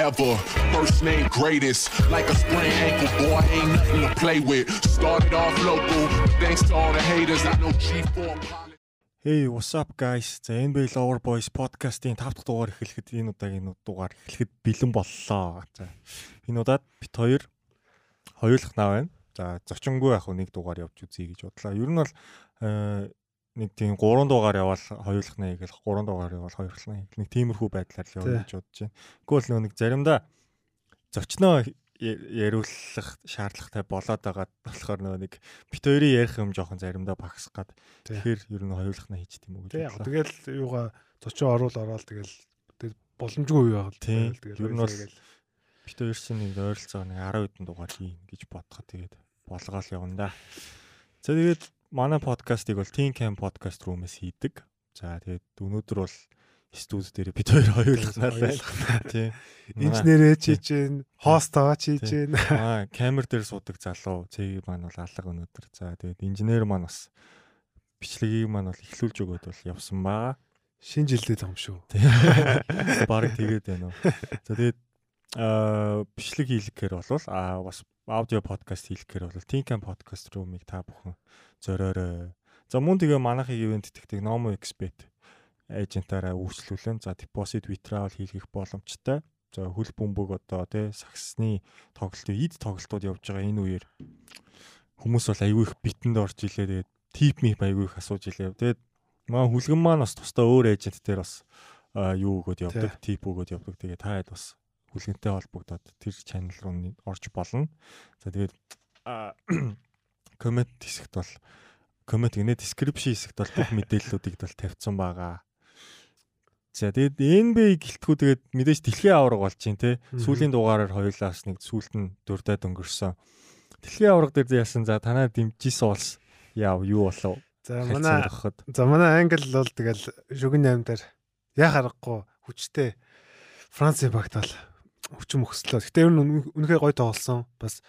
forever. First name greatest, like a sprained ankle, boy, ain't nothing to play with. Started off local, thanks to all the haters. I know G4. Hey, what's up guys? За NBA Lover Boys podcast-ийн 5 дахь дугаар эхлэхэд энэ удаагийн дугаар эхлэхэд бэлэн боллоо. За энэ удаад бит хоёр хоёулах наа байна. За зочингүй яг нэг дугаар явж үзье гэж бодлоо. Ер нь бол нэг тийм 3 дугаар явал хоёулах нэ гэл 3 дугаар явал хоёулах нэ нэг тиймэрхүү байдлаар л гэж бодож байна. Гэхдээ л нэг заримдаа зочноо яриулах шаардлагатай болоод байгаа болохоор нөгөө нэг бит хоёрын ярих юм жоохон заримдаа багасах гад. Тэгэхээр ер нь хоёулах нэ хийж тийм үү гэж. Тэгэл юугаа зочин оруул ороод тэгэл боломжгүй юу байгаа л тэгэл ер нь бол бит хоёр чинь нэг ойролцоо нэг 10 хэдэн дугаар хийн гэж бодоход тэгээд болгоол явна да. За тэгээд манай подкастыг бол Teen Cam podcast room-ээс хийдэг. За тэгээд өнөөдөр бол студ дээр бид хоёр хоёулахнаа байлгана тий. Инженерээ чийж гин, хост аваа чийж гин. Аа, камер дээр суудаг залуу цэг маань бол алга өнөөдөр. За тэгээд инженер маань бас бичлэгийг маань бол эхлүүлж өгөөд бол явсан баа. Шинэ жилдээ том шүү. Бараг тэгээд байна уу. За тэгээд бичлэг хийлгэхээр бол аа бас аудио подкаст хийлгэхээр бол Tinkan podcast room-ыг та бүхэн зориорой. За мөн тэгээ манайхыг ивент тэгтэг Nomo Expert эйжентаараа үйлчлүүлэн за депозит withdrawal хийх боломжтой. За хөл бөмбөг одоо тий саксны тоглолтын эд тоглолтууд явж байгаа энэ үеэр хүмүүс бол айгүй их битэнд орж илээ тэгээд тип ми айгүй их асууж илээ. Тэгээд маа хүлгэн маань бас тусдаа өөр эйжент дээр бас юу өгөөд явдаг, тип өгөөд явдаг. Тэгээд таад бас хүлгэнтэй холбогдоод тэр channel руу орж болно. За тэгээд коммент хэсэгт бол коммент гинэ description хэсэгт бол бүх мэдээллүүдийг бол тавьсан байгаа. За тэгээд NBA гэлтгүү тэгээд мэдээж дэлхийн аварга болж чинь те сүүлийн дугаараар хоёулаас нэг сүүлд нь дурдаад өнгөрсөн. Дэлхийн аварга дээр яасан за танаа дэмжижсэн улс яав юу болов? За манай за манай англи бол тэгэл шүгэн 8 дээр яа харахгүй хүчтэй Францын багт бол хүчин мөхслөө. Гэтэ ер нь үнэхээр гоё тоглосон. Бас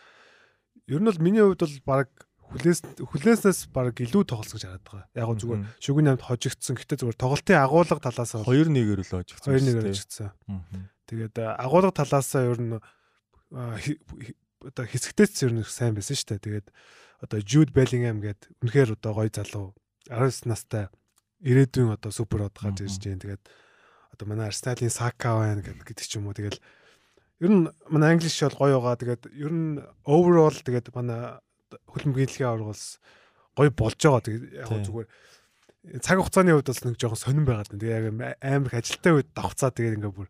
ер нь бол миний хувьд бол баг хүлээс хүлээснээс баг илүү тоглосон гэж хараад байгаа. Яг гоо зүгээр шүгэн намд хожигдсон. Гэтэ зүгээр тоглолтын агуулга талаас нь 2-1-ээр л хожигдсон. 2-1-ээр хожигдсон. Тэгээд агуулга талаас нь ер нь одоо хэсэгтээс ер нь сайн байсан шүү дээ. Тэгээд одоо Jude Bellingham гээд үнэхээр одоо гоё залуу 19 настай ирээдүйн одоо супер од гарч ирж байна. Тэгээд одоо манай Arsenal-ийн Saka байна гэдэг ч юм уу. Тэгэл ер нь манай англиш бол гоё байгаа. Тэгээд ер нь overall тэгээд манай хөлбөмбөгийн аваргаас гоё болж байгаа. Тэгээд яг зүгээр цаг хугацааны хувьд бас нэг жоохон сонирн байгаад байна. Тэгээд яг амар ажилтаа үед давхцаа тэгээд ингээ бүр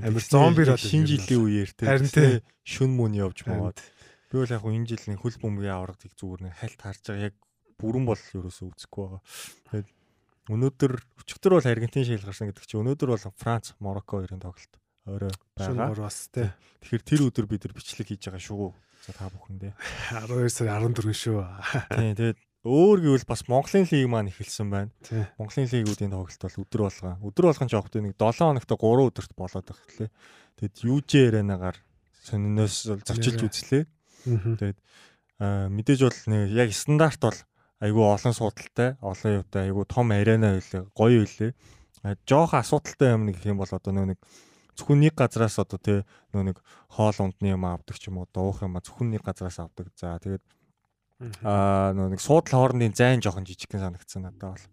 амар зомбироод шинэ жилийн үеэр тэгээд шүн мөн явж маад. Би бол яг энэ жил нэг хөлбөмбөгийн аваргыг зүгээр нэг хальт харж байгаа. Яг бүрэн бол ерөөсөө үзэхгүй байгаа. Тэгээд өнөөдөр өчигдөр бол Аргентин шил гарсан гэдэг чинь өнөөдөр бол Франц, Марокко хоёрын тоглолт орой байгаа. бас тий. Тэгэхээр тэр өдөр бид нар бичлэг хийж байгаа шүү. За та бүхэндээ 12 сарын 14 шүү. Тий, тэгээд өөр гэвэл бас Монголын лиг маань эхэлсэн байна. Монголын лигүүдийн тоглолт бол өдөр болгоо. Өдөр болгон жоохот нэг 7 хоногт 3 өдөрт болоод байх гэлээ. Тэгэд UJ аренагаар сониноос зочилж үзлээ. Тэгээд мэдээж бол нэг яг стандарт бол айгүй олон суудалтай, олон юутай, айгүй том арена байлаа, гоё байлээ. Жохон асуудалтай юм нэг юм бол одоо нэг зөвхөн нэг газраас одоо тий нөө нэг хоол ундны юм авдаг ч юм уу дуух юм а зөвхөн нэг газраас авдаг. За тэгээд аа нөө нэг суудлын хоорондын зайн жоохон жижигхэн санагдсан надад бол.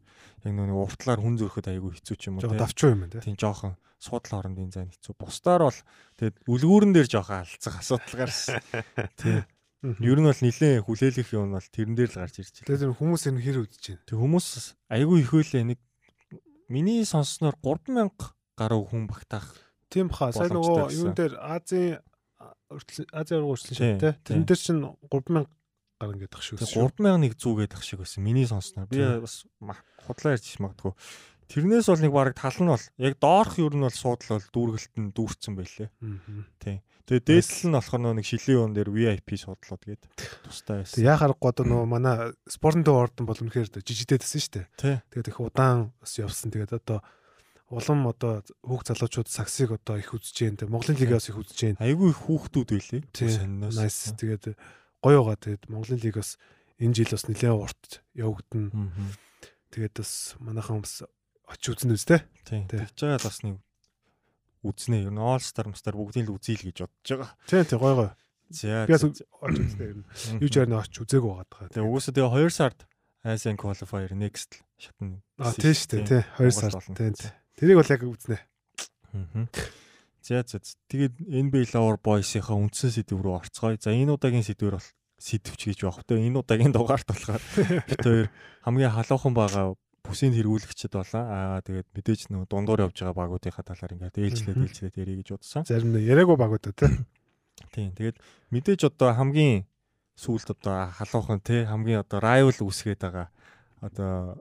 Яг нөө нэг уртлаар хүн зөрөхөд айгүй хэцүү ч юм уу тий. Давчуу юм тий. Тийм жоохон суудлын хоорондын зайн хэцүү. Бусдаар бол тэгээд үлгүүрэн дээр жоохон алцах асуудал гарсан. Тий. Ер нь бол нилээн хүлээлгэх юм бол тэрэн дээр л гарч ирж байна. Тэгээд хүмүүс энэ хэр үдэж байна. Тэг хүмүүс айгүй их хөлөө нэг миний сонссноор 3000 гаруй хүн багтаах Тийм баха. Сайн нөгөө юун дээр Азийн Азийн уран хүртэл шат те. Тэрэн дээр чинь 3000 гарan гэдэг шиг байсан. 3000-ыг зүүгээд ах шиг байсан. Миний сонсноор. Би бас худлаа ярьж магадгүй. Тэрнээс бол нэг баг тал нь бол яг доорх юу нь бол суудлал бол дүүргэлт нь дүүрсэн байлээ. Тийм. Тэгээ дээдл нь болохоор нэг шилийн уун дээр VIP суудлууд гээд тустай байсан. Яа харахгүй одоо нөгөө манай спортын төв ордон бол үнэхээр жижигдээдсэн шүү дээ. Тэгээд их удаан бас явсан. Тэгээд одоо улам одоо хүүхд залуучууд саксыг одоо их үзэж дээ. Монголын лигаас их үзэж дээ. Айгүй их хүүхдүүд байлээ. Сониноос. Nice. Тэгээд гоё байгаа. Тэгээд Монголын лигаас энэ жил бас нэлээд урт явагдана. Тэгээд бас манайхан бас очиж үзнэ үстэй. Тийм. Тэгж байгаа л бас нэг үзнэ. Ер нь All Star мстар бүгдийг л үзье л гэж бодож байгаа. Тийм тийм гоё гоё. За. Би бас очиж үзнэ. Юу ч арай очиж үзээгүй байгаа. Тэгээ угсаа тэгээ 2 сард Asian Qualifier next шатны. Аа тийм шүү дээ. Тийм 2 сард. Тийм. Тэрийг бол яг үзнэ. Аа. За за. Тэгээд NBA Lover Boys-ийнхаа үндсэн сэдв рүү орцгоё. За энэ удаагийн сэдвэр бол сэдвч гэж баг. Тэгээ энэ удаагийн дугаарт болохоор бит хоёр хамгийн халуухан байгаа бүсийн хэрэгүүлэгчд болоо. Аа тэгээд мэдээж нөө дундуур явж байгаа багуудынхаа талаар ингээд ээлжлээд ээлжлээд ярих гэж бодсон. Зарим нь яриаггүй багууд тий. Тийм. Тэгээд мэдээж одоо хамгийн сүүлд одоо халуухан тий хамгийн одоо rival үсгээд байгаа одоо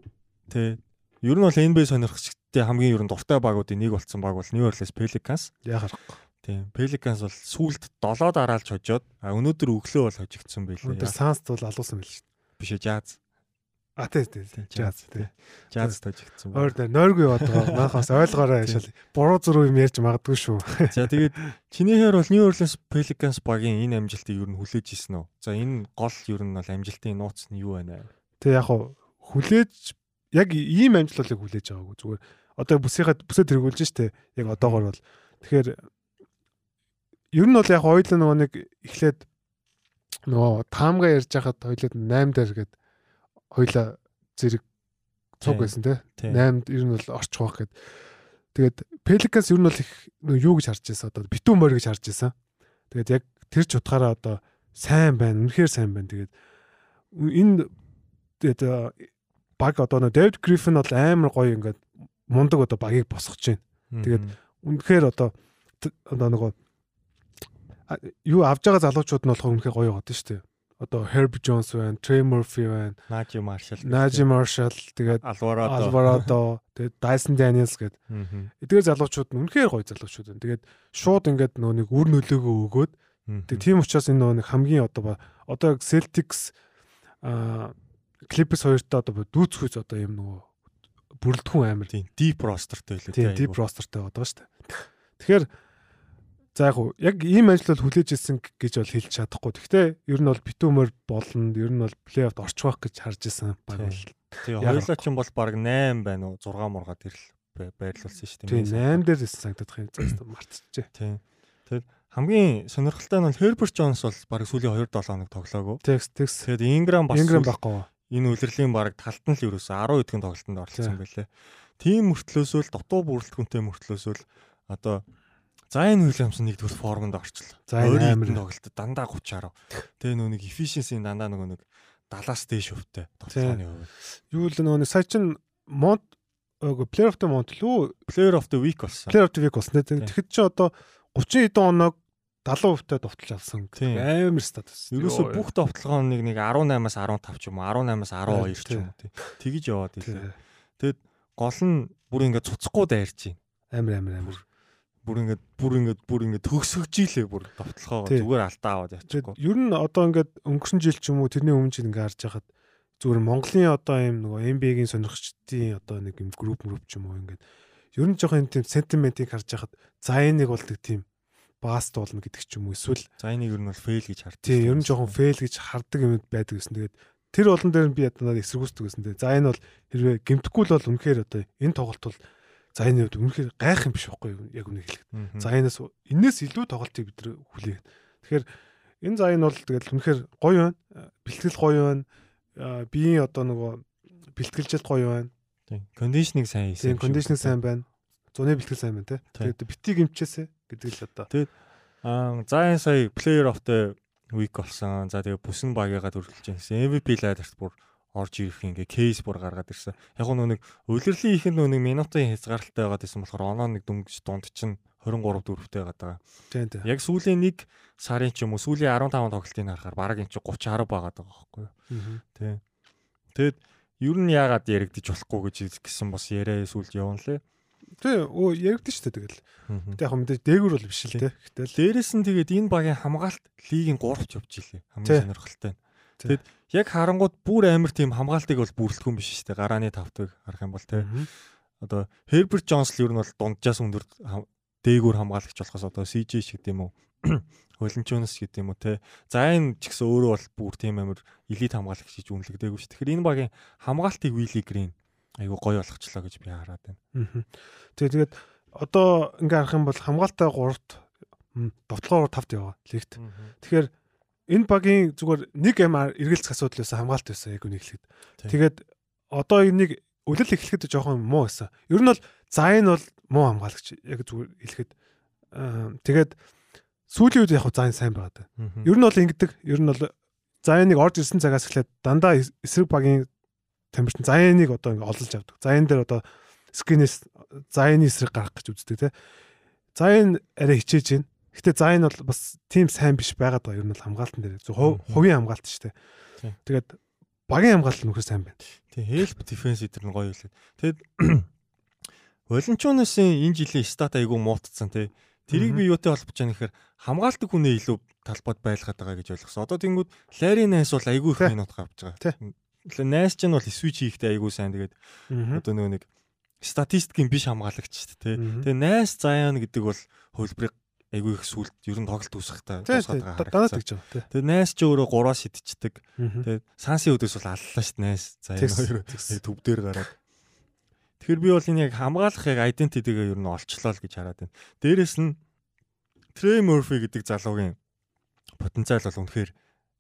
тий ер нь бол NBA сонирхчдтэй хамгийн ер нь дуртай багуудын нэг болсон баг бол New Orleans Pelicans. Яагаад Тийм. Pelicans бол сүүлд 7 дараалж хожоод а өнөөдөр өглөө бол хожигдсан байлээ. Өнөөдөр Suns бол алуусан байл шүү дээ. Биш Jazz. А тий тий. Jazz тий. Jazz хожигдсан. Өөр нойргүй яваад байгаа. Манхаас ойлгоорой шал. Буруу зуруу юм ярьж магадгүй шүү. За тэгээд чинийхээр бол New Orleans Pelicans багийн энэ амжилтыг ер нь хүлээж ирсэн үү? За энэ гол ер нь бол амжилтын нууц нь юу байна? Тэг яг хүлээж яг ийм амжилтыг хүлээж байгаагүй зүгээр одоо бүсийнхаа бүсээ тэргүүлж штэ яг одоогор бол тэгэхээр ер нь бол яг хоёул нөгөө нэг эхлээд нөгөө таамга ярьж хахад хоёулаа 8 дээр гээд хоёулаа зэрэг цуг байсан те 8-д ер нь бол орчих واخ гээд тэгээд Pelicans ер нь бол их юу гэж харж байсан одоо битүү морь гэж харж байсан тэгээд яг тэр ч утгаараа одоо сайн байна үнэхээр сайн байна тэгээд энэ тэгээд баг одоо нөө Дэвид Гриффин бол амар гоё ингээд мундаг одоо багийг босгож байна тэгээд үнэхээр одоо одоо нөгөө юу авж байгаа залуучууд нь болохоор үнэхээр гоё яваад шүү дээ. Одоо Herb Jones байна, Trey Murphy байна, Najee Marshall, Najee Marshall, тэгээд Alvarado, Alvarado, тэгээд Dyson Daniels гэдэг. Эдгээр залуучууд нь үнэхээр гоё залуучууд байна. Тэгээд шууд ингээд нөө нэг үр нөлөөгөө өгөөд тэгээд тийм учраас энэ нөө нэг хамгийн одоо одоо Celtics а Clippers хоёртой одоо дүүцхүйс одоо юм нөгөө бүрэлдэхүүн амар. Тийм, deep roster-тэй л үү. Тийм, deep roster-тэй байгаа шүү дээ. Тэгэхээр За яг уу яг ийм ажил бол хүлээж ирсэн гэж бол хэлж чадахгүй. Гэхдээ ер нь бол битүүмөр болно. Ер нь бол плей-офф орчих гэж харж исэн баг л. Тэгээ хоёлаа ч юм бол баг 8 байна уу 6 мургаад ирэл байрлуулсан шүү дээ. Тийм 8 дээр ирсэн санагдах юм зөөстэй мартчихжээ. Тийм. Тэгэл хамгийн сонирхолтой нь бол Herbert Jones бол баг сүүлийн 2 7 хоног тоглоагүй. Тэгс тэгс. Тэгэд Ingram бас Ingram байхгүй. Энэ үлрэлийн баг талтан л ерөөсө 10 хэдхэн тоглолтод оролцсон байлээ. Тим мөртлөөсөө л дутуу бүрэлдэхүүнтэй мөртлөөсөө л одоо Зайн Уильямсон нэгдүгээр формонд орчлоо. Зайн амар тоглолт дандаа 30 10. Тэгээ нөө нэг efficiency дандаа нөгөө нэг 70-аас дээш өвтэй тоглооны хувьд. Юу л нөгөө сая чин Монт Player of the Month лүү Player of the Week болсон. Player of the Week болсон. Тэгэхэд чи одоо 30 хэдэн оног 70% довтлж авсан. Амар стат байсан. Ерөөсө бүх довтлогооныг нэг 18-аас 15 ч юм уу 18-аас 12 ч юм уу тий. Тэгэж яваад ирлээ. Тэгэд гол нь бүр ингээд цуцахгүй дайрч байна. Амар амар амар бүр ингээд бүр ингээд бүр ингээд төгсгөж илээ бүр довтлохоо зүгээр алдаа аваад явчихгүй. Ер нь одоо ингээд өнгөрсөн жил ч юм уу тэрний өмнө жил ингээд харж байхад зүгээр Монголын одоо юм нөгөө NBA-гийн сонирхчдын одоо нэг юм групп групп ч юм уу ингээд ер нь жоохон тийм сентиментийг харж байхад за энийг бол тийм баст болно гэдэг ч юм уу эсвэл за энийг ер нь бол фейл гэж харддаг. Тийм ер нь жоохон фейл гэж хардаг юм байдаг гэсэн. Тэгээд тэр олон дээр нь би яднаа эсэргүүцдэг гэсэн. За энэ бол хэрвээ гимтггүй л бол үнэхээр одоо энэ тоглолт бол За энэ үед үнэхээр гайх юм биш байхгүй юу? Яг үнэ хэлэхэд. За энэс энэс илүү тоглолтыг бид нар хүлээх. Тэгэхээр энэ за энэ бол тэгэл үнэхээр гоё байна. Бэлтгэл гоё байна. Биеийн одоо нөгөө бэлтгэлжилт гоё байна. Тийм. Кондишнинг сайн хийсэн. Тийм, кондишнинг сайн байна. Зуны бэлтгэл сайн байна те. Тэгээд битгий гимчээсэ гэдэг л одоо. Тэгээд аа за энэ сая player of the week болсон. За тэгээд бүсэн багыгаа төрүүлж байсан. MVP лайдарт бүр орж ирэх ингээ кейс бүр гаргаад ирсэн. Яг нь нэг улирлын ихэнд нэг минутын хязгаарлалтай байгаад байсан болохоор оноо нэг дүнгиж дунд чинь 23 дөрөвтэй байгаад байгаа. Тийм тийм. Яг сүүлийн нэг сарын ч юм уу сүүлийн 15 тоглолтыг харахаар бараг эн чинь 30 10 байгаад байгаа байхгүй юу. Тийм. Тэгэд ер нь яагаад яригдчих болохгүй гэж гисэн бас яриа сүүлд явна лээ. Тий, өө яригдчих шүү дээ тэгэл. Тэг яг мэдээж дээгүр бол биш л те. Гэтэл дээрэс нь тэгээд энэ багийн хамгаалт лигийн 3-ч явж илээ. Хамгийн сонирхолтой нь. Тэгэд яг харангууд бүр амар тийм хамгаалтыг бол бүрэлдэхүүн биш шүү дээ. Гарааны тавтыг харах юм бол те. Одоо Herbert Jones л ер нь бол дунджаас өндөр дээгүүр хамгаалагч болохоос одоо CJ шиг тийм үү. Хөлнчөнс гэдэг юм уу те. За энэ ч гэсэн өөрөө бол бүр тийм амар элит хамгаалагч гэж үнэлэгдээгүй шүү. Тэгэхээр энэ багийн хамгаалтыг Willy Green айгу гоё болгочлоо гэж би хараад байна. Тэгээ тэгээд одоо ингээ харах юм бол хамгаалалтаа 3-т довтлогоор 5-т яваа лигт. Тэгэхээр энэ багийн зүгээр нэг юм эргэлзэх асуудал байсан хамгаалт байсан яг хэлэхэд. Тэгээд одоо энийг өлөл эхлэхэд жоохон муу байсан. Ер нь бол Зайн бол муу хамгаалагч яг зүгээр хэлэхэд тэгээд сүүлийн үед яг Зайн сайн байгаа. Ер нь бол ингэдэг. Ер нь бол Зайныг орж ирсэн цагаас эхлээд дандаа эсрэг багийн тамирчин Зайныг одоо ингээ олж авдаг. Зайн дээр одоо скинээс Зайны эсрэг гарах гэж үздэг те. Зайн арай хичээж байна. Гэтэ Зайн бол бас тийм сайн биш байгаад байгаа. Нь бол хамгаалтан дээр хувийн хамгаалт шүү дээ. Тэгээд багийн хамгаалт нөхөр сайн байна. Тийм help defense гэдэг нь гоё хэлээ. Тэгэд Волончуунысын энэ жилийн стат айгүй муутцсан тий. Тэрийг би юутай холбож байгаа нэхэр хамгаалдаг хүнээ илүү талбайд байлгаад байгаа гэж ойлгосон. Одоо тэнгууд Лари Найс бол айгүй их минут авч байгаа. Найс ч нь бол switch хийхдээ айгүй сайн. Тэгээд одоо нөгөө нэг статистикийн биш хамгаалагч шүү дээ. Тэгээ Найс Заяан гэдэг бол хөлбрийг айгүй их сүлд ер нь тоглолт үүсэхтэй тусгаад байгаа харагдсан. Тэгээ Найс ч өөрөө 3-аас шидчихдэг. Тэгээ Санси өдөөс бол аллаа шүү Найс Заяан хоёр төв дээр гараад. Тэгэхээр би бол энэ яг хамгаалах яг identity-гээ ер нь олчлоо л гэж хараад байна. Дээрэс нь Trey Murphy гэдэг залуугийн потенциал бол үнэхээр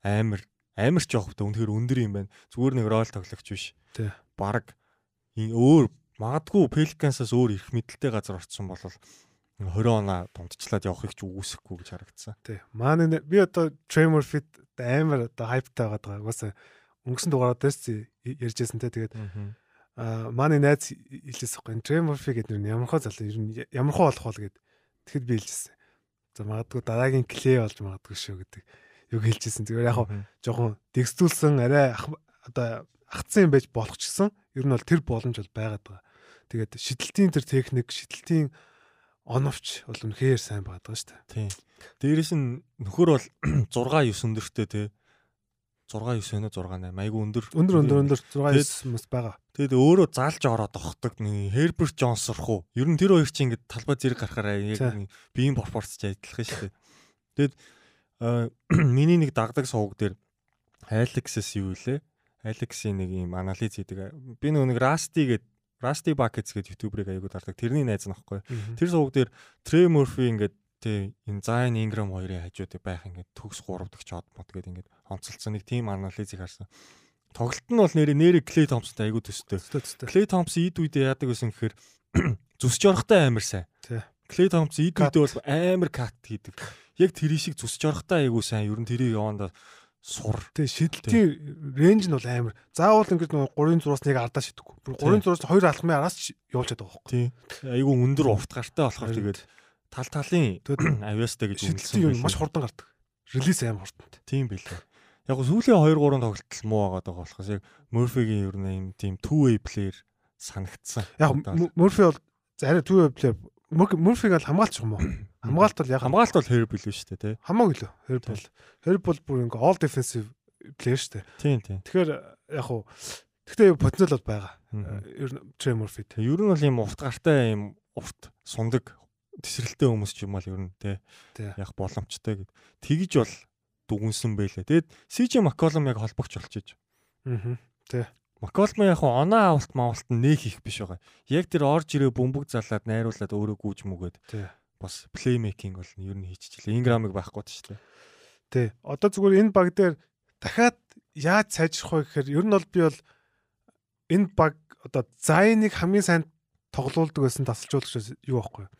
амар амар ч та үнэхээр өндөр юм байна. Зүгээр нэг рол тоглогч биш. Тий. Бараг өөр магадгүй Pelicans-аас өөр их мэдлэлтэй газар орсон бол 20 оноо дундчлаад явахыг ч үгүйсэхгүй гэж харагдсан. Тий. Маань би одоо Trey Murphy амар одоо хайптай байгаа даа. Угаасаа өнгөрсөн дугаараар дээс ярьжсэн те тэгээд а манай найз хэлээс ихгүй Tremorphy гэдэг нь ямархаа залуу ер нь ямархаа болох бол гэд тэгэхэд би хэлжсэн. За магадгүй дараагийн клей болж магадгүй шүү гэдэг юг хэлжсэн. Тэгэхээр яг жоохон дэгстүүлсэн арай одоо агцсан юм байж болох ч гэсэн ер нь бол тэр боломж бол байгаад байгаа. Тэгээд шидэлтийн тэр техник, шидэлтийн оновч бол үнэхээр сайн байгаад байгаа шүү дээ. Тийм. Дээрээс нь нөхөр бол 6 9 өндөртэй те 6 9 6 8 айгу өндөр өндөр өндөр өндөр 6 9 мас байгаа. Тэгэд өөрөө залж ороод огтдаг Херберт Джонс сурах уу? Ер нь тэр хоёр чинь ингээд талбай зэрэг гарахаараа яг биеийн пропорц ч адилхан шүү дээ. Тэгэд миний нэг дагдаг сувг дээр Алексс юу вэ? Алексийн нэг юм анализ хийдэг. Би нэг Расти гэдэг Расти Buckets гэдэг ютуберыг аягүй дардаг. Тэрний найз нөхгүй. Тэр сувг дээр Trey Murphy ингээд Тэ энэ Zion Ingram хоёрын хажууд байх ингээд төгс 3 дахь чод мод гэдэг ингээд онцолцсон нэг тим анализыг харсан. Тоглолт нь бол нэрээ нэрээ Clay Thompson-тай айгүй төстэй. Clay Thompson ид үедээ яадаг байсан гэхээр зүсч орохтой амар сайн. Clay Thompson ид үедээ бол амар кат хийдэг. Яг тэр шиг зүсч орохтой айгүй сайн. Ер нь тэрийг явандаа сур. Тэг шидэлтийн рейнж нь бол амар. Заавал ингэж нэг 3-ын зураас нэг ардаа шидэхгүй. 3-ын зураас 2 алхмын араас явуулж чаддаг байхгүй. Тийм. Айгүй өндөр урт гартай болохоор тэгээд тал талын авиастай гэж үнэлсэн юм маш хурдан гардаг. Релиз аим хурдан. Тийм билээ. Яг сүүлийн 2 3 тоглолт муу байгаа болохоос яг Murphy-гийн ер нь юм тийм two way player санагдсан. Яг Murphy бол арай two way player Murphy-г л хамгаалч юм уу? Хамгаалт бол яг хамгаалт бол Herb билээ шүү дээ, тий. Хамаагүй лөө. Herb бол Herb бол бүр ингээ all defensive player шүү дээ. Тийм, тийм. Тэгэхээр яг хуу Гэхдээ потенциал бол байгаа. Ер нь Trey Murphy. Ер нь бол ийм урт гартай ийм урт сундаг тесрэлтэй хүмүүс ч юм бол ер нь те яг боломжтой гэд. Тэгж бол дүгнсэн байлээ. Тэгэд CJ McCollum яг холбогч болчихж. Аа. Тэ. Маколм яг оноо авалт маавалт нэг их биш байгаа. Яг тэр орж ирээ бөмбөг залаад найруулад өөрөө гүйж мүгээд. Бас плеймейкинг бол ер нь хийчихлээ. Инграмыг байхгүй ч дээ. Тий. Одоо зүгээр энэ баг дээр дахиад яаж сайжрах вэ гэхээр ер нь бол би бол энэ баг одоо зайныг хамгийн сайн тоглоулдаг байсан тасалжуулагч юу байхгүй юу?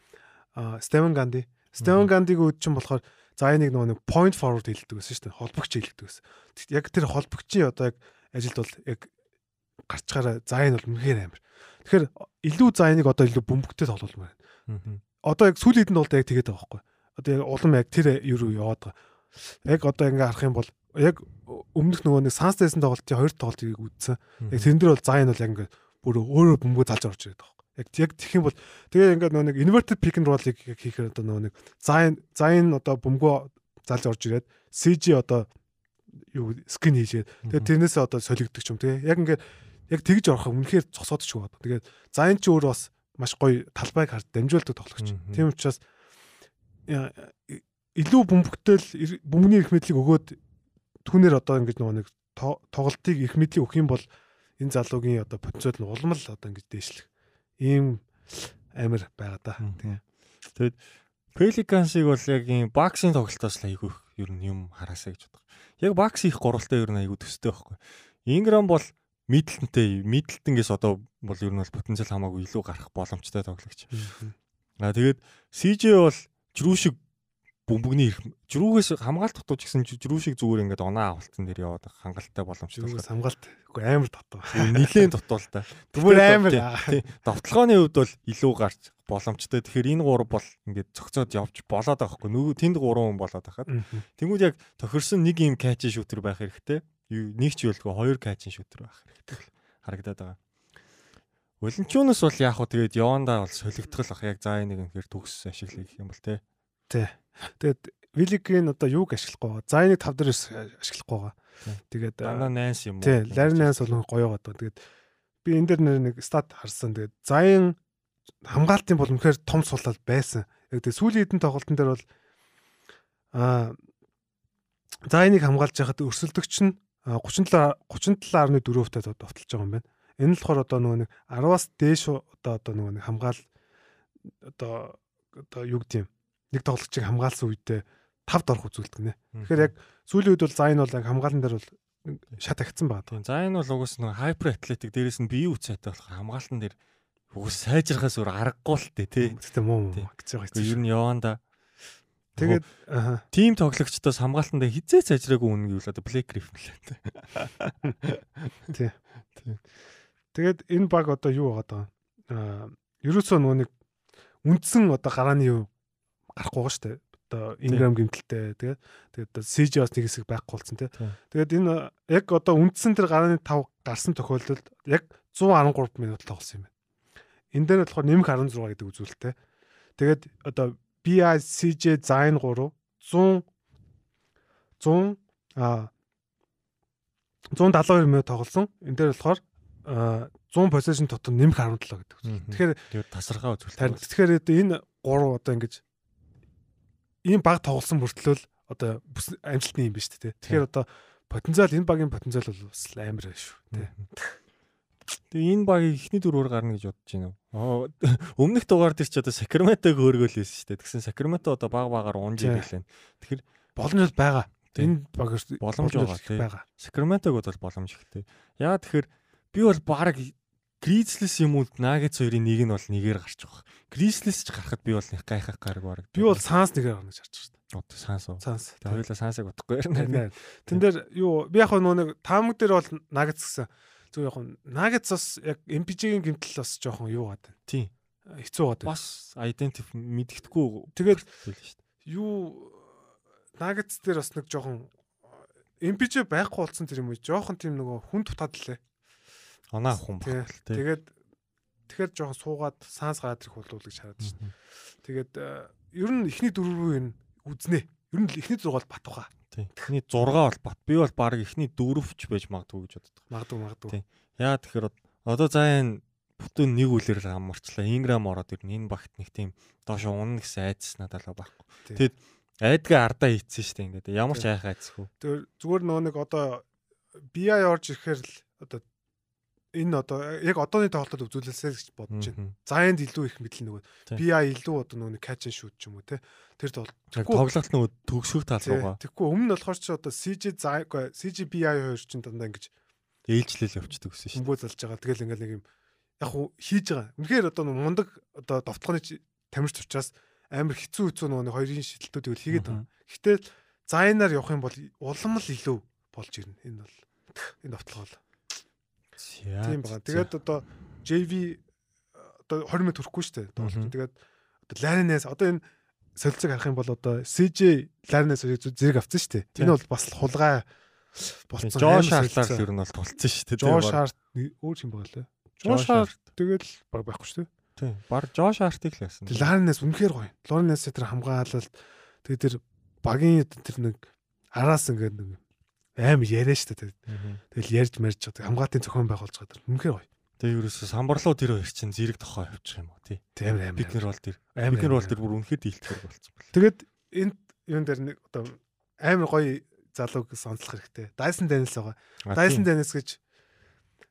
Стевен Ганди. Стевен Гандиг үүд чинь болохоор Зайныг нөгөө нэг point forward хэлдэг байсан шүү дээ. Холбогч хэлдэг байсан. Яг тэр холбогчийн одоо яг ажилд бол яг гарчгаараа Зайн бол үнэхээр амар. Тэгэхээр илүү Зайныг одоо илүү бөмбөгтэй тоглоулмаар байна. Одоо яг сүүлийн хэдэн болоо яг тэгээд байгаа байхгүй. Одоо яг улам яг тэр юу руу яваад байгаа. Яг одоо ингээ харах юм бол яг өмнөх нөгөө нэг Санстайсэн тоглолтын хоёр тоглолтыг үзсэн. Яг тэрэн дээр бол Зайн бол яг ингээ бүр өөрөө бөмбөг залж орж ирээд байгаа. Яг яг тэгэх юм бол тэгээ ингээд нөө нэг inverted pick and roll-ыг хийхээр одоо нөө нэг Zion Zion одоо бөмбөгөө залж орж ирээд CG одоо юу скин хийжээд тэгээ тэрнээсээ одоо солигддог ч юм тэгээ яг ингээд яг тэгж орох үнэхээр цогсоод ч байгаа. Тэгээд Zion ч өөр бас маш гоё талбайг харж дамжуулдаг тоглогч. Тийм учраас илүү бөмбөгтэй бөмбөний их мэдлэг өгөөд түүнэр одоо ингэж нөгөө нэг тоглолтыг их мэдлэг өгөх юм бол энэ залуугийн одоо потенциал нь улам л одоо ингэж дээшлэх ийм амар байгаа да. Тэгээд Pelicans-ыг бол яг ийм баксын тоглолтоос л айгүй ер нь юм хараасаа гэж боддог. Яг бакс их гурвалтай ер нь айгүй төстэй байхгүй. Ingram бол Middleton-тэй Middleton-гээс одоо бол ер нь бол потенциал хамаагүй илүү гарах боломжтой тоглогч. Аа тэгээд CJ бол жрүү шиг бөмбөгний ирэх жрүүгээс хамгаалт дутууч гэсэн жрүү шиг зүгээр ингээд оноо авалтсан дээр яваад хангалттай боломжтой. Жрүүгээс хамгаалт үгүй амар дутуу. Нилийн дутуу л та. Зүгээр амар. Довтлогооны хувьд бол илүү гарч боломжтой. Тэгэхээр энэ гурав бол ингээд цогцоод явж болоод байгаа хгүй. Нөгөө тэнд гурван хүн болоод байхад. Тэнгүүд яг тохирсон нэг юм кэч шүтер байх хэрэгтэй. Нэг ч юулгүй хоёр кэч шүтер байх хэрэгтэй харагдаад байгаа. Волончуунаас бол яг хөө тэгээд явандаа бол солигдгол ах яг заа нэг юм хэр төгс ашиглах юм бол те. Тий. Тэгээд Вилигийн одоо юуг ашиглахгүй байгаа. Зайныг 5 дээрээс ашиглахгүй байгаа. Тэгээд дандаа Нанс юм уу? Тий, Ларин Нанс бол гоё байгаа. Тэгээд би энэ дээр нэг стат харсан. Тэгээд Зайн хамгаалтын бол үнэхээр том сулал байсан. Яг тэгээд сүүлийн хэдэн тоглолтын дээр бол аа Зайныг хамгаалж байхад өрсөлдөгч нь 37 37.4-тэй довтолж байгаа юм байна. Энэ л болохоор одоо нөгөө нэг 10-аас дээш одоо одоо нөгөө нэг хамгаал одоо одоо юу гэдэм нэг тоглогчийг хамгаалсан үедээ тавд орох үзүүлдэг нэ. Тэгэхээр яг сүүлийн үед бол Зайн бол яг хамгаалан дээр бол шат агцсан байгаа. Тийм Зайн бол угс нэг хайпер атлетик дээрээс нь бие үцээтэй болохоор хамгаалан дээр угс сайжрахаас өөр аргагүй л тээ тий. Тэгтээ муу гэж байгаа юм. Ер нь яванда Тэгээд тим тоглогчдоос хамгаалтан дээр хизээ сайжраагүй үнэн гэвэл одоо Блэк Гриффин л тий. Тэгээд энэ баг одоо юу байгаа даа. Ерөөсөө нөгөө нэг үндсэн одоо гарааны юу гарахгүй байгаа шүү дээ. Одоо Ingram гимтэлтэй тэгээ тэгээд одоо CJ бас нэг хэсэг байхгүй болсон тий. Тэгээд энэ яг одоо үндсэн тэр гарааны 5 гарсан тохиолдолд яг 113 минут тоглосон юм байна. Энэ дээр болохоор нэмэх 16 гэдэг үзүүлэлттэй. Тэгээд одоо BI CJ Zayn 3 100 100 а 172 минут тоглосон. Энэ дээр болохоор 100 possession дотор нэмэх 17 гэдэг. Тэгэхээр тасархаа үзүүлэлт. Тэгэхээр энэ 3 одоо ингэж ийм баг тоглосон мөртлөө одоо амжилтны юм биш үү те. Тэгэхээр одоо потенциал энэ багийн потенциал бол бас амар байна шүү те. Тэгээ энэ багийг ихний дөрвөр гарна гэж бодож байна уу? Өмнөх дугаар дээр ч одоо Сакраметог өөргөөл хэлсэн шүү дээ. Тэгсэн Сакраменто одоо баг багаар унж ирлээ. Тэгэхээр боломж байгаа. Энэ баг боломж байгаа. Сакраметог бол боломж ихтэй. Яа тэгэхээр би бол баг Гризлис юм уу Нагетс хоёрын нэг нь бол нэгээр гарч байгаа. Гризлис ч гарахад би бол нэг гайхах гараг баг. Би бол Санс нэгээр гарна гэж харж байна. Одоо Санс уу? Санс. Тэгээ хоёулаа Сансыг утахгүй ярина. Тэн дээр юу би яг нэг таамаг дээр бол Нагетс гэсэн. Зүгээр яг Нагетс бас яг MPG-ийн гимтэл бас жоохон юу гад. Тийм. Хэцүү гад. Бас identity мэддэхгүй. Тэгээд юу Нагетс дээр бас нэг жоохон MPG байхгүй болсон тэр юм уу? Жоохон тийм нөгөө хүн тутаад лээ оноо хүн баг. Тэгээд тэгэхээр жоохон суугаад санс гараад ирэх болов гэж хараад шин. Тэгээд э, ер нь эхний дөрвөө энэ үзнэ. Ер нь эхний зургаал бат баха. Тийм. Эхний 6 бол бат. Би бол баг эхний 4-ч байж магадгүй гэж боддог. Магадгүй магадгүй. Яа тэгэхээр одоо заа энэ бүтэн нэг үлээр л амарчлаа. Инграм ороод ирнэ. Энэ багт нэг тийм доош унах гэсэн айдас надад л байхгүй. Тэгэд айдгаа ардаа хийцэн штэ ингээд. Ямар ч айх айцгүй. Тэр зүгээр нөгөө нэг одоо BI орж ирэхээр л одоо энэ одоо яг одооны тоглолтод үзүүлэлсэй гэж бодож байна. Заанд илүү их мэдл нөгөө BI илүү одоо нөгөө catch and shoot ч юм уу те. Тэр тоглолт нөгөө төгсгөх тал руугаа. Тэгэхгүй өмнө нь болохоор ч одоо CJ CJ BI хоёр ч дандаа ингэж ээлжлэл явчихдаг гэсэн шүү. Хүмүүст залж байгаа. Тэгэл ингээл нэг юм яг хуу хийж байгаа. Үнэхээр одоо мундаг одоо довтлооны тамирч учраас амар хэцүү хэцүү нөгөө хоёрын шидэлтүүд ивэл хийгээд байгаа. Гэхдээ зайнаар явах юм бол улам л илүү болж ирнэ. Энэ бол энэ довтлогоо л. Тийм байгаа. Тэгээд одоо JV одоо 20 минут хүрэхгүй шүү дээ. Тэгээд одоо Larinas одоо энэ солилцоог харах юм бол одоо CJ Larinas зэрэг авсан шүү дээ. Энэ бол бас хулгай болсон. Josh Hart-аар ер нь бол тулцсан шүү дээ. Josh Hart өөр юм байна лээ. Josh Hart тэгэл баг байхгүй шүү дээ. Тийм. Баг Josh Hart-ыг л байсан. Larinas үнэхээр гоё. Larinas тэр хамгаалалт тэгээд тэр багийн тэр нэг араас ингээд нэг амар яриа штэ тэгээд. Тэгэл ярьж марж байгаа. Хамгаалтын зохион байгуулж байгаа. Үнэхээр гоё. Тэгээ ерөөсө самбарлуу тэр хоёр чинь зэрэг тохоо явчих юм уу тий. Тийм амар. Бид нар бол тэр нар бол тэр бүр үнэхээр дийлдэхэр болцсон байна. Тэгээд энд юун дээр нэг одоо амар гоё залууг сонслох хэрэгтэй. Dyson Daniels байгаа. Dyson Daniels гэж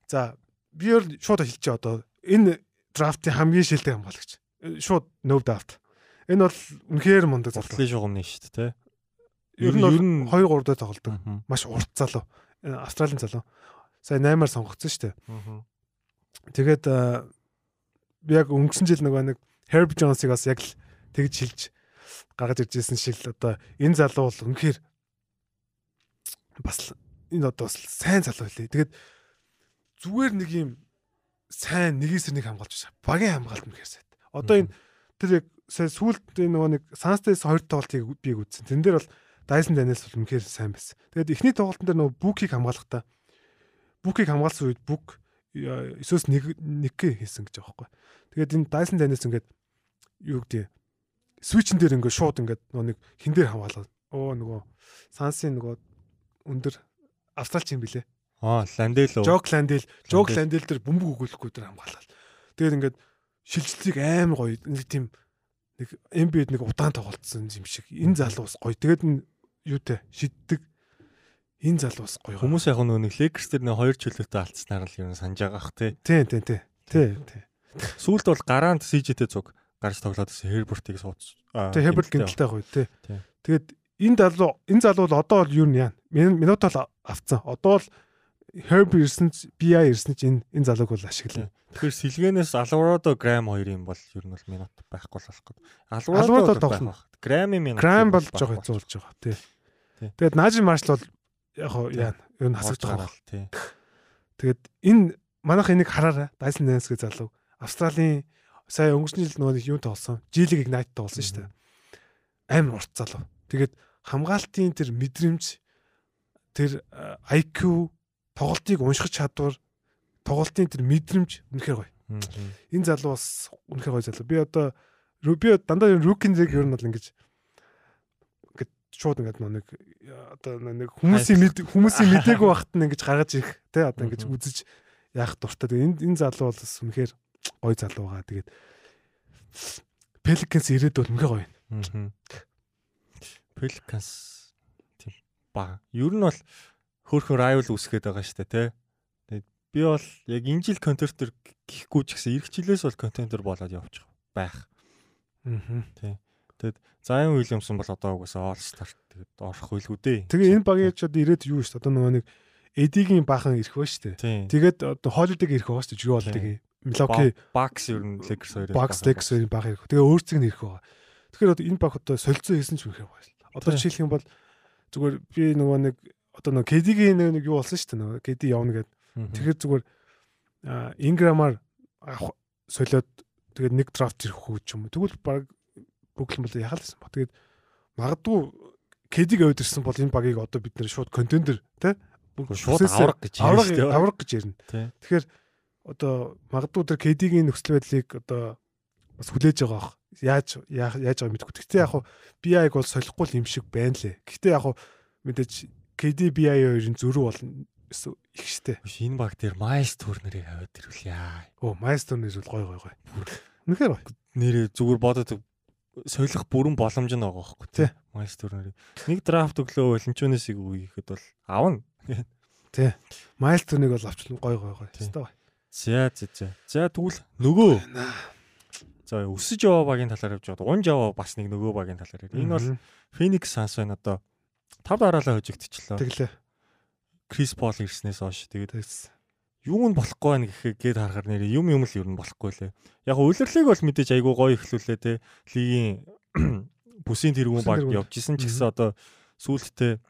за би өөр шууд хэлчихэ одоо энэ драфтын хамгийн шилдэг хамгаалагч. шууд no doubt. Энэ бол үнэхээр мундаг залуу. Уртлын шугамны шүү дээ, тэ. Ер нь бол 2 3 доо тоглодог. Мгм. Маш урт залуу. Энэ Австралийн залуу. Сая 8-аар сонгогдсон шүү дээ. Тэгээд би яг өнгөрсөн жил нөгөө нэг Herb Jones-ыг бас яг л тэгж шилж гаргаж иржсэн шиг л одоо энэ залуу бол үнэхээр бас энэ одоо бас сайн залуу лээ. Тэгээд зүгээр нэг юм сайн нэгээс нэг хамгаалж байгаа. Багийн хамгаалт үнэхээр сайт. Одоо энэ тэр яг сая сүүлд нөгөө нэг Sunsets хоёр тоглолтыг би яг үзсэн. Тэн дээр бол Dyson Daniels бол үнэхээр сайн байсан. Тэгээд эхний тоглолтын дээр нөгөө Book-ийг хамгаалахдаа Book-ийг хамгаалсан үед Book өсөөс нэг нэг хийсэн гэж байхгүй. Тэгээд энэ Dyson Daniels ингээд юу гэдэг switch-н дээр ингээд шууд ингээд нөгөө нэг хин дээр хамгаалаад оо нөгөө Сансын нөгөө өндөр австралч юм билэ. Аа, Ландело. Жок Ландел, Жок Ландел. Ландел дээр бөмбөг өгүүлэхгүй дээр хамгаалал. Тэгээд ингээд шилжилтийг аим гоё нэг тийм нэг NBA-д нэг удаан тоглолцсон юм шиг. Энэ залуу бас гоё. Тэгээд юутэй шиддэг. Энэ залуу бас гоё. Хүмүүс яг нөгөө нэг Lakers дээр нэг хоёр чөлөөтэй алдснаар л юм санаж байгаа ах тий. Тий, тий, тий. Тий, тий. Сүүлд бол гараанд CJ-тэй цуг гарч тоглоод байсан Herbert-ийг сууц. Тэг Херберт гинтэлтэй гоё тий. Тий. Тэгээд энэ залуу энэ залуу бол одоо бол юу нь яа. Минут бол авцсан. Одоо бол Herb ирсэн ч BI ирсэн ч энэ энэ залууг бол ашиглана. Тэгэхээр сэлгэнээс Alvarado Graham хоёрын бол ер нь бол минут байхгүй л болох гэдэг. Alvarado тоглоно. Graham-ийн минут. Крайм бол жоо хэцүүлж байгаа. Тий. Тэгээд Нажи Маршал бол яг яа юу н хасаж хасагдж байгаа. гараал тий. Тэгээд энэ манайх энийг хараарай. Dyson Dance гэх залуу. Австралийн сая өнгөрсөн жил нөгөө нэг юу тоглосон? G-League Ignite тоглосон шүү дээ. Амар урт залуу. Тэгээд хамгаалтын тэр мэдрэмж тэр э, IQ тоглолтыг унших чадвар тоглолтын тэр мэдрэмж үнэхээр гоё. Энэ залуу бас үнэхээр гоё залуу. Би одоо ру- би дандаа рукин зэрэг ер нь бол ингэж ингээд шууд ингээд нэг одоо нэг хүмүүсийн мэд хүмүүсийн мдээгүй байхад нь ингэж гаргаж ирэх тий одоо ингэж үзэж яах дуртай. Тэгээ энэ энэ залуу бол бас үнэхээр гоё залуу байгаа. Тэгээд Pelicans ирээд бол үнэхээр гоё. Мгм. Pelicans тийм баг. Ер нь бол хөөхөн rival үсгээд байгаа шүү дээ. Тэгээд би бол яг энэ жил контентер гэхгүй ч гэсэн эх жилээс бол контентер болоод явчих байх. Аа. Zion Williamson бол одоо угаасаа All Star тэгээд орох байлгүй дээ. Тэгээ энэ багийн ч одоо ирээд юу шүү дээ. Одоо нөгөө нэг Эдигийн бахан ирэх ба шүү дээ. Тэгээд одоо Holiday ирэх байгаа шүү дээ. Юу болдгийг. Milwaukee Bucks ер нь Lakers хоёроо. Bucks Lakers хоёрын баг ирэх. Тэгээ өөрцөг нь ирэх байгаа. Тэгэхээр одоо энэ баг одоо солилцоо хийсэн ч үнэхээр гоё. Одоо жишээлх юм бол зүгээр би нөгөө нэг одоо нөгөө KD-гийн нэг юу болсон шүү дээ. Нөгөө KD явна гэдэг. Тэгэхээр зүгээр Ingram-аар авах солиод тэгээд нэг драфт ирэх хүү ч юм уу. Тэгвэл баг бүглэн бол яхалсан ба. Тэгээд магадгүй KD-г аваад ирсэн бол энэ багийг одоо бид нэр шууд контендер тий шууд авраг гэж авраг авраг гэж ярина. Тэгэхээр одоо магадгүй тэр KD-гийн нөхцөл байдлыг одоо бас хүлээж байгаа бах. Яаж яа- яаж байгаа мэдэхгүй. Гэхдээ яг хуу BI-г бол солихгүй л юм шиг байна лээ. Гэхдээ яг хуу мэдээж KD BI хоёрын зөрүү бол их штэ. Биш энэ баг дээр Miles Turner-ыг аваад ирвэл яа. Оо, нэр бол гой гой гой. Үнэхээр гоё. Нэрээ зүгээр бодоод солих бүрэн боломж нь байгаа байхгүй Тий. Miles Turner-ыг. Нэг драфт өглөө Валентиносыг үеихэд бол авна. Maestro-ыг бол авчлаа гой гой гой. Тий. Гоё. За за за. За тэгвэл нөгөө за өсөж яваа багийн талаар явж байгаа. Унж яваа бас нэг нөгөө багийн талаар. Энэ бол. Phoenix Suns байна одоо. Тав дараалал хожигдчихлоо. тэглээ. Крис Пол ирснээс хойш тэгээд Юу нь болохгүй байна гэхэд харахаар нэр юм юм л ер нь болохгүй лээ. Яг улирлыг бол мэдээж айгүй гоё ихлүүлээ те. Лигийн бүсийн тэргүүн баг явж исэн ч гэсэн одоо сүүлдээ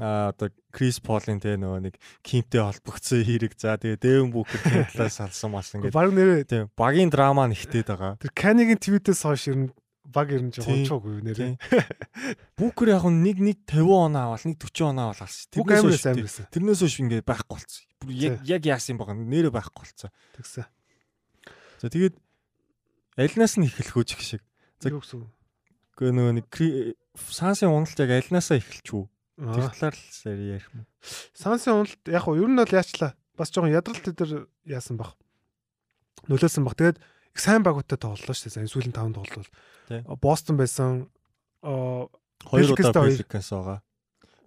а одоо Крис Полын те нөгөө нэг кимтэй холбогдсон хэрэг за тэгээ Дэвэн Бүкер талаас салсан мас ингээд Баг нэрээ багийн драма нэгтээд байгаа. тэр Канигийн твитээс хойш ер нь баг ер нь жоохон чууг нэрээ. Бүкер яг нэг нэг 50 оноо авал нэг 40 оноо авал алсан. Тэрнээс хойш. Тэрнээс хойш ингээд байхгүй болцсон. Бүр яг яг яасан юм байгаа нэрээ байхгүй болцсон. Тэгсэн. За тэгээд альнаас нь эхлэх үү гэх шиг. За- Юу гэсэн. Гэхдээ нөгөө нэг Сансын уналт яг альнаасаа эхэлч үү? Тэр Аа. талаар л ярих юм. Сансын уналт яг хуу ер нь бол яачлаа. Бас жоохон ядралт өдр яасан баг. Нөлөөсөн баг. Тэгээд их сайн багуудтай тоглолоо шүү дээ. Сүүлийн 5 тоглолт Тий. бол. Бостон байсан. Аа Хоёр удаа. Pelicans байгаа.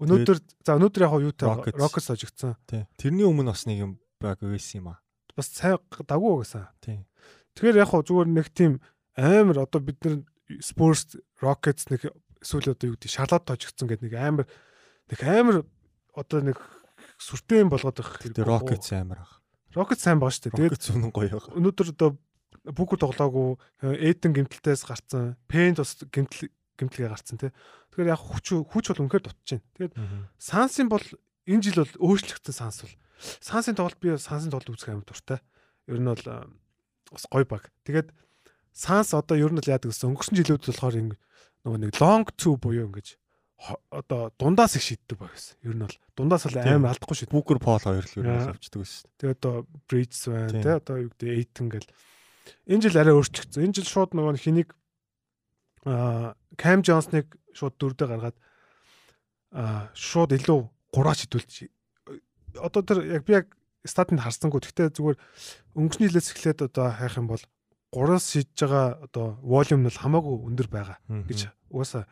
өнөөдөр за өнөөдөр яг Rockets. Rockets хожигдсан. Тий. Тэрний өмнө бас нэг юм баг байсан юм аа. Бас сайн дагуу байсан. Тэгэхээр яг зүгээр нэг тийм амар одоо бид нар Spurs Rockets нэг эсвэл одоо юу гэдэг Charlotte тожигдсон гэдэг нэг амар нэг амар одоо нэг сүртэй юм болгоод байх Тэр Rockets амар ах. Rockets сайн байгаа шүү дээ. Тэгээд үнэн гоё ах. өнөөдөр одоо бүкү тоглоогүй Эден гимтэлтээс гарцсан, Пен бас гимтэл гимтэлгээ гарцсан тий. Тэгэхээр яг хүч хүч бол үнэхээр байна. Тэгээд Сансын бол энэ жил бол өөрчлөгдсөн Санс бол. Сансын тоглолт би Сансын тоглолт үзэх амар дуртай. Ер нь бол а, бас гоё баг. Тэгээд Санс одоо ер нь л яадаг гэсэн өнгөрсөн жилүүд болохоор ингэ нөгөө нэг long two буюу ингэж одоо дундаас их шийддэг баг гэсэн. Ер нь бол дундаас Тийм. амар алдахгүй шийддэг. Booker Paul хоёр л юу Яа. авчдаг байсан. Тэгээ одоо Bridges байна тий одоо юу гэдэг Aiton гэл энэ жил арай өөрчлөгдсөн. Энэ жил шууд нөгөө хэнийг аа Cam Jones-ныг шууд дөрөвдөө гаргаад аа шууд илүү гураа шидүүлж одоо тэр яг би яг статинд харсангүй. Гэхдээ зүгээр өнгөрсний жилээс эхлээд одоо хайх юм бол гураас шидж байгаа одоо volume нь хамаагүй өндөр байгаа гэж угаасаа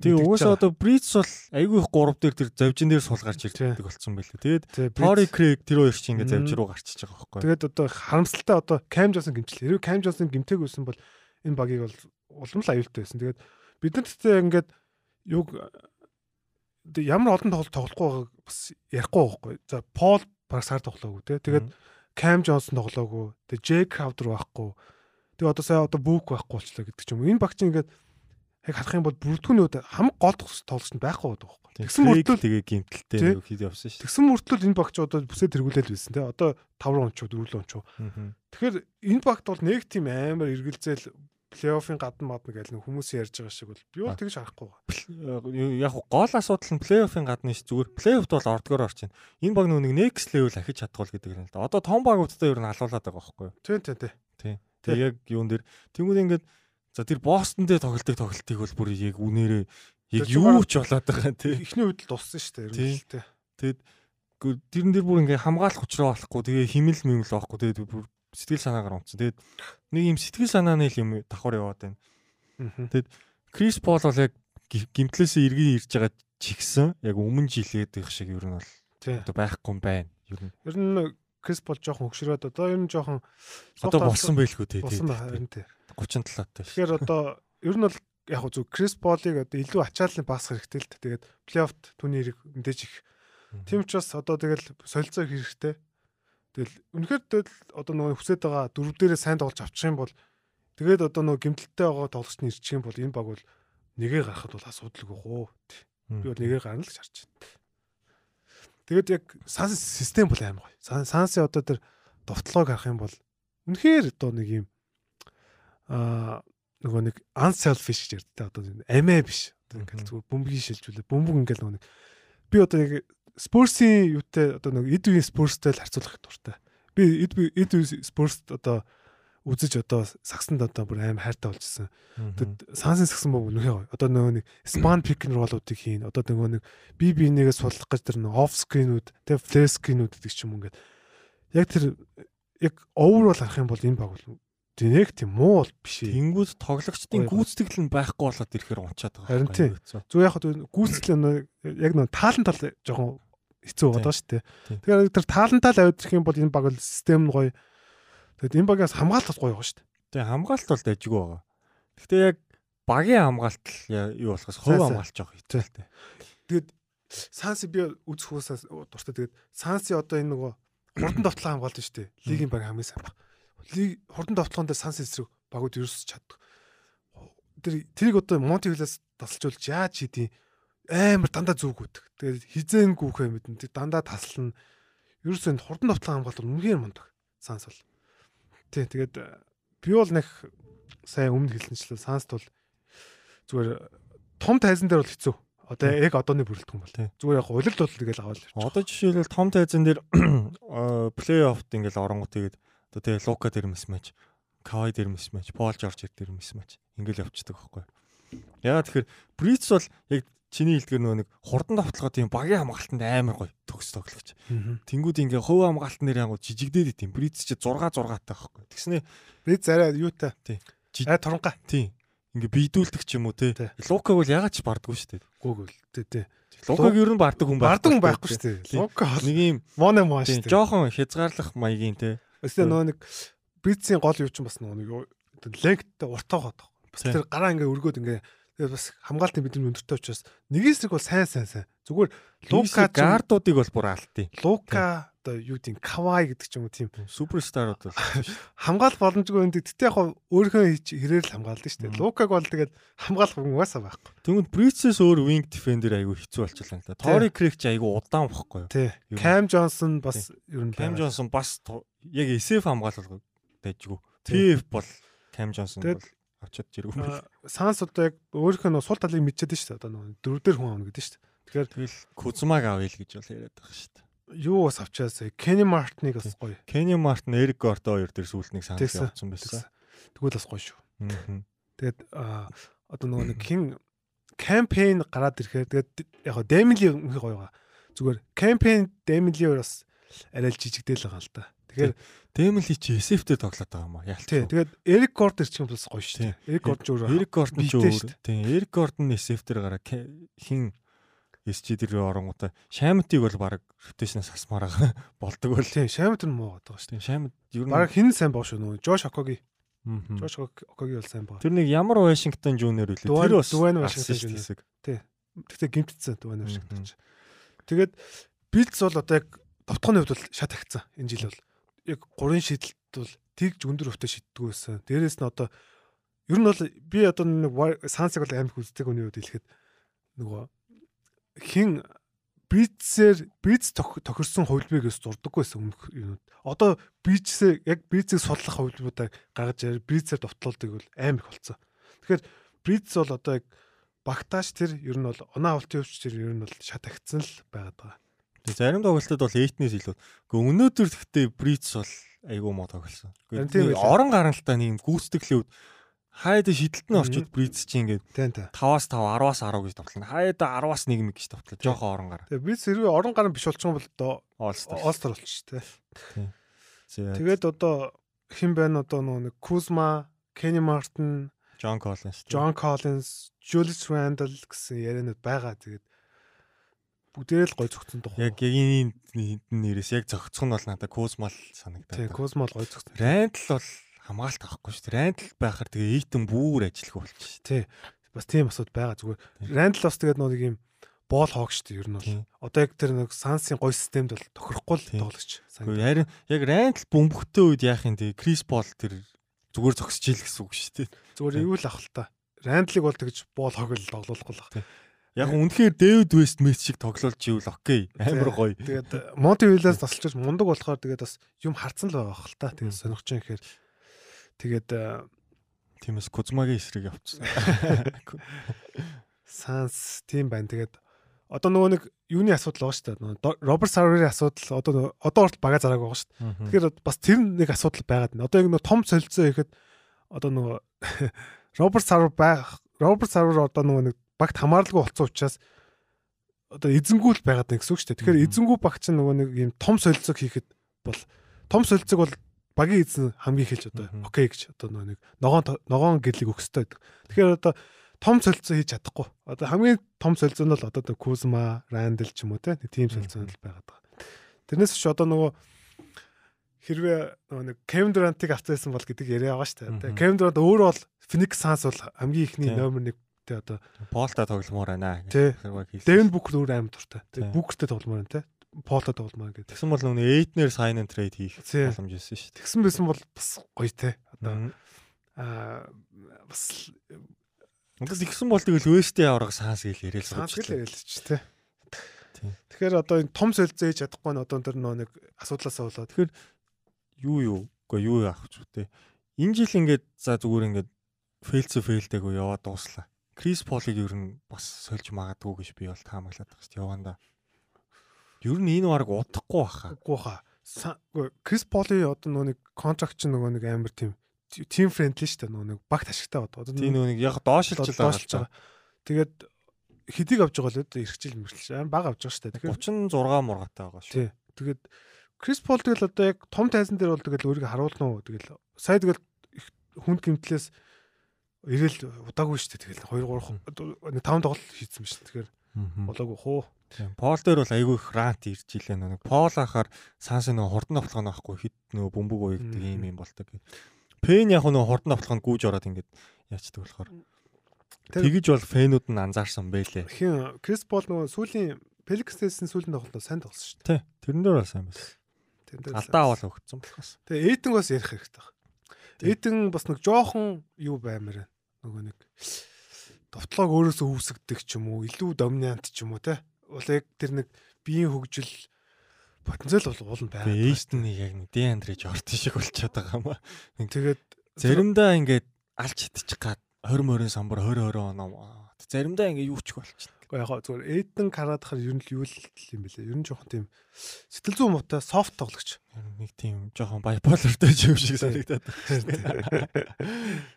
Тэгээ мэдэгдэж угаасаа одоо Breeze бол айгүй их 3 дээр тэр завжин дээр сул гарч Тийм. ирдэг болсон байлээ. Тэгээд Tory Craig тэр хоёр чинь ингээ Мм. завж руу гарчиж байгаа байхгүй. Тэгээд одоо харамсалтай одоо Cam Johnson гимтэл. Хэрвээ Cam Johnson гимтэйг байсан бол энэ багийг бол улам л аюултай байсан. Тэгээд бид нар тэгтээ ингээд юг ямар олон тоглолт тоглохгүй байгааг бас ярихгүй байхгүй. За Paul сар тоглоогүй те. Тэгээд Cam Johnson тоглоогүй. Тэгээд Jake Crowder байхгүй. Тэгээд одоо сая одоо Book байхгүй болчлаа гэдэг ч юм. уу. Энэ баг чинь ингээд яг харах юм бол бүрдгүүний үед хам гол тоглолт байхгүй байдаг байхгүй. Тэгсэн мөртлөө тэгээ гимтэлтэй нэг хэд явсан шүү. тэгсэн мөртлөө энэ багч одоо бүсээ тэргүүлэл байсан те. Одоо 5 руу ончоо 4 рүү ончоо. дээ. Тэгэхээр энэ багт бол нэг тийм амар эргэлзээл плей-оффын гадна мадна гэж нэг хүмүүс ярьж байгаа шиг бол би бол тэгж харахгүй байгаа. яг гол асуудал нь плей-оффын гадна ш зүгээр плей-оффд бол ордгоор орчин. Энэ баг нүг next level ахиж чаддгуул гэдэг юм л да. Одоо том багуудтай ер нь халуулаад байгаа байхгүй юу? Тийм тийм тийм. Тэгээ яг юун дээр тэнгууд ингээд за тэр Бостон дээр тоглолтыг тоглолтыг бол бүр яг үнээрээ яг юу ч болоод байгаа тий. Эхний үед л дуссан шүү дээ. Ерөнхийдөө. Тэгэд тэрэн дээр бүр ингээ хамгаалах учраа болохгүй тэгээ химэл мэмэл байхгүй тэгээд бүр сэтгэл санаагаар унтсан. Тэгээд нэг юм сэтгэл санааны юм давхар яваад байна. Мгм. Крис Пол бол яг ги- гимтлээсээ эргэн ирж байгаа чигсэн яг өмнө жилээд их шиг ер нь бол одоо байхгүй юм байна. Ер нь Ер нь Крис бол жоохон хөгшрөөд одоо ер нь жоохон одоо болсон байлгүй тий. болсон байна тий. 37 таа. Тэгэхээр одоо ер нь бол яг хөө зөв Крис Полыг одоо илүү ачааллын бас хэрэгтэй л дээ. Тэгээд плей-оффт түүний хэрэг мэдээж их. Тийм учраас одоо тэгэл солилцоо хэрэгтэй. Тэгэл үнэхээр тэгэл одоо нөгөө хүсэж байгаа дөрөв дээрээ сайн тоглож авчих юм бол тэгээд одоо нөгөө гимтэлтэй байгаа тоглогч нь ирчих юм бол энэ баг бол нэгээ гарахад бол асуудалгүй хөө. Би бол нэгээ гарна л гэж харж байна. Тэгээд яг санс систем бол аим гоё. Сан- Сансын одоо тэр довтлогыг харах юм бол үнэхээр одоо нэг юм аа нөгөө нэг unselfish гэж ярьдаа одоо амиа биш. Одоо ингээл зүгээр бөмбөгийн шилжүүлээ. Бөмбөг ингээл нөгөө нэг би одоо нэг Spurs-ийн юутай одоо нэг үеийн Spurs-тэй л харьцуулах дуртай. Би эд эд үеийн Spurs одоо үзэж одоо сагсанд одоо бүр аим хайртай болжсэн. Тэгэд сансын сагсан боо үнэхээр гоё. Одоо нөгөө нэг span pick and roll-уудыг хийн. Одоо нөгөө нэг би би нэгээс суллах гэж тэр нөгөө off screen-үүд, тэг flare screen-үүд гэдэг ч юм ингээд яг тэр яг overall харах юм бол энэ баг бол тэнэг тийм муу бол биш. Тэнгүүд тоглогчдын гүйцэтгэл нь байхгүй болоод ирэхээр унчаад байгаа. Харин байхгүй тий. юу? Зүгээр яг хөө гүйцэтгэл нь яг нөгөө таалан тал жоохон хэцүү Тийм. байгаа шүү дээ. Тийм. Тэгэхээр тэр таалантаа л аваад ирэх юм бол энэ баг бол систем нь гоё. Тэгэд энэ багаас хамгаалалт бас гоё байгаа шүү дээ. Тэгээ хамгаалалт бол дайжгүй байгаа. Гэхдээ яг багийн хамгаалалт л я- юу болохоос хувь сайн. хамгаалж байгаа хэвчээ. Тэгээд Санси би үзэх хүмүүсээс дуртай. Тэгээд Санси одоо энэ нөгөө хурдан довтлоо хамгаалт шүү дээ. Лигийн баг хамгийн сайн баг. Хурдан довтлоонд Санси эсрэг багууд ерөөс чаддаг. Тэр тэрийг одоо Монтивилээс тасалжуулж яаж хийдیں۔ Амар дандаа зүгүүдэг. Тэгээд хизээн гүүхээ мэдэн. Тэр дандаа таслана. Ерөөсөө энэ хурдан довтлоо хамгаалт үнэхээр мундаг. Санс бол. Тий, тэгээд э, би бол нэг сайн өмнө хэлсэнчлээ. Санст бол зүгээр том тайзан дээр бол хэцүү. Одоо яг одооны бүрэлдэхүүн бол. Тий. Зүгээр яг улирал бол тэгэл аваад. Одоо жишээлбэл том тайзан дээр плей-оффт ингээл оронгууд тэгээд одоо тэгээ Лука дээр мисмэч, Кавай дээр мисмэч, Пол Жорж дээр мисмэч ингээл явцдаг байхгүй. Ягаад тэгэхээр Бриц бол яг чиний хэлдгэр нөгөө нэг хурдан давталгаа тийм багийн хамгаалтанд амар гоё төгс тоглогч. Тэнгүүд ингээ хувь хамгаалтан дээр ангууд жижигдээд идэв. Бриц чи 6 6 таа байхгүй. Тэгснэ Би зарай юутай. Жи- Аа туранга. тийм ингээ бийдүүлдэг ч юм уу те. Лукаг бол ягаад ч бардггүй шүү дээ. Гүүгэл. Тий, тий. Лукаг ер нь бардаг хүн Бардаг хүн те. байхгүй шүү дээ. Лука Нэг юм моно моо тийм шүү дээ. жоохон хязгаарлах маягийн те. Өстэй нөгөө нэг Бритсийн гол юу ч бас нөгөө нэг легттэй уртаа хаад. Бас тэр гараа ингээ өргөөд ингээ тэгээд бас хамгаалтын бидний өндөртэй учраас нэгээс нэг бол сайн сайн сайн. Зүгээр Лука гардуудыг бол бүр алдтыг. Лука одоо юу гэдэг кавай гэдэг ч юм уу тийм Суперстарууд бол хамгаалах боломжгүй юм. Тэгтээ яг өөрийнхөө хэрээр л хамгаалдаг шүү дээ. Лукаг бол тэгээд хамгаалах хүн угаасаа байхгүй. Тэгвэл Брицэс өөр wing defender айгүй хэцүү болчихлоо да. Тори Крик ч айгүй удаан бохгүй юу? Кам Джонсон бас ер нь Кам. Джонсон бас яг SF хамгаалал дайжгүй. TF бол Кам Джонсон бол очоод жиргүү мэл. Аа, Санс одоо яг өөрийнхөө нөө сул талыг мэдчихэд шүү дээ. Одоо нөө дөрөвдөр хүн авна гэдэг шүү дээ. Тэгэхээр Тэгэл Кузмаг авъя л гэж бол яриад байгаа шүү дээ. Юу бас авчаасаа Кени Мартныг бас гоё. Кени Мартин, Эрик Гордо хоёр дээр сүүлд нэг санал явуулсан байсан. Тэгвэл бас гоё шүү. Тэгээд одоо нөгөө нэг хин кампейн гараад ирэхээр тэгээд яг хаа Демили үнхээр гоё байгаа. Зүгээр кампейн Демили бас арай л жижигдэл байгаа л да. Тэгэхээр Дэмли чи SF-тэй тоглоод байгаа юм аа. Яалт. тэгээд Эрик Горд ирчих юм бас гоё шүү. Эрик Горд ч өөр Эрик Гордон ч өөр. Тийм, Эрик Гордон SF-тэр гараа Ке- хин SG дээр оронгуудаа Шамтыг бол баг ротейшнаас асмаар байгаа болдог бол. тий Шамт нь муу байгаа шүү. Тийм, Шамт ер нь Бараг хин сайн баа шүү нөгөө Жош Окоги. Жош Окоги бол сайн баа. Тэр нэг ямар Вашингтон жуниор үлээ. Тэр бас Дуан Вашингтон Вашингтон жуниор хэсэг. Тэгтээ гимтцсэн Мгм. тааж. Тэгээд Билдс бол одоо яг товтгооны хувьд бол шат агцсан энэ жил бол. Яг гурван шийдэлт бол тэгж өндөр өвтө шийддэг байсан. Дээрээс нь одоо ер нь бол би одоо нэг Сансыг бол амар их үздэг хүний хувьд хэлэхэд нөгөө хин Бицээр Биц тохирсон хувилбарыг зурдаггүй байсан өмнөх юм. Одоо Бицээ яг Бицийг судлах хувилбаруудаа гаргаж ирээ Бицээр довтлуулдаг бол амар их болцсон. Тэгэхээр Биц бол одоо яг багтааш тэр ер нь бол оноо авалтын өвч тэр ер нь бол шат агцсан л байгаад байгаа. Тэг зарим тоглолтод бол 8-ээс илүү. Гэхдээ өнөөдөр гэхдээ Бриц бол айгүй муу тоглосон. Орон гарантаа нэг юм гүйцэтгэлүүд хаяад шидэлт нь орчод Бриц чи ингээд Тийм тийм. 5-аас 5, 10-аас 10 гэж тоглоно. Хаяад 10-аас 1 гэж тоглоо. Жохон орон гараа. Тэгээ Биц хэрвээ орон гарan биш болчих юм бол одоо All-Star. Олстер болчих тээ. Тэгээд одоо хэн байна одоо нөгөө нэг Кузма, Кени Мартин, Джон Коллинс. Джон Коллинс, Julius Randle гэсэн яриануд байгаа. Тэгээд бүгдээрээ л гой зөгцсөн дуу. Яг энэ нэрээс яг зөгцөх нь бол надад Кузмал Тийм, санагдаад. Кузма л гой зөгцсөн. Рандл бол хамгаалт авахгүй шүү дээ. Рандл байхаар тэгээ Эйтэн бүр ажиллах болчих шүү Тий. Бас тийм асууд байгаа зүгээр. Randle бас тэгээд нэг юм боол хоог шүү дээ ер нь бол. Одоо яг тэр нэг Сансын гой системд бол тохирохгүй л тоглогч. Харин яг Рандл бөмбөгтэй үед яах юм тэгээ Крис Пол тэр зүгээр зогсож ил гэсэн үг шүү. Зүгээр юу л авах л та. Рэндлиг бол тэгж боол хог л тоглуулахгүй л баг. Яг үнэхээр Дэвид Вест мэт шиг тоглолж ивэл окей. Амар гоё. Тэгээд Монти Виллас тасалж мундаг болохоор тэгээд бас юм харцсан л байгаа хэл та. Тэгээд сонирхож байгаа гэхээр тэгээд Тиймээс Кузмагийн эсрэг явчихсан. Санс тийм байна. Тэгээд одоо нөгөө нэг юуны асуудал байгаа шүү дээ. Роберт Сарвери асуудал одоо одоо урт бага зараг байгаа шүү дээ. Тэгэхээр бас тэр нэг асуудал байгаад байна. Одоо яг нөгөө том солилцоо ихэд одоо нөгөө Роберт Сарвер байх Роберт Сарвер одоо нөгөө нэг багт хамааралгүй болсон учраас одоо эзэнгүүл байгаад байна гэсэн үг шүү дээ. Тэгэхээр эзэнгүү баг чинь нөгөө нэг юм том солилцоог хийхэд бол том солилцоог бол багийн эзэн хамгийн ихэлж одоо окей гэж одоо нэг ногоон ногоон гэрлийг хэрэгтэй байдаг. Тэгэхээр одоо том солилцоо хийж чадахгүй. Одоо хамгийн том солилцоо нь бол одоо Кузма, Рандл ч юм уу те тийм солилцоо л байгаад байгаа. Тэрнээс ч одоо нөгөө хэрвээ нөгөө нэг Кевин Durant-ыг авчихсан бол гэдэг яриа байгаа шүү дээ. Кевин Durant өөрөө бол Phoenix Suns бол хамгийн ихний номер 1 те одоо Полта тогломоор байна. Devin Booker өөр аим дуртай. Bookerтэй тогломоор байна те. Полто тогломоор гэдэг. Тэгсэн бол нөгөө Эйтнер sign and trade хийх боломж ирсэн шүү. Тэгсэн байсан бол бас гоё те. Одоо аа бас Угаас тэгсэн бол тэгэл Вестийн авраг санс гэл санс сууж гэл яриад л ч те. Тэгэхээр одоо энэ том солилцоо хийж чадахгүй нь одоо тэр нөгөө нэг асуудлаасаа болоод юу юу үгүй юу яах ч үтэй. Энэ жил ингээд за зүгээр ингээд фейлцэ фейлдээгөө яваад дууслаа. Крис Полыг ер нь бас сольж магадгүй гэж би бол таамаглаад байгаа шүү дээ. Яванда. Ер нь энэ баг удахгүй баха. хаа. Үгүй Крис Поли одоо нөгөө нэг контракт ч нөгөө нэг амар тийм тим френдли шүү дээ нөгөө нэг багт ашигтай. Одоо Тийм нэг яг доошлж байгаа. Тэгээд хэдийг авч байгаа л өөдөө эрхчил мэрхчил амар бага авч байгаа шүү дээ. Тэгэхээр 36 мургатай байгаа шүү. тий. Тэгээд Крис Пол тэгэл одоо яг том тайзан дээр бол тэгэл өөрийгөө харуулна уу тэгэл сая тэгэл их хүнд гимтлээс ирээл удаагүй шүү дээ. Тэгэл 2 3 5 тоглолт хийсэн шүү. Тэгэхээр. Болоогүй. Тийм. Пол дээр бол айгүй их рант ирж илээ нэг. Пол ахаар санс нөгөө хурдан нь байхгүй хит нөгөө бөмбөг уягдаг юм юм болдог. Пен яг нөгөө хурдан автлаханд гүүж ороод ингээд яачдаг болохоор. Тэгэж бол фэнүүд нь анзаарсан байлээ. Хин Крис Пол нөгөө сүүлийн Пеликстэйсэн сүүлийн тоглолтоо сайн тоглосон шүү дээ. Тэрэн дээр бол сайн байсан. Алдаа авал өгцөн болохоос. Тэгээ Эйтэн бас ярих хэрэгтэй байна. Эйтэн бас нэг жоохон юу баймаар нөгөө нэг довтлог өөрөөсөө үүсгдэг ч юм уу, илүү доминант ч юм уу те. Бол яг тэр нэг биеийн хөгжил потенциал бол уул нь байгаа. Эйтэн нэг яг нэг Деандрэж ортон шиг болчиход байгаа юм аа. Тэгээд заримдаа ингээд алж идчих гад 20 морин самбар 20 20 оноо. Заримдаа ингээ юу ч болчихно. Яг зүгээр Эйден Карадахаар ер нь юу л юм бэлээ. Ер нь жоохон тийм сэтгэл зүйн муутай софт тоглогч. Нэг тийм жоохон байполартай юм шиг санагдаад.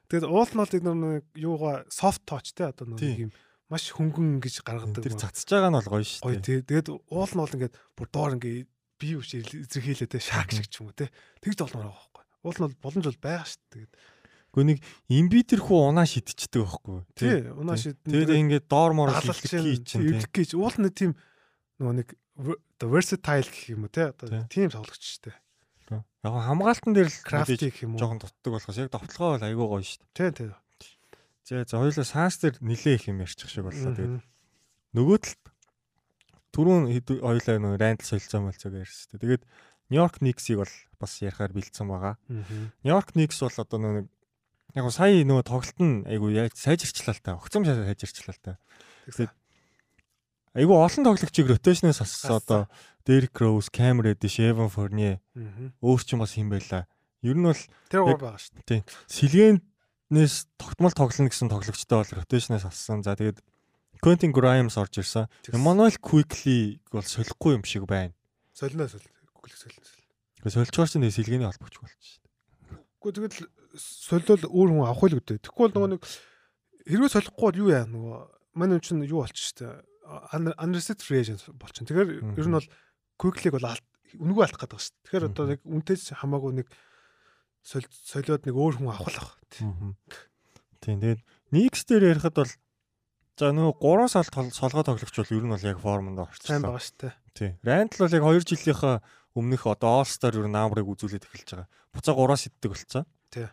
Тэгээд уул нь бол нэг юугаа софт точ те одоо нэг юм маш хөнгөн ингэж гаргадаг. Тэр цацж байгаа нь бол гоё шүү дээ. Тэгээд уул нь бол ингээд бүр доор ингээ бие өвч эзэрхийлээ те шаак шиг ч юм уу те. Тэгж болмоор байгаа байхгүй. Уул нь бол боломж бол байгаа шүү дээ. Тэгээд Гэхдээ нэг имбитер хүү унаа шидчихдэг байхгүй. Тий, унаа шидэн. Тэгээд ингээд доор мор хэлэх чинь гэж уул нэг тийм нөгөө нэг versatile гэх юм уу те одоо тийм тоглогч штэ. Яг хамгаалтан дээр л крафти гэх юм уу. Жохон дутдаг болохоос яг довтлогоо бол айгүй гоё штэ. Тий, тий. За за хоёулаа санс дээр нилээ их юм ярьчих шиг боллоо. Тэгээд нөгөө талд түрүүн хоёулаа нөгөө рандл солилцсон болцоо ярьсан. Тэгээд Нью-Йорк Никсийг бол бас ярихаар бэлдсэн байгаа. Нью-Йорк Никс бол одоо нэг яг го сая нөгөө тоглолт нь айгу сайжирчлаа л та. Огцом сайжирчлаа л та. Тэгээд айгу олон тоглогчийг ротейшнээс ассан одоо Derrick Rose, Cam Reddish, Evan Fournier өөр ч юм бас юм байла. Ер нь бол тэр гоо байгаа шүү дээ. Тийм. Сэлгэнээс тогтмол тоглоно гэсэн тоглогчтой бол ротейшнээс ассан. За тэгээд Quentin Grimes орж ирсэн. Emmanuel Quickly бол солихгүй юм шиг байна. Солино солино. Quickly солино. Гэхдээ солилцоор чинь сэлгээний холбогч болчих шүү дээ. Гэхдээ тэгэл солиод өөр хүн авах л үдэ. Тэгэхгүй бол нөгөө нэг хэрвээ солихгүй бол юу яа нөгөө манай чинь юу болчих штэ. Unrestricted free agent болчих. Тэгэхээр ер нь бол quickly бол үнгөө алдах гэдэг штэ. Тэгэхээр одоо нэг үнтэй хамаагүй нэг солиод нэг өөр хүн авах л ах. Тийм. Тэгээд Никс дээр ярихад бол за нөгөө 3 сар солгоо тоглогч бол ер нь бол яг формонд орчихсон. Сайн байгаа штэ. Тийм. Рандл бол яг 2 жилийнхаа өмнөх одоо All Star ер нь наамрыг үзүүлээд эхэлж байгаа. Буцаа 3-аас иддэг болцсон. Тий.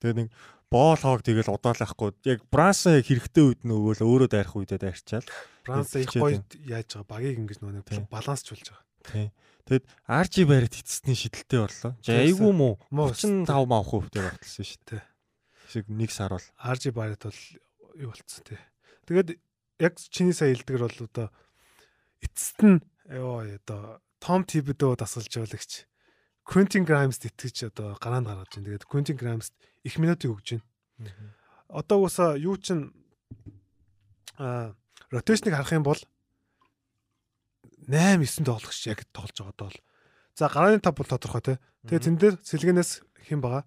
Тэгээ нэг боол хоог тэгэл удаалахгүй. Яг Бранс яг хэрэгтэй үед нөгөө өөрөө дайрах үедээ дайрчаал. Бранс их гоё яаж байгаа багийг ингэж нөгөө балансчулж байгаа. Тий. Тэгэд RG барьд эцэстний шидэлтэй орлоо. Айгүй муу 35 маах хөвтэй багталсан шүү дээ. Шиг нэг сар бол RG барьд бол юу болцсон тий. Тэгээд яг чиний сая хэлдгэр бол одоо эцэст нь ёо одоо Том Тибедөө дасгалж яваалагч Quentin Grimes итгэж одоо гараанд гаргаж байна. Тэгээд Quentin Grimes их минутыг өгж байна. Одоо уусаа юу чин а ротейшнийг харах юм бол 8 9 тоглогч яг тоглож байгаа доо. За гарааны тав бол тодорхой те. Тэгээд тэн дээр сэлгэнээс хэн байгаа?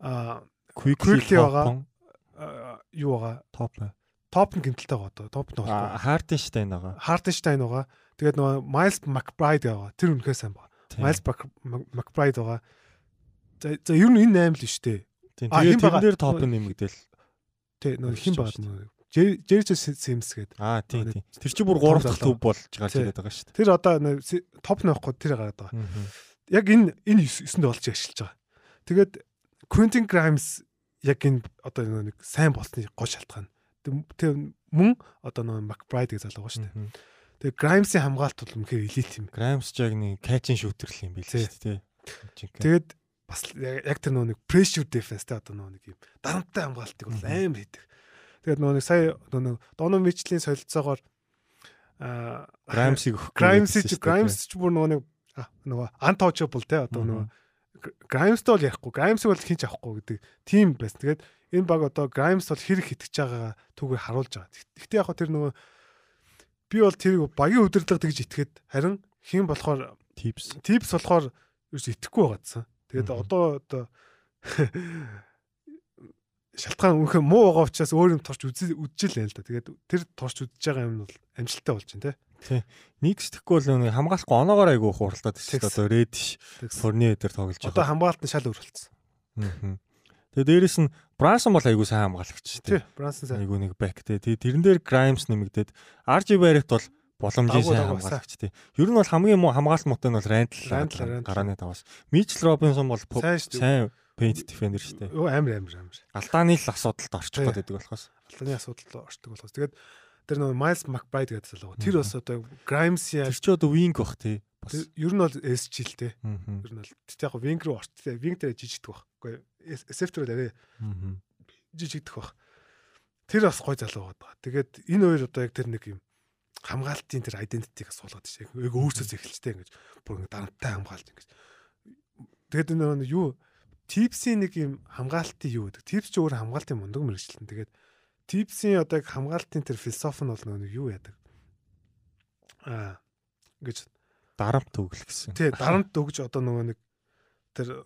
А Quickly байгаа. Юу байгаа? Топ. Топ нь гинтэлтэй байгаа доо. Топ нь байгаа. Хартенштайн байгаа. Хартенштайн байгаа. Тэгээд нөгөө Miles McBride байгаа. Тэр үнэхээр сайн байгаа. Miles McBride байгаа. За ер нь энэ 8 л шүү дээ. Тийм. Тэгээд тэрэн дээр топ нэмэгдэл. Тий, нөө хин байгаа нөө. Jerry Sims гээд. Аа тийм тийм. Тэр чи бүр 3 дахь төв болж гарч ирээд байгаа шүү дээ. Тэр одоо топ нөхгүй тэр гараад байгаа. Яг энэ энэ 9-нд болж ашиглаж байгаа. Тэгээд Quentin Grimes яг энэ одоо нэг сайн болсны гол шалтгаан. Тэр мөн одоо нөө McBride гэж залуу байгаа шүү дээ. Тэгээ Grimes-ийн хамгаалт бол үнэхээр элит юм. Grimes ч яг нэг catch-ин shooter л юм билээ шүү дээ. Тэгээд бас яг тэр нөгөө нэг pressure defense тэ одоо нөгөө нэг юм дарамттай хамгаалтыг бол амар хийдэг. Тэгээд нөгөө нэг сая нөгөө Donovan Mitchell-ийн солилцоогоор аа Grimes-ийг Grimes-ийг Grimes ч бүр нөгөө нэг нөгөө untouchable тэ одоо нөгөө Grimes-тэй бол ярихгүй Grimes-ийг бол хинч авахгүй гэдэг тийм байсан. Тэгээд энэ баг одоо Grimes бол хэрэг хитгэж байгаа түүгээр харуулж байгаа. Гэхдээ яг тэр нөгөө би бол тэрийг багийн удирдлага тэгж итгэхэд харин хэн болохоор tips tips болохоор ерөөс итгэхгүй байгаадсан. Тэгээд одоо одоо шалтгаан үнэхээр муу байгаа учраас өөр юм торч үдчихэл байл да. Тэгээд тэр торч үдчихэж байгаа юм бол амжилттай болж байна те. Тий. Нэгс тэхгүй бол хамгаалахгүй оноогоор айгуу хуралдаад байна. Одоо Reddish, Fournier дээр тоглож байгаа. Одоо хамгаалалт нь шал өөрчлөлтсөн. Аа. Тэгээ дээрэс нь Брансон бол айгүй сайн хамгаалагч тий. Брансон сайн. Айгүй нэг бэк тий. Тэгээ тэрэн дээр Grimes нэмэгдээд RJ Barrett бол боломжийн сайн хамгаалагч тий. Ер нь бол хамгийн муу хамгаалалт муутай нь бол Randall гарааны таваас. Mitchell Robinson бол сайн Paint Defender шүү дээ. Өө амар амар амар. Алдааны л асуудалд орчих Тий. гээд байдаг болохоос. Алдааны асуудал руу орчдөг болохоос. Тэгээд тэр нөгөө Miles McBride гэдэг залуу. Тэр бас одоо Grimes-я Тэр чи одоо wing бах тий. Ер нь бол SG л. Мгм. Ер нь бол тэгтээ яг wing руу орчтой. Wing дээр жижигдэх баг. Үгүй SF дээр арай жижигдэх баг. Тэр бас гой залуу байгаа. Тэгээд энэ хоёр одоо яг тэр нэг юм хамгаалтын тэр identity-г суулгаад тийш. Яг өөрсдөө эхэлжтэй ингэж бүр ингэ дарамттай хамгаалт ингэж. Тэгээд нөгөө юу Tips-ийн нэг юм хамгаалтын юу гэдэг. Tips ч өөр хамгаалтын мундаг мэрэгчлэн. Тэгээд Tips-ийн одоо яг хамгаалтын тэр философи нь бол нөгөө юу яадаг. Аа ингэж Дарамт төгөл гэсэн. тий дарамт өгж одоо нөгөө нэг тэр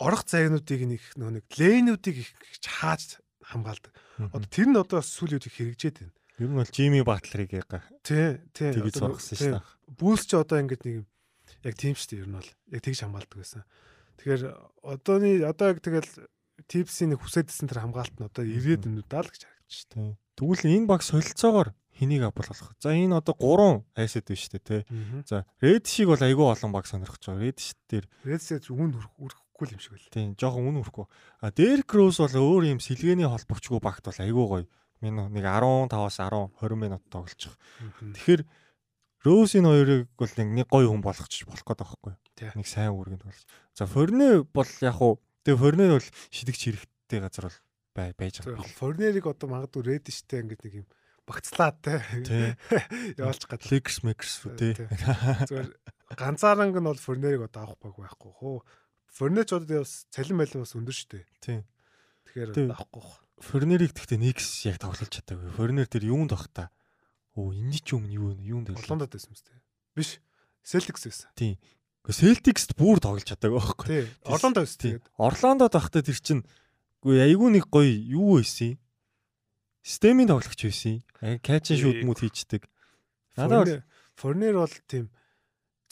орох зайнуудыг нэг нөгөө нэг лейнүүдийг их хааж хамгаалдаг. Одоо тэр нь одоо сүүлийн үед хэрэгжээд байна. Ер нь бол Jimmy Butler-ыг Тий, тий. тэгж тий, шүү дээ. Бүүс ч одоо ингэж нэг яг тийм шүү дээ ер нь бол яг тэгж хамгаалдаг байсан. Тэгэхээр одооны одоо яг тэгэл типсийн нэг хүсэдсэн тэр хамгаалт нь одоо ирээд удаа л гэж харагдаж шүү Тий. Тэгвэл энэ баг солилцоогоор хэнийг авбалгах. За энэ одоо 3 айсэд биш үү те. дээ. За Red шиг бол айгүй олон баг сонирхож байгаа. Red дээр Редсээ үн үрхэхгүй юм шиг байл. тийм жоохон үн өрөхгүй. А Derrick Rose бол өөр юм сэлгээний холбогчгүй багт бол айгүй гоё. Минь нэг 15-аас 10 20 минут байгаа. Тэгэхээр Rose-ийн хоёрыг бол нэг гоё хүн болгочих болох байгаа байхгүй. Тий. Нэг сайн үргэнд болж. За Fournier бол яг уу тэгээ Fournier бол шидэгч хэрэгтэй газар бол бай байж байгаа. Форнерийг одоо магадгүй ред штэ ингэж нэг юм багцлаад те. Явуулж гад. Makers үү те. Зүгээр ганцааранг нь бол форнерийг одоо авах баг байхгүй хөө. Форнер ч одоо бас цалин байлын бас өндөр штэ. Тий. Тэгэхээр Тий. авахгүй бах. Fournier-ийг тэгтээ Knicks яг тоглож чадаагүй. Fournier тэр юунд баг та? Оо энэ ч юм юу вэ? Юунд вэ? Орлондод байсан юм штэ. Биш. Celtics байсан. Тийм. Celtics-д бүр тоглож чадаагүй байхгүй. Тий. Орлондоо байсан. Тийм. Тэгээд Орландод байхдаа тэр чин үгүй айгүй нэг гоё юу байсан юм? Системийн тоглогч байсан юм. Catch and shoot мод хийчдэг. Надад бол Форнер бол тийм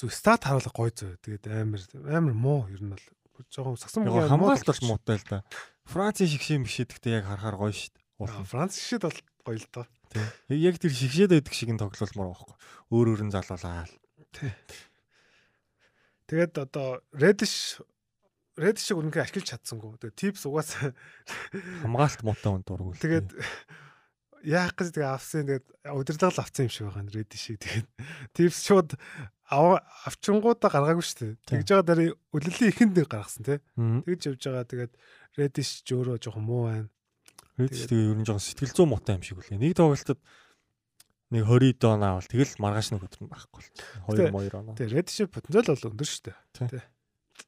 зүг стат харуулга гой зөө. Тэгээд амар амар муу ер нь бол жоохон сагсан яг хамгаалалт бол муутай л да. Францын шигшээ мгшээдэгтэй яг харахаар гоё. Уул. Франц шишэд бол гоё л доо. Тийм. Яг тэр шигшээд байдаг шиг нь тоглолмоор байхгүй. Өөр өөр нь залуулаа. Тэгээд одоо Reddish Reddish шиг үнэнхээр ашиглаж чадсангүй. Тэгээд tips угаасаа Хамгаалалт муутай хүн дургуул. тэгээд яах гэж тэгээ авсан тэгээд удирдлага авсан юм шиг байгаа нь Reddish шиг тэгээд tips шууд ав авчингуудаа гаргаагүй шүү дээ. Тэгж байгаа дараа үлэлийн ихэнд гаргасан тий. Тэгж явж байгаа тэгээд Reddish ч өөрөө жоохон муу байна. Редж тэгээ ер нь жоохон сэтгэл зүйн муутай юм шиг үлээ. Нэг тоглолтод нэг 20 дон аавал тэгэл маргааш нэг өдөр нь байхгүй бол. 2 2 оноо. Тэгээд Reddish потенциал бол өндөр шүү дээ.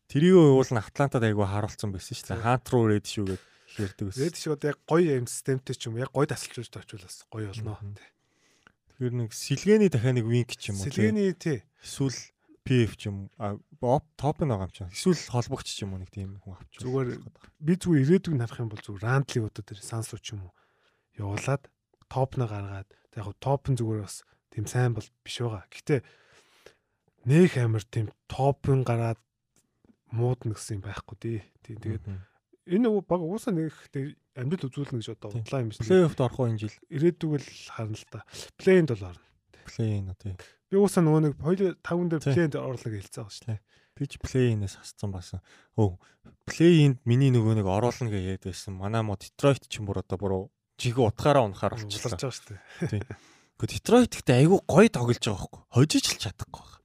Тэрийг уул нь Атлантад айгүй харуулсан байсан шүү дээ. Хаант руу red шүү хэрдэг байсан. Reddish одоо яг гоё юм системтэй ч юм яг гоё тасалж очволоос гоё болно. Тэгэхээр нэг сэлгээний дахиад нэг wing ч юм уу. Сэлгээний тий. эсвэл PF ч юм а топ байгаа юм чинь. Эсвэл холбогч ч юм уу нэг тийм хүн авч. Зүгээр би зүгээр ирээдүг нарах юм бол зүгээр рандлиг одоо тэр сансуу ч юм уу явуулаад топ нь гаргаад яг топ нь зүгээр бас тийм сайн бол биш байгаа. Гэхдээ нөх амир тийм топ нь гараад муудна гэсэн юм байхгүй. Тий тэгээд энэ баг уусаа нэг тэг амьдрал үзүүлнэ гэж одоо удлаа юм шиг. плей-оффд орох уу энэ жил? Ирээдүг л харна л та. Плейнд бол орно. Плей-ин тий. Би уусаа нөгөө нэг 2 5 дээр орлоо гэж хэлсэн байгаа шүү дээ. Би ч плей-инээс хасцсан басан. Өө плей-инд миний нөгөө нэг оруулна яриад байсан. Манай мо Детройт ч юм бүр одоо бүр жиг утгаараа унахаар Болчихлоо болчихлоо. байгаа шүү дээ. Гэхдээ Детройт гэхдээ айгүй гоё тоглож байгаа байхгүй. Хожиж л чадахгүй байна.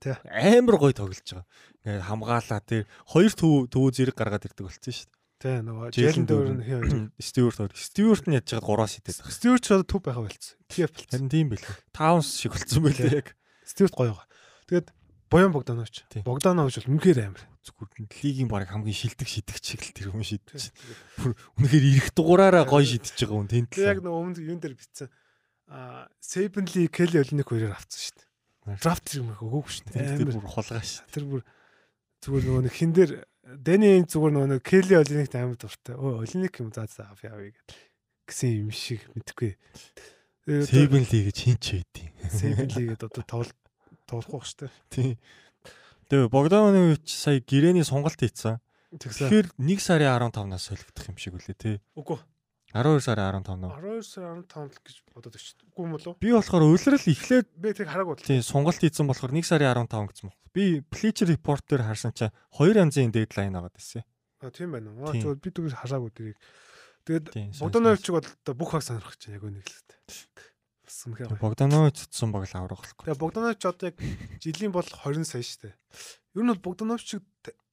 Тий. Амар гоё тоглож байгаа. Ингээ хамгаалаа тэр хоёр төв төв зэрэг гаргаад ирдэг болсон шүү дээ. Тий нөгөө Jalen Duren. нь хээ. Стюарт хоёр. Стюарт нь ядж байгаа 3-аас идэв. Стюарт ч одоо төв байха болцсон. TF болцсон. Харин тийм билээ. Таунс шиг болцсон байлээ яг. Стюарт гоё. Тэгээд Боян Богданович. Богданович бол үнэхээр амар. Зүгээр лигийн баг хамгийн шилдэг шидэгч шиг л тэр хүн шидэж. Бүр үнэхээр ирэх дугаараараа гоё шидэж байгаа хүн тент Тэгээ яг л. нөгөө өмнө юун дээр битсэн. Аа Сейбенли Келли Олиник хоёроор авцсан шүү дээ. Драфт юм өгөөгүй шүү дээ. Тэр бүр хулгайш. Тэр бүр зүгээр нөгөө нэг хин дээр Дэни зүгээр нөгөө Келли Олиникт амар дуртай. Өө Олиник юм заа заа авъя авъя гэд. гэсэн юм шиг мэдгүй. Seven League гэж хин ч байдیں۔ Сейбенлигээд одоо тоглох тоглох шүү дээ. Тийм. Тэгээ Богданович сая гэрээний сонголт хийцэн. Тэгэхээр 1 сарын 15-наас солигдох юм шиг үлээ тий. Үгүй. 12 сарын 15 нөө. 12 сарын 15 л гэж бодоод шүү дээ. Үгүй юм болов? Би болохоор улирал эхлээд Би тэг хараагүй бол. тий сонголт хийцэн болохоор 1 сарын 15 гэсэн байна. Би Bleacher Report дээр харсан чинь хоёр янзын дедлайн агаад байсан. А тийм байна уу. Тийм. зөв би түгээр хараагүй тэрийг. Тэгээд Тийм, Богдановичиг бол бүх баг сонирхож байна яг үнийг л дээ. Бас үнэхээр гоё. Богданович цуцсан баг л аврах болохгүй. Тэгээ Богданович одоо яг жилийн бол 20 сая штэ. Ер нь бол Богдановичиг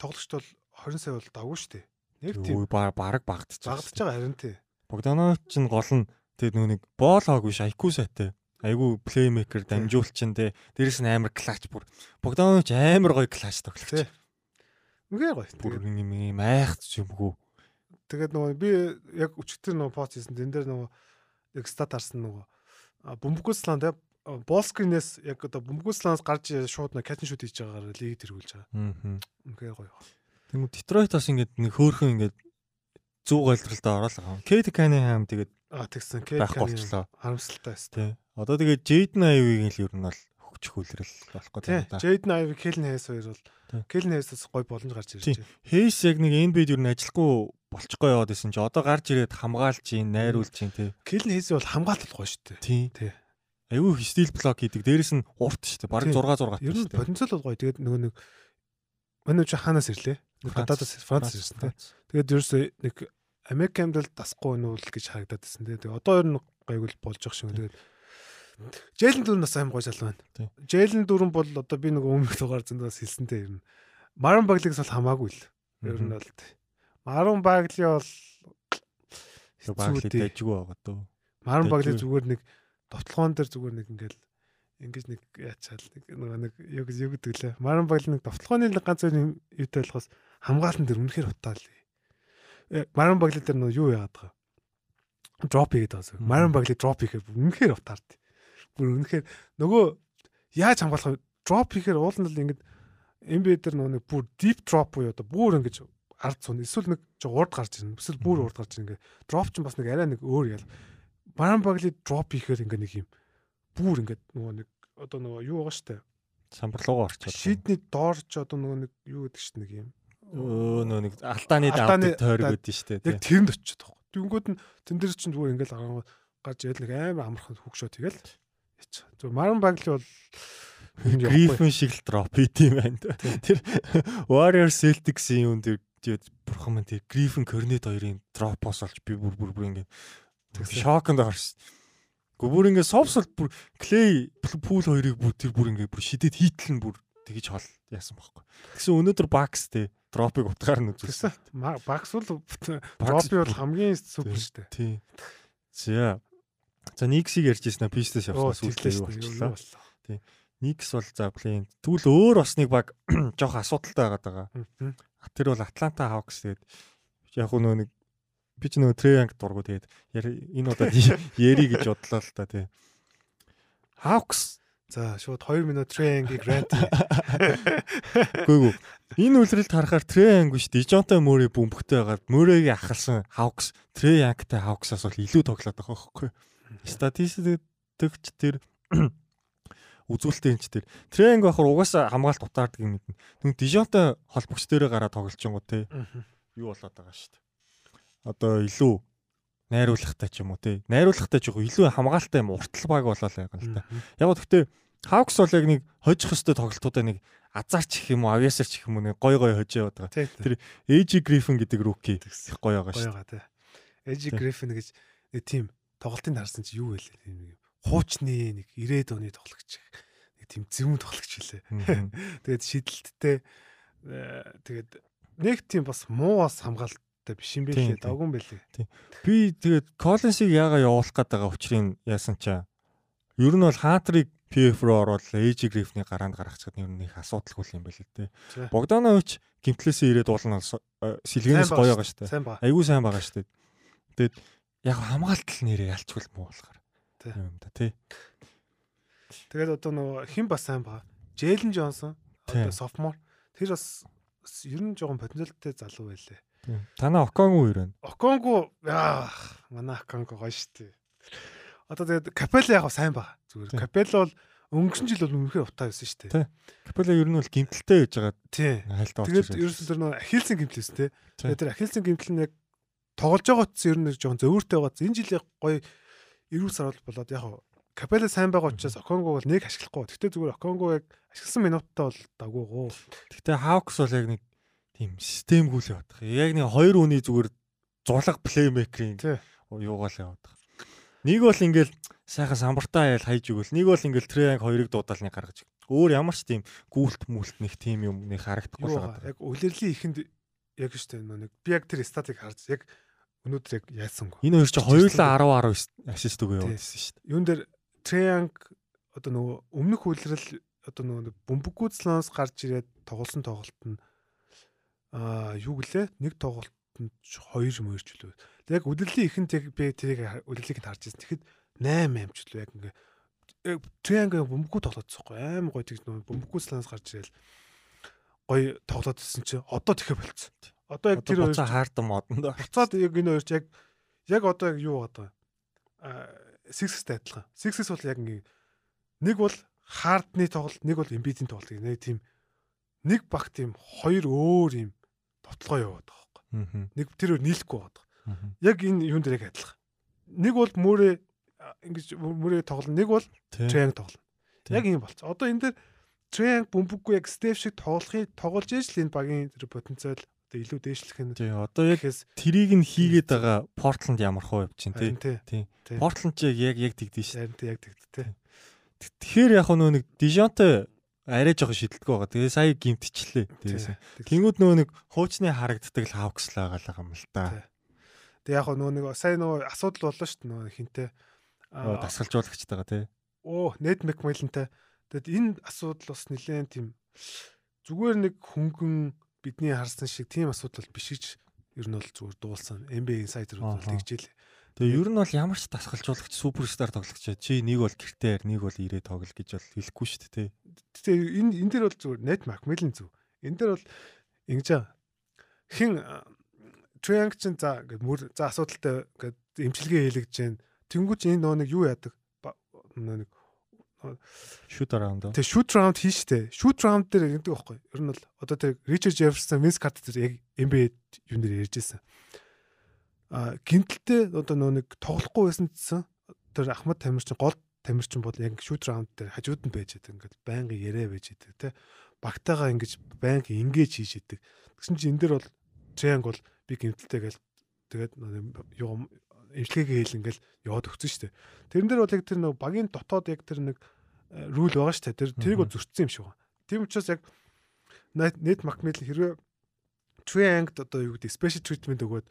тоглогчд бол 20 сая бол давгүй штэ. Яг тийм Үй баг баг багдчих. багдаж байгаа харин тий. Богданович нь гол нь тэр нүг боол хаагүй ш IQ сайтай. Айгу плеймейкер дамжуулчин те. Дээрэс нь амар клач бүр. Богданович амар гоё клач тоглогч. Үнэхээр гоё. Бүр юм юм айхт юмгүй. Тэгээд нөгөө би яг өчигдөр нөгөө пост хийсэн тэн дээр нөгөө яг стат харсан нөгөө бөмбөгслан тэ болскринээс яг одоо бөмбөгсланаас гарч шууд нэг катин шут хийж байгаагаар лиг тэргүүлж байгаа. Аа. Үнэхээр гоё. Тэгмээ Детройт бас ингээд нэг хөөхөн ингээд зүг ойлголтоо оруулаа. Кейт Канихам тэгээд А тэгсэн байх болчлоо. харамсалтай байсан. тий. Одоо тэгээд Джейден Айвиг л ер нь бол хөгжих үлрэл болохгүй байна. Джейден Айв, Келн Хайс хоёр бол. Келн Хайсаас гоё боломж гарч ирж байна. Хейс яг нэг NBA-д ер нь ажилгүй болчихгоо яваад исэн чи одоо гарч ирээд хамгаалж ийн, найруулж ийн тий. Келн Хайс бол хамгаалалт гоё шүү дээ. Тий. Тий. Аюу их стил блок хийдэг. Дээрэс нь урт шүү дээ. Бараг Тий. 6 6 Ер нь потенциал бол гоё. Тэгээд нөгөө нэг манай чи ханаас ирлээ. Нэг гадаадаас Франц ирсэн тий. Тэгээд ерөөсөө нэг Америк амдал дасахгүй нүүл гэж харагдаад байсан тий. Тэгээд одоо ер нь гайгүй л болж байгаа шиг. Тэгээд Жээлэн дөрөв нас аим гоё жал байна. Жээлэн дөрөв бол одоо би нэг өмнөх дугаар зөндөөс хэлсэнтэй ер нь. Маран баглигс бол хамаагүй л. Ер нь бол тий. Маран багли бол дээ. дайжгүй байгаа дөө. Маран багли зүгээр нэг товтлогоон дээр зүгээр нэг ингээл ингэж нэг яачаал нэг нэг юу юу гэдэг лээ. Маран багли нэг товтлогооны ганц зүйл юутай болохоос хамгаалалтан дээр үнэхээр утаал. Э, Маран багли дээр нөгөө юу яагаад байгаа. Дроп хийгээд байгаа. Мгм. Маран багли дроп хийхээр үнэхээр утаард. Бүр үнэхээр нөгөө яаж хамгаалах вэ? Дроп хийхээр ууланд л ингэж NBA дээр нөгөө нэг бүр deep drop буюу одоо бүр ингэж ард цун эсвэл нэг жоо урд гарч ирнэ. Эсвэл бүр урд гарч ирнэ. Дроп ч бас нэг арай нэг өөр ял. Маран багли дроп хийхээр ингээ нэг юм бүр ингээ нөгөө нэг одоо нөгөө юу байгаа штэ. Самбарлуугаа орчоод. Шийдний доор ч одоо нөгөө нэг юу гэдэг штэ нэг юм. Өө нөө нэг Алтааны давтаг тойрог үүдэн штэ Яг тий. тэрэнд очиод байгаа. Тэнгүүд нь тэн дээр чинь зүгээр ингээл агаа гарч ял нэг амар амархан хөгшөө тэгэл. Зөв Маран багли бол. Гриффин шиг л дроп хийт юм байна. Тэр Warrior Celtics-ийн юм тэгээд бурхан маань тэр Гриффин Корнет хоёрын дропоос олж би бүр бүр бүр ингэ Тэгсэн. шоконд орсон. Гүр бүр ингэ совсол бүр Clay пул хоёрыг бүр тэр бүр ингэ бүр шидэд хийтэл нь бүр тэгж хол яасан байхгүй. Тэгсэн өнөөдөр Bucks те дропыг утгаар нь үзүүлсэн. Багс бол дропи бол хамгийн супер штэ. Тий. За. За Никсийг ярьжсэн аа Пистес явсан сүүлдээ юу болчихлоо. боллоо. Никс бол за плейн. Тэгвэл өөр бас нэг баг жоох асуудалтай байгаад байгаа. Тэр бол Атланта Хавкс тэгээд яг нөө нэг би ч нөө Треянг дургу тэгээд энэ удаад яри гэж бодлоо л та тий. Хавкс За шууд 2 минут трейнгийг рант. гүйгүү. Энэ үлрэлт харахаар Треянг биш Дижонтой Мөри бөмбөгтэй байгаад Мөригийн ахалсан Хавкс Треянгтай Хавксаас бол илүү тоглоод байгаа хөөхгүй. Статистикч тэр үзүүлэлтэнч тэр Треянг бахар угаасаа хамгаалт утаардаг юм мэднэ. Нүг Дижонтой холбогч дээрээ гараад тоглолчонгоо те юу болоод байгаа шүү дээ. Одоо илүү найруулгатай ч юм уу те. Найруулгатай ч яг илүү хамгаалтай юм уртл баг болоо л байгаа л та. Яг гэхдээ Хавкс бол яг нэг хожих хөстэй тоглолтуудаа нэг азарч их юм уу, авьяасар ч их юм уу нэг гой гой хожиж яваад байгаа. Тэр AJ Griffin гэдэг руки их гоё байгаа шүү. Гоё тий. Эжи Тий. Гриффин гэж нэг тийм тоглолтын харсан чи юу вэ? Тийм нэг хуучны нэг 90-ад оны тоглогч. Нэг тийм зөвүүн тоглогч хэлээ. Тэгээд шидэлттэй э, тэгээд нэг тийм бас муу бас хамгаалттай биш юм Тийм, байлээ. тийм. Давгүй юм байлээ. Би тэгээд Коллинсыг яага явуулах гээд байгаа учрыг яасан чаа. Ер нь бол Хаатрыг PF руу оруулаад AJ Griffin-ийг гараанд гаргачихад ер нь их асуудалгүй юм байл л дээ. За. Богданович гимтлээсээ ирээд уулна сэлгэнээс Сайн гоё байгаа байгаа ба. Айгуу сайн байгаа дээ. Тэгээд яг хамгаалт л нэрээ ялчгүй муу болохоор. Тий. юм да тий. Тэгээд одоо нөгөө хэн бас сайн ба. Джейлен Джонсон одоо софтмор. Тэр бас ер нь жоохон потенциалтай залуу байлээ. Танаа Оконгу юу вэ? Оконго яа манай Оконго гоё штэ. Одоо тэгээд Капелла яг сайн ба. Тий. Зүгээр. Капелла бол өнгөрсөн жил бол үнэхээр утаа байсан штэ. Тий. Капелла ер нь бол гимтэлтэй байж байгаа Тий. хайлт орж Тэгээд ерөөсөн тэр нөгөө Ахилсын гимтлээс те. Тий. Тэгээд тэр Ахилсын гимтэл нь яг тоглож байгаа ч ер нь жоохон зөөвөртэй байгаа. Энэ жилийн гоё эрүүл сар болоод яг Капелла сайн байгаа учраас Оконго бол нэг ашиглахгүй. Гэхдээ зүгээр Оконго яг ашигласан минуттай бол дагуугоо. Гэхдээ Hawks бол яг нэг тийм системгүй л байгаа. Яг нэг хоёр үний зүгээр зулаг плеймейкерийн юугаал байгаа. Нэг бол ингээл сайхан самбартаа ял хайж өгвөл нэг бол ингээл Трианг хоёрыг дуудаал нэг гаргаж өгдөг. Өөр ямар ч тийм гүйлт мүлт нэг тийм юм нэг харагдахгүй л байгаа. яг үлрэлийн ихэнд яг штэ нэг би яг тэр статик харж яг өнөөдөр яг яасангүй. Энэ хоёр ч хоёулаа 10 10 ассист өгөө явуулсан дээ. Юун дээр Трианг одоо нөгөө өмнөх үлрэл одоо нөгөө бөмбөггүй слонс гарч ирээд тоглосон тоглолт нь аа юу гэлээ нэг тоглолтод 2 юм өрч үлээ. Яг үлрэлийн ихэнд яг би тэрийг үлрэлийг харж ирсэн. Тэгэхэд 8 8 ч үлээ яг ингээ яг Трианг бөмбөггүй тоглоодсохгүй аим гоё тэг бөмбөггүй слонс гарч ирэл гоё тоглоодсэн чи одоо тэхэ болцсон. Одоо яг тэр хоёр хаард модонд буцаад яг энэ хоёрч яг яг одоо яг юу байгаа аа сикстэй адилхан. Сиксс бол яг ингээ нэг бол хардны тоглолт, нэг бол эмбидийн тоглолт гэх нэг тийм нэг баг тийм хоёр өөр юм товтлогоо яваад байгаа. Аа. Нэг тэр нийлэхгүй байгаа. Яг энэ юун дээр яг адилхан. Нэг бол мөрөө ингэж мөрөө тоглоно, нэг бол трианг тоглоно. Яг юм болц. Одоо энэ дээр трианг бөмбөггүй яг степ шиг тоглохыг тоглож ээж л энэ багийн тэр потенциал одоо илүү дээшлэх нь Тий, одоо яг трийг нь хийгээд байгаа Портланд ямар хөө явж чинь тий. тий. Портланд ч яг яг тэгдэж шүү. Харин тий яг тэгт тий. Тэгэхээр яг нөө нэг Дижонтой арай жоохон шидэлтгүй байгаа. Тэгээ сая гимтчлээ. Тэгээс. Тэнгүүд нөгөө нэг хуучны харагддаг л хавкс л байгаа юм л та. Тэг яг нөгөө нэг сая нөгөө асуудал боллоо шүү дээ нөгөө хинтээ. Нөгөө дасгалжуулагчтайгаа тий. Оо, Нед Макмайлантай. Тэгэд энэ асуудал бас нэлээд тийм зүгээр нэг хөнгөн бидний харсан шиг тийм асуудал биш гэж ер нь бол зүгээр дуулсан. NBA Insider бол Аха. тэгжэл. Тэгээ ер нь бол ямар ч дасгалжуулагч суперстар тоглогч чи нэг бол гэртээр нэг бол ирээ тоглол гэж бол хэлэхгүй шүү дээ. Тэгээ энэ энэ дээр бол зүгээр Ned Macmillan зүг. Энэ дээр бол ингэж хин Triangle чин за ингээд мөр за асуудалтай ингээд эмчилгээ хийлгэж जैन. Тэнгүүч энэ нөгөө нэг юу яадаг? Нэг Шут араунд. тэг shoot round хийн штэ. Shoot round дээр ингэдэг байхгүй. Ер нь бол одоо тэр Richard Jefferson, Vince Carter тэр яг NBA юм дээр ярьж байсан. А гинтэлтэй одоо нөгөө нэг тоглохгүй байсан гэсэн тэр Ахмад Тамирчин гол Тамирчин бол яг shoot round дээр хажууд нь байж байгаа. Ингээд байнгын яриа байж байгаа те. Багтаага ингэж байнгын ингэж хийж идэг. Тэгсэн чинь энэ дээр бол Triangle бол би гинтэлтэй гээл тэгээд юу эмчилгээгээ хийл ингээл яваад өгсөн шүү дээ. Тэрэн дээр бол яг тэр нэг багийн дотоод яг тэр нэг рул байгаа шүү дээ. Тэр тэрийг бол зөрчсөн юм шиг байна. Тийм учраас яг net macmillan хэрвээ triangle одоо юу гэдэг special treatment өгөөд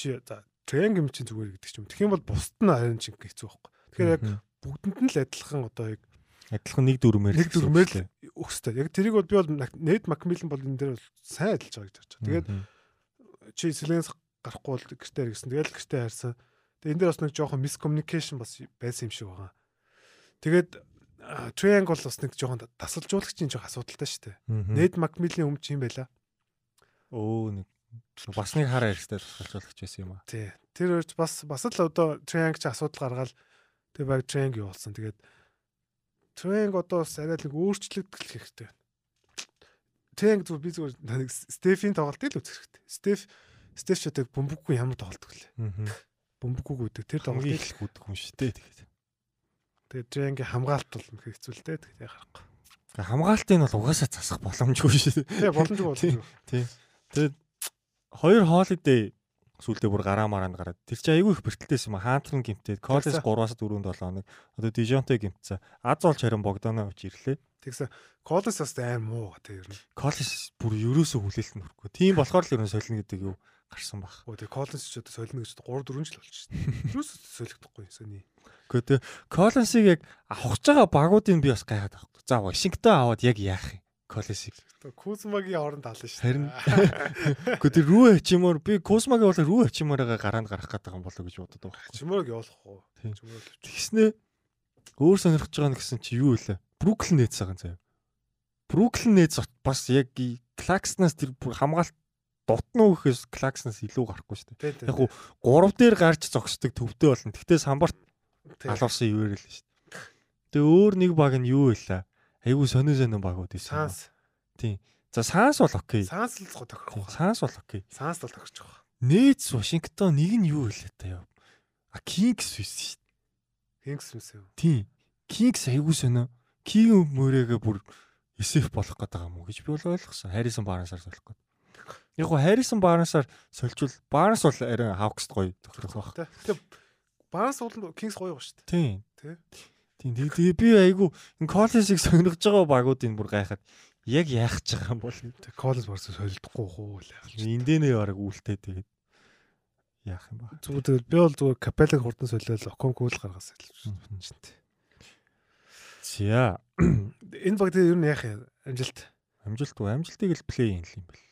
чи за triangle юм чинь зүгээр гэдэг ч юм. Тэгэх юм бол бусд нь харин чинь хэцүү байхгүй. Тэгэхээр яг бүгдэнд нь л адилхан одоо яг адилхан нэг дүрмээр нэг дүрмээр л өгсөй. Яг тэрийг бол би бол net macmillan бол энэ дээр бол сайн адилж байгаа гэж харж байгаа. Тэгээд чи сэлэнс гарахгүй бол гэртээ ирсэн. Тэгээд гэртээ харсан. Тэгээд энэ дээр бас нэг жоохон miscommunication бас байсан юм шиг байгаа. Тэгээд triangle бас нэг жоохон тасалжуулагчийн жоох асуудалтай шүү дээ. Ned Macmillan өмнө чи юм байла. өө нэг бас нэг хараа хэрэгтэй тусгалжуулагч байсан юм аа. Тий. Тэр үрж бас бас л одоо triangle чи асуудал гаргаад тэр баг triangle болсон. Тэгээд triangle одоо бас арай л өөрчлөгдөх хэрэгтэй байна. Triangle зүгээр би зүгээр нэг Стефийн тоглолтыг л үзэх хэрэгтэй. Стеф Стеф ч одоо бөмбөггүй ямар тоглолт гэлээ. Бөмбөггүй гэдэг тэр тоглолтыг их гүдэх хүн шүү дээ тэгээд. тэгээд triangle хамгаалт бол мэх хэцүү л дээ. Тэгээд харахгүй. Хамгаалтыг нь бол угаасаа засах боломжгүй шүү дээ. Тий боломжгүй боломжгүй. Тий. Тэгээд хоёр holiday сүлдээ бүр гараа мараанд гараад тэр чинь айгүй их бэртэлтэйс юм аа. Хаантрын гимтээд коллеж 3-аас 4 7 хоног одоо Дижонтой гимтсэн. Аз олж харин Богданович ирлээ. Тэгсэн колос бас аим муу тий ер нь. Коллеж бүр ерөөсөө хүлээлт нөрөхгүй. Тийм болохоор л ер нь солино гэдэг юу гарсан баг. Өө тэг колос ч одоо солино гэж 3 4 жил болчихсон. Юус солигдохгүй сони. Гэхдээ Коллинсыг яг авахж байгаа багуудыг би бас гайхаад байгаа. За Вашингтон аваад яг яах юм? Коллинсыг. Кузмагийн оронд ална шүү. Харин Гэхдээ тэр рүү хачимаар би Космагийн бол рүү хачимаараа гараанд гарах гэдэг юм болоо гэж бодод байгаа. Чимөрөг явуулах уу? Тийм. Чимөрөг явуучих. Тэгснэ өөр сонирхож байгаа нь гэсэн чи юу вэ? Бруклин нээц байгаа заяа. Бруклин нээц бас яг Клакснаас тэр хамгаалт дотно гэхээс Клакснаас илүү гарахгүй шүү дээ. Яг уу 3 дээр гарч зогсдог төвтэй болно. Гэхдээ самбарт тий. алуусан юу ирэл шүү. Тэгээ өөр нэг баг нь юу вэ? Айгу сонио сонио багууд байсан. Санс. За Санс бол окей. Санс л тохирох. Санс бол окей. Санс л тохирч байгаа. Нээц Вашингтон нэг нь юу вэ та яа? А Кингс байсан шүү дээ. Хинкс юмсэв. Тийм. Кингс айгу сонио. Кинг мөрөөгөө бүр SF болох байгаа юм уу гэж би бол ойлгосон. Харрисон Барнсаар болох гээд. Яг гоо Харрисон Барнсаар сольжвол Барнс бол арай Хавкст гоё тохирох байх. Тэ. Барнс бол Кингс гоё байгаа шүү дээ. Тийм. Тэ. Тийм. Тэгээ би айгу энэ коллежийг сонгож байгаа багуудын бүр гайхаад яг яах гэж байгаа юм бол коллеж барсан солилдохгүй хуу л яах эндэнэ бараг үлдээ тэгээд яах юм ба. Зүгээр тэгэл би бол зүгээр капелаг хурдан солиод оконкул гаргасаа л чинь. За Энэ баг дээр нь яах юм? Амжилт. амжилт уу амжилтыг л плей юм юм бэл.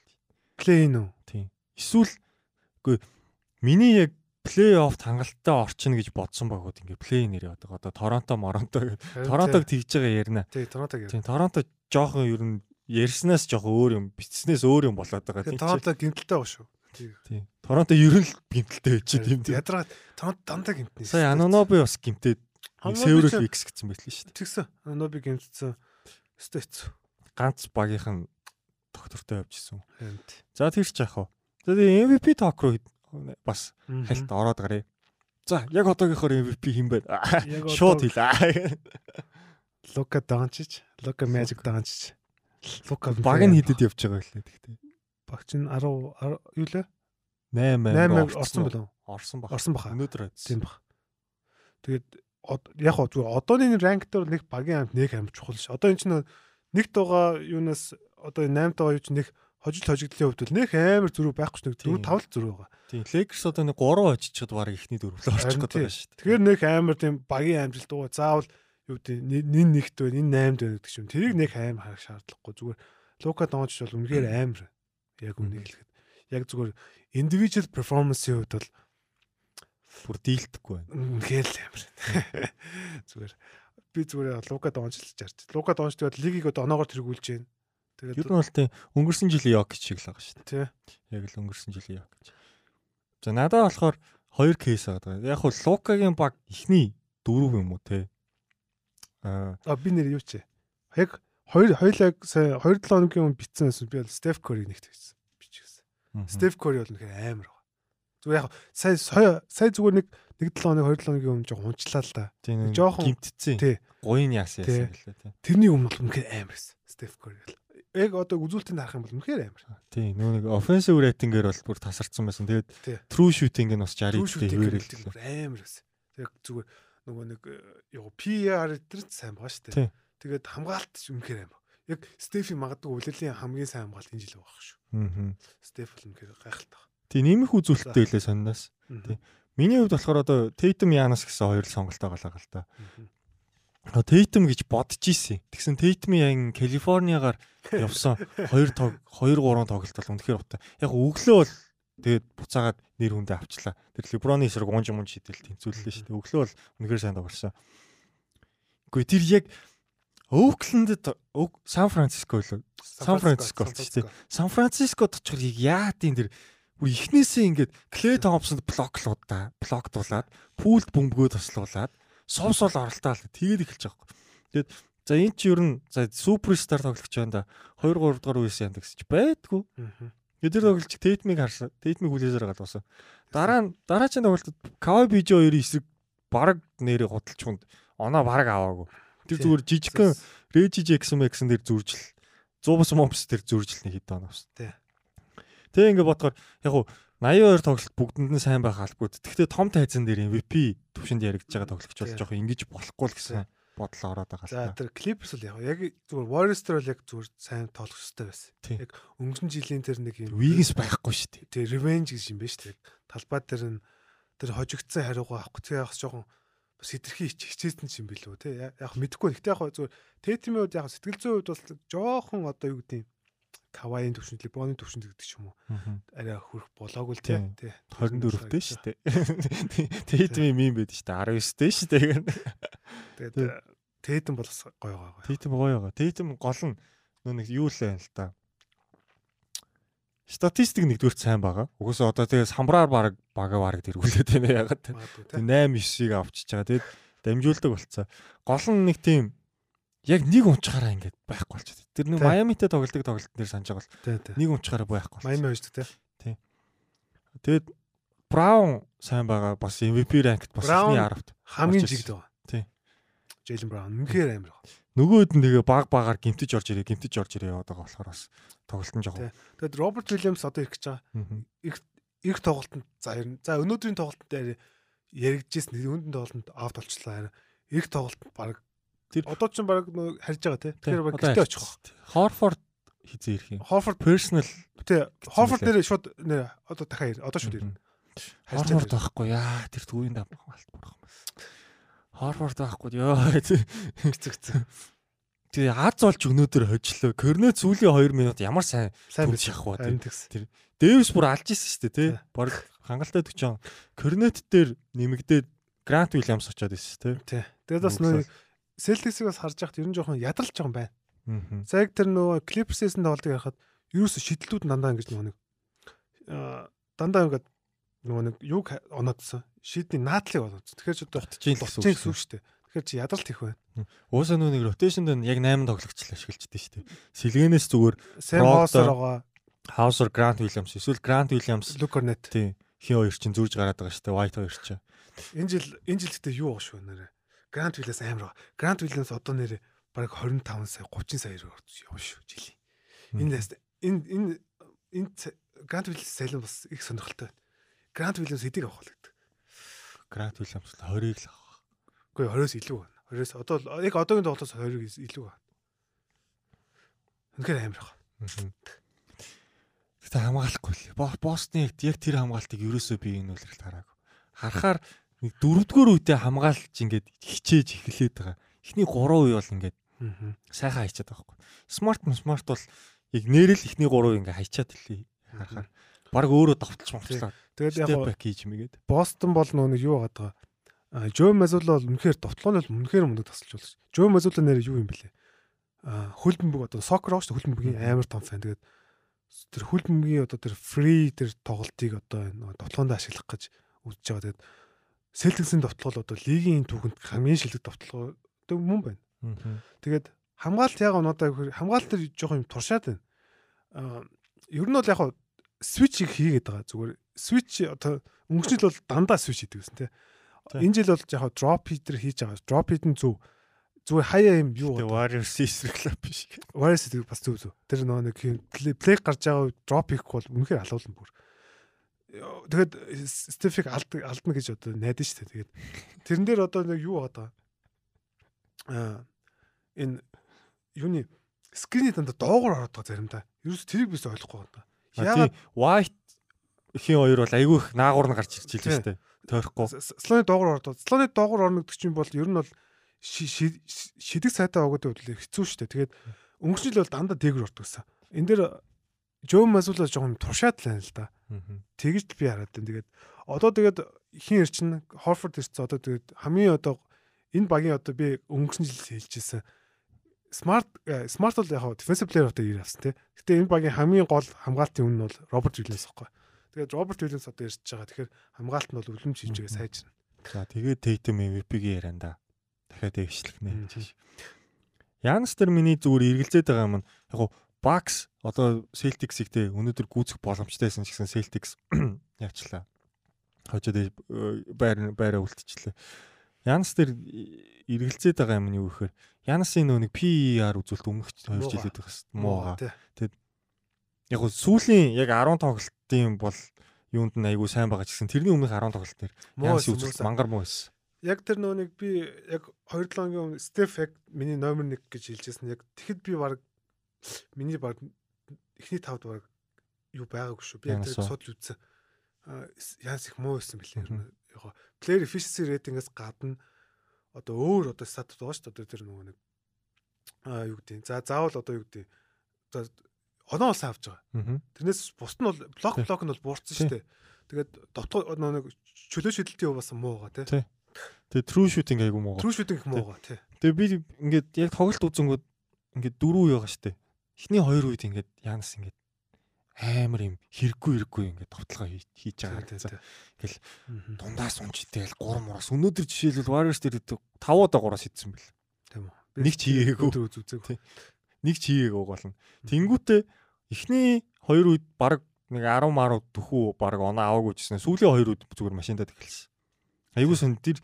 Плей ин үү? Тийм. Эсвэл үгүй миний яг плей офф хангалттай орчин гэж бодсон багууд ингээ плей нэр яваад байгаа. Одоо Торонто, Моронто Торонтог тэгж байгаа ярина. Тий, Торонто гэх. Тийм Торонто жоохон ер нь ярьснаас жоохон өөр юм, бичснээс өөр юм болоод байгаа. Чи- Торонто гимтэлтэй байгаа шүү. Тий. Торонто ер нь л гимтэлтэй байж тийм тийм. Ядраа Торонто дандаа гимтнэ. Сая Аноноби бас Сэврэл ч- X гэсэн байтлаа шүү дээ. Тэгсэн. Аноноби гимтсэн. Өстө хэцүү. Ганц багийнх нь доктортой явжсэн. Энд. За тэр ч яах вэ? Тэгээ MVP talk руу бас хальт ороод гарыг. За яг одоогийнхоор MVP хэн бэ? Шууд хэлээ. Лука Дончич, Лука Magic Дончич. Лука Баг нь хідэд явж байгаа хэлээ тэгтээ. багч нь 10 10 юу лээ? 8 8 орсон болов? Орсон баг. Орсон баха. Өнөөдөр Тийм байсан. баг. Тэгээд яг хоо зүгээр одооны ранк дээр нэг багийн амт нэг амт чухал ш. Одоо энэ чинь нэгт байгаа юунаас одоо 8 байгаа юу чинь нэг хожил хожигдлын хувьд бол нэг амар зөрүү байхгүй ч нэг Тийм. 4 5 л зөрүү байгаа. Тийм. Lakers одоо нэг 3 очичод баг ихний дөрвөлөө орчих гээд байгаа шүү дээ. Тэгэхээр нэг амар тийм багийн амжилт уу заавал юу гэдэг нин нэгт байна, энэ 8-д байна гэдэг чинь. Тэрийг нэг аим харах шаардлагагүй. Зүгээр Лука Дончич бол үнэхээр амар. Яг үнийг хэлэхэд. Яг зүгээр individual performance-ийн хувьд бол Бүр дийлдэхгүй байна. үнэхээр л амар. Зүгээр би зүгээр Лука Дончич жарч. Лука Дончич бол лигийг одоо оноогоор тэргүүлж байна. Ер Тэгээд нь бол тийм өнгөрсөн жилийн Йокич шиг л байгаа шүү дээ. тий. Яг л өнгөрсөн жилийн Йокич. За надад болохоор хоёр кейс байгаа. Яг хуу Лукагийн баг ихний дөрөв юм уу те. Аа би нэр юу ч. Яг хоёр хоёлаа сая 2 7 хоногийн өмнө битсэн байсан. Би бол Стеф Кори нэгт хийсэн. Бичсэн. Стеф Кори бол үнэхээр амар байна. Зүгээр яг сая сая зүгээр нэг 1 7 хоног 2 7 хоногийн өмнө жоо унчлаа л да. жоохон- гимтцэн. Гуйн яасан яасан гэлээ тий. Тэрний өмнө үнэхээр амар байсан. Стеф Кори бол. Яг одоо үзүүлэлтэнд харах юм бол үнэхээр амар. Тий, нөө нэг offensive rating-ээр бол бүр тасарсан байсан. Тэгээд true shooting нь бас 60 Түр дэх шүтийг хэвээрэл. хэлдэг бүр амар байсан. Яг зүгээр нөгөө нэг яг PR дээр сайн байгаа шүү дээ. Тэгээд хамгаалт ч үнэхээр амар. Яг Стефи магадгүй үлрэлийн хамгийн сайн хамгаалт энэ жил байгаа шүү. Аа. Стеф бол үнэхээр гайхалтай. Тий, нэмэх үзүүлэлттэй хэлээ сонноос. Тий. Миний хувьд болохоор одоо Tatum Yanis гэсэн хоёр л сонголтоо галаа гал та. Tatum гэж бодож исэн. Тэгсэн Tatum-ийн яг Калифорниагаар явсан 2 тог 2 3 тоглолт бол үнэхээр утаа. Яг өглөө бол тэгээд буцаагаад нэр хүндээ авчлаа. Тэр Леброны эсрэг унж мунж шидэл тэнцүүллээ шүү дээ. Өглөө бол үнэхээр сайн тоглосон. Гэхдээ тэр яг Оуклендд Сан Франциско лөө Сан Франциско болчих дээ. Сан Францискод очихор яа тийм тэр бүр ихнээсээ ингээд Клей Томпсонд блоклуудаа блоктуулаад пүүлд бөмбөгөө тослуулаад суусуул оролтоо л тэгээд эхэлж байгаа юм. Тэгээд за энэ чи ер нь за суперстар тоглогч байна да 2 3 дугаар үеэс янда гэсэн чи байдгүй. Тэр тоглогч Тейтмиг харсан. Тейтмиг хүлээсээр галуусан. Дараа нь дараагийн тоглолтод Кавай Бижо хоёрын эсрэг бараг нэрээ худалч хүнд оноо бараг аваагүй. Тэр зүгээр жижигхэн Режи Джексон Мэксэн дээр зүржил 100 бус момс дээр зүржил нэг хэд оноо авсан. Тий. Тэг ингээ бодохоор яг уу 82 тоглолт бүгдэнд нь сайн байх албагүй. Гэхдээ том тайзан дээр MVP төвшөнд яригдж байгаа тоглогч бол жоохон ингэж болохгүй л гэсэн бодол ороод байгаа За л та. тэр Clippers бол яг зүгээр Warriors дээр бол яг зүгээр сайн тоглох хэрэгтэй байсан. Яг өнгөрсөн жилийн тэр нэг юм Wiggins байхгүй шүү дээ. тэр revenge гэж юм байна шүү дээ. Талбай дээр нь тэр хожигдсан хариугаа авахгүй тэгээ бас жоохон бас хитрхи хичээсэн юм билүү те яг мэдэхгүй гэхдээ яг зүгээр Тэтимийн хувьд яг сэтгэл зүйн хувьд бас жоохон одоо юу гэдэг юм Каваийн төвшөнд Леброны төвшөнд гэдэг ч юм уу арай хүрэх болоогүй л Тий. тий 24-тэй шүү дээ. Тэйтмийн мим байдаг шүү дээ. 19-тэй шүү дээ. тэгээд Тий. Тэтим бол гоё байгаа. Тэйтм гоё байгаа. Тэйтм гол нь нөө нэг юу л байна л та. Статистик нэгдүгээр сайн байгаа. Угсаа одоо тэгээ самбраар баг бага бараг дэргүүлээд байна ягаад. Тэг 8 9-ийг авчиж байгаа. Тэгэд дамжуулдаг болцоо. Гол нь нэг тийм яг нэг унчаараа ингээд байхгүй болчиход. Тэр нэг Тий. Майамитэй тоглолтыг тоглолтын дээр санаж байгаа бол Тий, тий. нэг унчаараа байхгүй болчихсон. Майами хождог те. Тэгэд Браун сайн байгаа. Бас MVP ранкт бас Браун- ихний 10-т. Хамгийн жигд байгаа. Тий. Джейлен Браун үнэхээр амар байгаа. нөгөөд нь тэгээ баг багаар гимтэж орж ирээ, гимтэж орж ирээ яваад байгаа болохоор бас тоглолт нь жоохон. Тэгээд Роберт Уильямс одоо их гэж байгаа. Их их тоглолтод за ер нь за өнөөдрийн тоглолтод яригдчихсэн өнөдөн тоглолтод авт болчлаа. Их тоглолтод баг тэр одоо ч баг харж байгаа те. Тэр баг гэртээ очих واخ. Хорфорд хизээ ирэх юм. Хорфорд personal тий Хорфорд нэр шууд нэр одоо дахиад ир одоо шууд ирнэ. Хорфорд байхгүй яа тэр түүний даа алт бурах юм. Хорфорд байхгүй ёо хэцэгцэн. Тэгээ аз олж өнөөдөр хожлоо. Корнет сүүлийн 2 минут ямар сайн сайн биш шахав тэр. Дэвис бүр алж исэн шүү дээ тий. Бараг хангалттай 40. Корнет дээр нэмэгдээд Грант Уильямс очоод исэн шүү дээ. Тий. Тэгээд бас нөө Celtics-ийг бас харж байхад ер нь жоохон ядарч байгаа юм байна. Цаг тэр нөгөө Clippers-ээс нь тоглолтыг харахад ерөөсө шидэлтүүд дандаа ингэж нөгөө нэг дандаа ингээд нөгөө нэг юг оноодсон. Шидний наадлыг оноодсон. Тэгэхээр ч одоо дутчихин гэсэн үг шүү дээ. Тэгэхээр чи ядаралт их байна. Уусаа нэг ротейшнд нь яг 8 тоглогчлаа ашиглаждээ шүү дээ. Сэлгэнээс зүгээр Сэм Хоусер байгаа. Хаусер Грант Уильямс эсвэл Грант Уильямс Лукорнет. Тийм. Хин хоёр чинь зүүж гараад байгаа шүү дээ. White хоёр чинь. Энэ жил энэ жил гэдэг юу гош вэ нэрэ? Грант Уильямс амар. Грант Уильямс одоо нэрэ бараг 25 сая 30 сая явна шүү жилийн. Энэ энэ энэ энэ Грант Уильямс сайлан бас их сонирхолтой байна. Грант Уильямс хэдийг авах вэ гэдэг. Уильямс л 20-ыг л авах. Үгүй 20-оос илүү байна. 20-оос одоо яг одоогийн тоглолтоос 20-ыг илүү байна. Үнэхээр амар байна. Гэтэ хамгаалахгүй л. Бостны яг тэр хамгаалтыг ерөөсөө би энэ үлрэлт хараагүй. Харахаар нэг дөрөвдүгээр үедээ хамгаалж ингээд хичээж эхлээд байгаа. Эхний 3 үе бол ингээд сайхан хайчаад байгаа хгүй. Смарт смарт бол яг нэрэл эхний 3 үе ингээд хайчаад хэлээ. Харахаар баг өөрөө давталж мовчлаа. Тэгээд яг бак хийж мэгээд. Бостон бол нөө нэг юу байгаа. А Жо Мазула бол үнэхээр товтлооны бол үнэхээр мундаг тасалж болж. Жо Мазула нэр юу юм бэлээ? А хөлбөмбөг одоо сокер аа шүү хөлбөмбөгийн амар том фэн. Тэгээд тэр хөлбөмбөгийн одоо тэр фри тэр тоглолтыг одоо энэ товтлоонд ашиглах гэж үзэж байгаа. Тэгээд Селтиксийн товтлол одоо лигийн түүхэнд хамгийн шилдэг товтлоо мөн байна. Тэгээд хамгаалт яг оноотой хамгаалт төр жоохон юм туршаад байна. А ер нь бол яг свич хийгээд байгаа. Зүгээр свич одоо өнгөрчл бол дандаа свич хийдэг гэсэн тийм. Энэ жил бол яг дроп хитер хийж байгаа. Дроп хит нь зөв. Зүгээр хаяа юм юу. Warriors эсрэглээ биш. Warriors гэдэг бас зөв зөв. Тэр нөгөө нэг плей гарч байгаа дроп хийх бол үнэхээр алуулна бүр. Тэгэхэд Стефик алдна гэж одоо найдаж штэ. Тэгээд тэрэн дээр одоо нэг юу байгаа. Аа энэ юуны скринийн дандаа доогоор ороод байгаа заримдаа. Ерөөс тэрийг бис ойлгохгүй байна. Яагаад white хин хоёр бол айгүй их наагур нь гарч ирж байлаа дээ. Тойрохгүй. Слоны доогоор ордог. Слоны доогоор орно гэдэг чинь бол ер нь бол шидэг сайтай өгöd бол хэцүү дээ. Тэгээд өнгөрчл бол дандаа дээгүр ордог гэсэн. Энд дээр Жо Масула жоохон туршаад л байна л да. Тэгж би хараад байна. Тэгээд одоо тэгээд хин ирчин Хорфорд ирсэн одоо тэгээд хамгийн одоо энэ багийн одоо би өнгөрсөн жил хэлжсэн смарт смарт бол яг defensive player одоо ир авсан тий. Гэтэ энэ багийн хамгийн гол хамгаалтын үн нь бол Роберт Вильямс байхгүй. Тэгээд Роберт Вильямс одоо ирж байгаа. Тэгэхээр хамгаалт нь бол өвлөмж хийж байгаа сайжирна. За тэгээд Tatum MVP-гийн яриан да. Дахиад дэвшлэх нэ. Янс тэр миний зүгээр эргэлзээд байгаа юм. Яг Bucks одоо Celtics-ийг те өнөөдөр гүйцэх боломжтойсэн ч гэсэн Celtics явчлаа. Хожоод байр байраа үлдчихлээ. Янс тэр эргэлзээд байгаа юм нь юу гэхээр Янасын нөө нэг PER үзүүлэлт өмнөх 2 жил хэд байх муу байгаа. Тэгэд яг гоо сүүлийн яг 10 тоглолтын бол юунд нь айгүй сайн байгаа ч гэсэн тэрний өмнөх 10 тоглолт дээр Янсын үзүүлэлт мангар муу байсан. Яг тэр нөө нэг би яг 2-7 хоногийн өмнө Steph яг миний номер 1 гэж хэлжсэн. Яг тэгэхэд би баг миний баг эхний тавд баг юу байгаагүй шүү. Би яг судалж үзсэн. Янс их муу байсан билээ. Яг player efficiency rating-аас гадна одоо өөр одоо статус байгаа шүү дээ. Тэр нөгөө нэг аа юу гэдэг. За заавал одоо юу гэдэг. За оноо сайн авч байгаа. Тэрнээс бус нь бол блок блок нь бол буурсан шүү дээ. Тэгээд нөгөө нэг чөлөө шидэлтийн хувь бас муу байгаа тий. Тэгээ true shooting айгу муу. True shooting их муу байгаа тий. Тэгээ би ингээд яг тоглолт үзэнгүүд ингээд байгаа шүү дээ. Эхний хоёр үед ингээд Янс ингээд амар юм хэрэггүй хэрэггүй ингээд товтлогоо хийж байгаа гэсэн. Ингээл дундаас унж итэл 3 мураас өнөөдөр жишээлбэл Warriors дээр 5-аа 3-аас идсэн бэл. Тийм үү. Нэг ч хийгээгүй. Нэг ч хийгээгүй болно. Тэнгүүтээ эхний хоёр үед баг нэг 10 маруу төхөө баг оноо аваагүй гэсэн. Сүүлийн хоёр үед зүгээр машиндаа тэгэлсэн. Айгуу сон тэр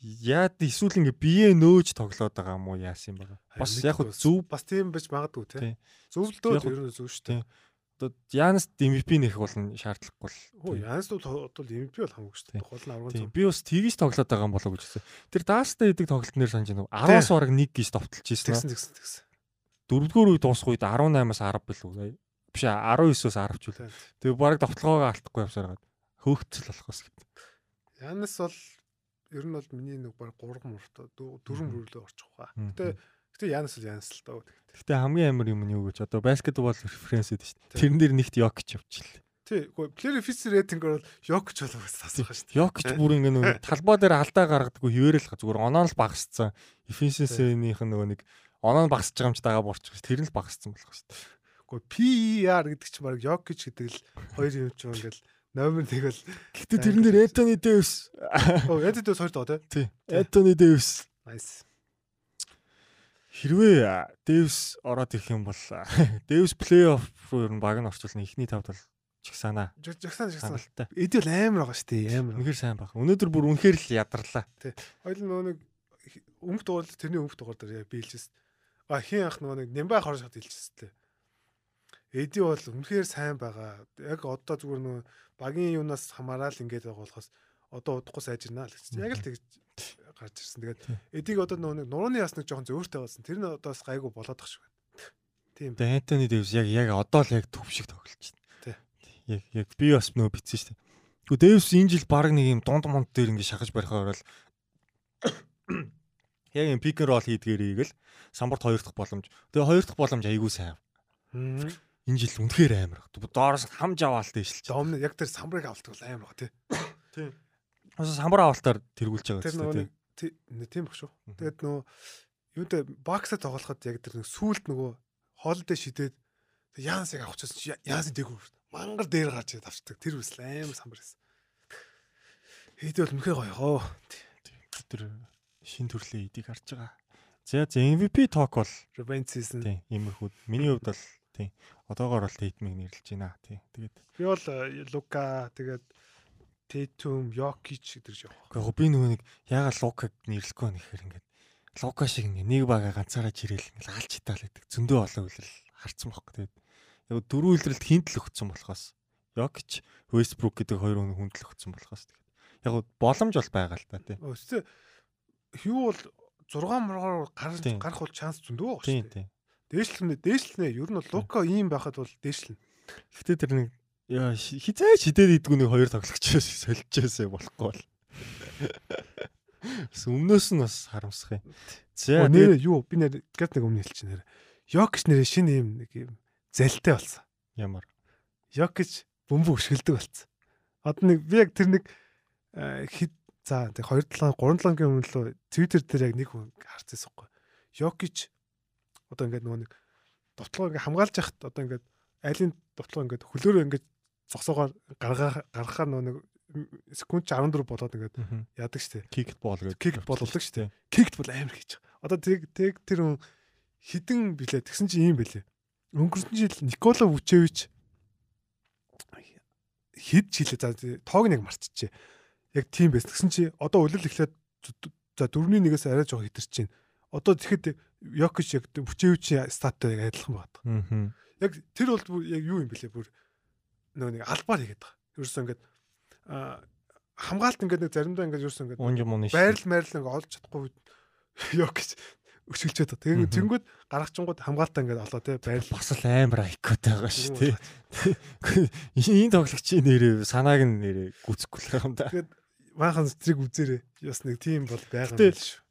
яад эсвэл ингээ бие нөөж тоглоод байгаа юм уу яасан юм байгаа. Бас яг хөө зөв бас тийм байж магадгүй Тий. тий. Зөвлөдөө ер нь зөв шүү дээ. одоо Янс MVP нэх болно шаардлагагүй л. Хөө Янс бол бодвол MVP бол хамаагүй шүү дээ. Гол нь арган Тийм цам. би бас тэгж тоглоод байгаа юм болоо гэж хэлсэн. Тэр Даастай идэг тоглолт нэр санаж байна. 10-аас бараг 1 гэж товтолж ирсэн. Тэгсэн тэгсэн тэгсэн. Дөрөвдүгээр үе дуусах үед 18-аас 10 билүү. Биш 19-оос 10 ч үл. Тэгээ бараг товтлогоогоо алдахгүй явсаар гад. Хөөгцөл болохоос гэт. Янс бол ер нь бол миний нэг баг 3 мурт 4 мөрлөө орчих واخа. Гэтэ гэтэ яанас л яанас л тоо. Гэтэ хамгийн амар юм нь юу гэж одоо баскетбол референс гэдэг шүү дээ. Тэрэн дээр нэгт Йокич явчихлаа. Тий, гоо player fits rating бол Йокич болов бас тасах шүү дээ. Йокич бүр ингэ нэг талбай дээр алдаа гаргадаггүй хിവэрэл зүгээр оноо л багасцсан. Efficiency-ийнх нөгөө нэг оноо нь багасж байгаа юм ч дагаа борчих шүү. Тэр нь л багасцсан болох шүү. Гоо PER гэдэг чинь баг Йокич гэдэг л хоёр юм чинь ингээл номер нэг бол Гэхдээ тэрэн дээр Этони Дэвс оо яд дэс хоёр доо тий. тий. Этони Дэвс Nice. хэрвээ Дэвс ороод ирэх юм бол Дэвс плей-офф руу ер нь баг нь орчуулна. Эхний тавд бол чих санаа. Жагсан жагсан. Хангалттай. Эд бол амар байгаа шүү дээ. Амар. Үнэхээр сайн баг. Өнөөдөр бүр үнэхээр л ядарлаа. Хоёул нөгөө нэг өмнөх дугаар тэрний өмнөх дугаар дээр биелжсэн. А хин ах нөгөө нэг Нямбай хорш хат хэлчихсэн тээ. Эди бол үнэхээр сайн байгаа. Яг одоо зүгээр нөгөө багийн юунаас хамаарал ингээд байгаа болохоос одоо удахгүй сайжирнаа л гэж. Яг л тэгж гарч ирсэн. Тэгээд эдийг одоо нөгөө нурууны яс нэг жоохон зөөртэй болсон. Тэр нь одоо бас гайгүй болоод тах шиг байна. Тийм. Тэгээ Антони Дэвс яг яг одоо л яг төв шиг тоглож байна. Яг яг би бас нөө битсэн шүү дээ. Гэхдээ Дэвс энэ жил баг нэг юм дунд мунд дээр ингэ шахаж барихаар бол яг юм пик н рол хийдгэрийг л самбарт хоёр дахь боломж. Тэгээ хоёр дахь боломж айгүй сайн. Энэ жил үнэхээр амар. Доороос хамж аваалт дэшилч. Домны яг тэр самбарыг авалт бол амар байгаа тий. Тийм. Ус самбар авалтаар тэргүүлж байгаа гэсэн тий- тийм баг шүү. Тэгээд нөгөө юундэ баксаа тоглоход яг тэр нэг сүулт нөгөө хоолдоо шидээд Янсыг авах гэсэн чи Янсын дээгүүр мангар дээр гарч ирээд авчдаг. Тэр үс амар самбар байсан. Хэдий бол мөхөө гоё хоо. Тэр шин төрлийн эдийг харж байгаа. За за MVP talk бол Revenge season. тийм иймэрхүү. Миний хувьд бол тийм одоогоор бол Тейтмиг нэрлэж байна. Тийм. Тэгээд Би бол Лука тэгээд Tatum, Jokic гэдэг явах. Гэхдээ би нөгөө нэг яагаад Лукаг нэрлэхгүй байна гэхээр ингээд Лука шиг ингээд нэг бага ганцаараа жирээл ингээд алж хитаал гэдэг зөндөө олон үйлрэл харцсан байхгүй тэгээд яг дөрвөн үйлрэлд хинт л өгцөн болохоос Йокич, Westbrook гэдэг хоёр хүн хүнд л өгцөн болохоос тэгээд яг боломж бол байгаа л та. Өстэй хүү бол 6 мургаар Тийм. гарах бол шанс зөндөө байгаа шүү дээ. Дээшлэнэ, дээшлэнэ. Ер нь бол Лука ийм байхад бол дээшлэн. Гэхдээ тэр нэг хизээ шидээд идэггүй нэг хоёр тоглогчоос солилцоосоо болохгүй бол. Бас өмнөөс нь бас харамсах юм. За нэр юу би нэр гэт нэг өмнө хэлчих нэр. Йокич нэр шинэ юм нэг юм залтай болсон. ямар Йокич бөмбөг өшгөлдөг болсон. Одоо нэг би яг тэр нэг хэд за тэг 2 7 3 7 гийн өмнө лөө Twitter дээр яг нэг хүн харчихсан байхгүй. Йокич одоо ингээд нөгөө нэг довтлогоо ингээд хамгаалж яхад одоо ингээд айлын довтлогоо ингээд хөлөөрөө ингээд зогсоогоор гаргаа гаргахаар нөгөө нэг секунд 14 болоод ингээд яадаг штэ. кикбол гэдэг. Кик боловлог штэ. Кикт бол амар хийж байгаа. Одоо тэг тэг тэр хүн хідэн билээ тэгсэн чинь ийм билээ. Өнгөрсөн жил Никола Вучевич хэд жилээ за тоог нэг марччихжээ. Яг тийм байсан. Тэгсэн чи одоо улирал эхлээд за 4-1-ээс арай жоох хитэрч чинь. Одоо тэгэхэд Йокич яг Вучевичийн статтай яг адилхан байдаг. Аа. Яг тэр бол яг юу юм бэлээ бүр нөгөө нэг албаар хийгээд байгаа. Ерөөсөө ингээд аа хамгаалт ингээд нэг заримдаа ингээд ерөөсөө ингээд байрал майрал ингээ олж чадахгүй гэж өшгөлчээд байгаа. Мгм. Тэгээ зингүүд гаргачингууд хамгаалтаа ингээ олоо те байрал бас л амар айкотой байгаа шүү тий. Энэ тоглогчийн нэрээ санааг нь нэрээ гүцэхгүй л юм да. Маахан зэрэг үзээрэй. Яс нэг тийм бол байгаа юм биш.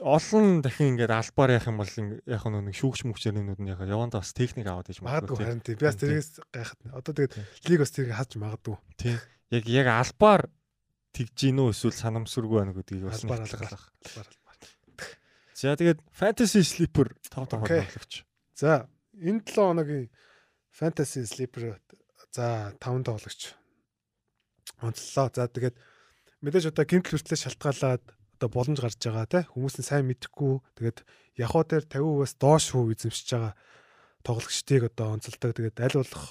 Олон дахин ингээд албаар яах юм бол яг нэг шүүгч мүгчэрнүүд нь яг яванда бас техник аваад иж Магадгүй харин тийм. Би бас тэрээс гайхад. Одоо тэгээд лиг бас тэрийг хааж магадгүй. тий. Яг яг албаар тэгж гин үү эсвэл санамсаргүй байна гэдгийг бас Албаар албаар. За тэгээд fantasy sleeper 5 5 Окей. тоглогч. За энэ 7 хоногийн fantasy sleeper за 5 тоглогч онцлоо. За тэгээд мэдээж одоо гимт хүртлээ шалтгаалаад одоо боломж гарч байгаа те хүмүүс нь сайн мэдэхгүй тэгээд явхоо дээр 50%-аас доош хүү эзэмшиж байгаа тоглогчдыг одоо онцолдог. Тэгээд аль болох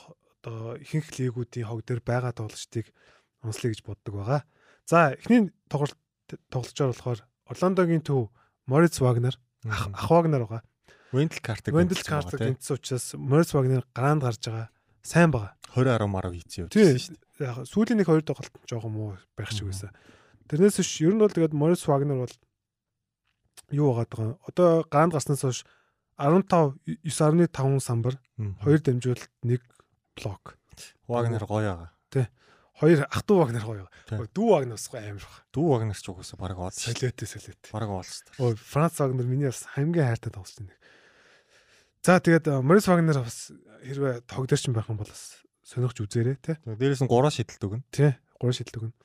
одоо ихэнх лигүүдийн хог дээр байгаа тоглогчдыг онцлоё гэж боддог байгаа. За эхний тоглолт тоглолчоор болохоор Орландогийн төв Мориц Вагнер ах Вагнер байгаа. Вендел картыг Вендел картыг гинцсэн учраас Мориц Вагнер гараанд гарч байгаа. Сайн байгаа. 20 10 марав хийцээ Тийм шүү дээ. яг сүүлийн нэг хоёр тоглолт жоохон муу байх шиг байсан. Тэрнээс биш ер нь бол тэгээд Морис Вагнер бол юу байгаа даа. Одоо гараанд гарснаас хойш 15 9.5 самбар, 2 дамжуулалт, 1 блок. Вагнер гоё байгаа. Хоёр ах トゥ Вагнер гоё. Дүү Вагнер бас гоё амар байгаа. Дүү Вагнер ч угаасаа баг оол. Солиотой солиотой. Баг оолс. Ой Франц Вагнер миний бас хамгийн хайртай тоглогч нэг. За тэгээд Морис Вагнер бас хэрвээ тогдорч байх юм бол бас сонирхож үзээрэй те. Дээрээс нь 3 шидэлт өгнө. Тий. Гурван шийдэл өгнө.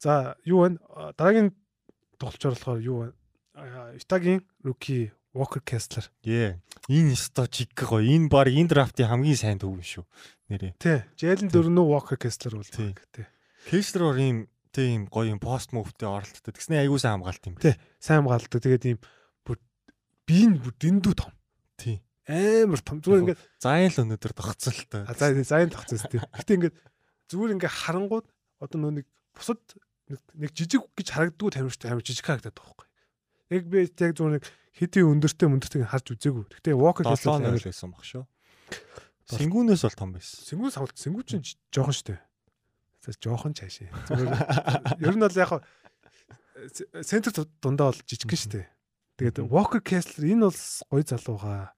За, юу вэ? Дараагийн тоглолчор болохоор юу вэ? Итагийн руки Walker Kessler. Ээ. Энэ өсто чиг гоё. Энэ баг энэ драфтын хамгийн сайн төв юм шүү. Нэрээ. Тий. Jalen дөрнөө Walker Kessler бол Тий. тий. Кэшлер ийм тийм гоё юм пост мувтэй оролттой. Тэгснэ аягуулсан хамгаалт юм. Тий. Сайн хамгаалдаг. Тэгээд ийм бүр би нь бүр дэндүү том. Тий. Амар том. Зүгээр ингээд Зайн л өнөдөр тогтцолтой. а за зайн тогтсон тий. Гэтэ ингээд зүгээр ингээд харангууд одоо нөө нэг бусад нэг- жижиг гэж харагддгүй тамирчтай амар жижиг харагдаад байхгүй. Яг би яг зүгээр нэг хэдийн өндөртэй өндөртэйг харж үзээгүй. Гэтэ Walker 7 Kessler нөл амар байсан баг шүү. Сингүүнээс бол том байсан. Сэнгүү савлт сэнгүү чинь жоохон штэ. За жоохон чаашаа. Зүгээр ер нь бол яг центр ду- дундаа бол жижигхэн штэ. Тэгээд. Walker Kessler энэ бол гоё залууга.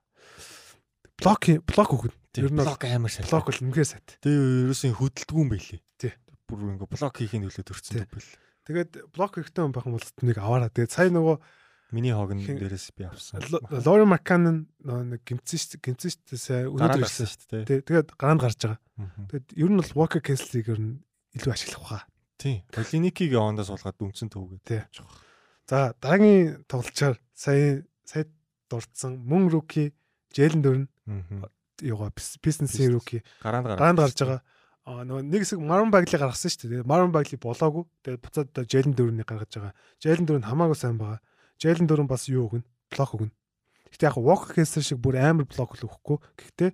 Блок блок өгнө. Ер нь блок амар сайн. блок бол үнэхээр сайт. Тэгээ ерөөсөө хөдөлдгүү юм байлээ. Тий. Бүр ингээ блок Тий. төрсөн төв бэл. Тэгээд блок хэрэгтэй юм байх юм бол нэг аваараа. Тэгээд сая нөгөө Миний хогн дээрээс би авсан. Лори Макканн нэг гимцэн штэ гимцэн штэ сая Гараад өнөөдөр гарсан ирсэн. шүү дээ. Тэгээд гараанд гарч байгаа. Тэгээд ер нь бол Walker Kessler-ийг ер нь илүү ашиглах хаа. Тий. Полиникийг ондоо суулгаад дүнцэн төвгээд. Тий. За дараагийн тоглолчоор сая сая дурдсан мөн руки Жэлен дөрн Мгм. юугаа бизнесийн руки гараанд гарч байгаа. Аа нөгөө нэг хэсэг Марон Багли гаргасан шүү дээ. Марон Багли болоогүй. Тэгээд буцаад одоо Жэлен дөрнийг гаргаж байгаа. Жэлен дөрн хамаагүй сайн байгаа. Жэлен дөрн бас юу өгнө? Блок өгнө. Гэхдээ яг Walker Kessler шиг бүр амар блок л өгөхгүй. Гэхдээ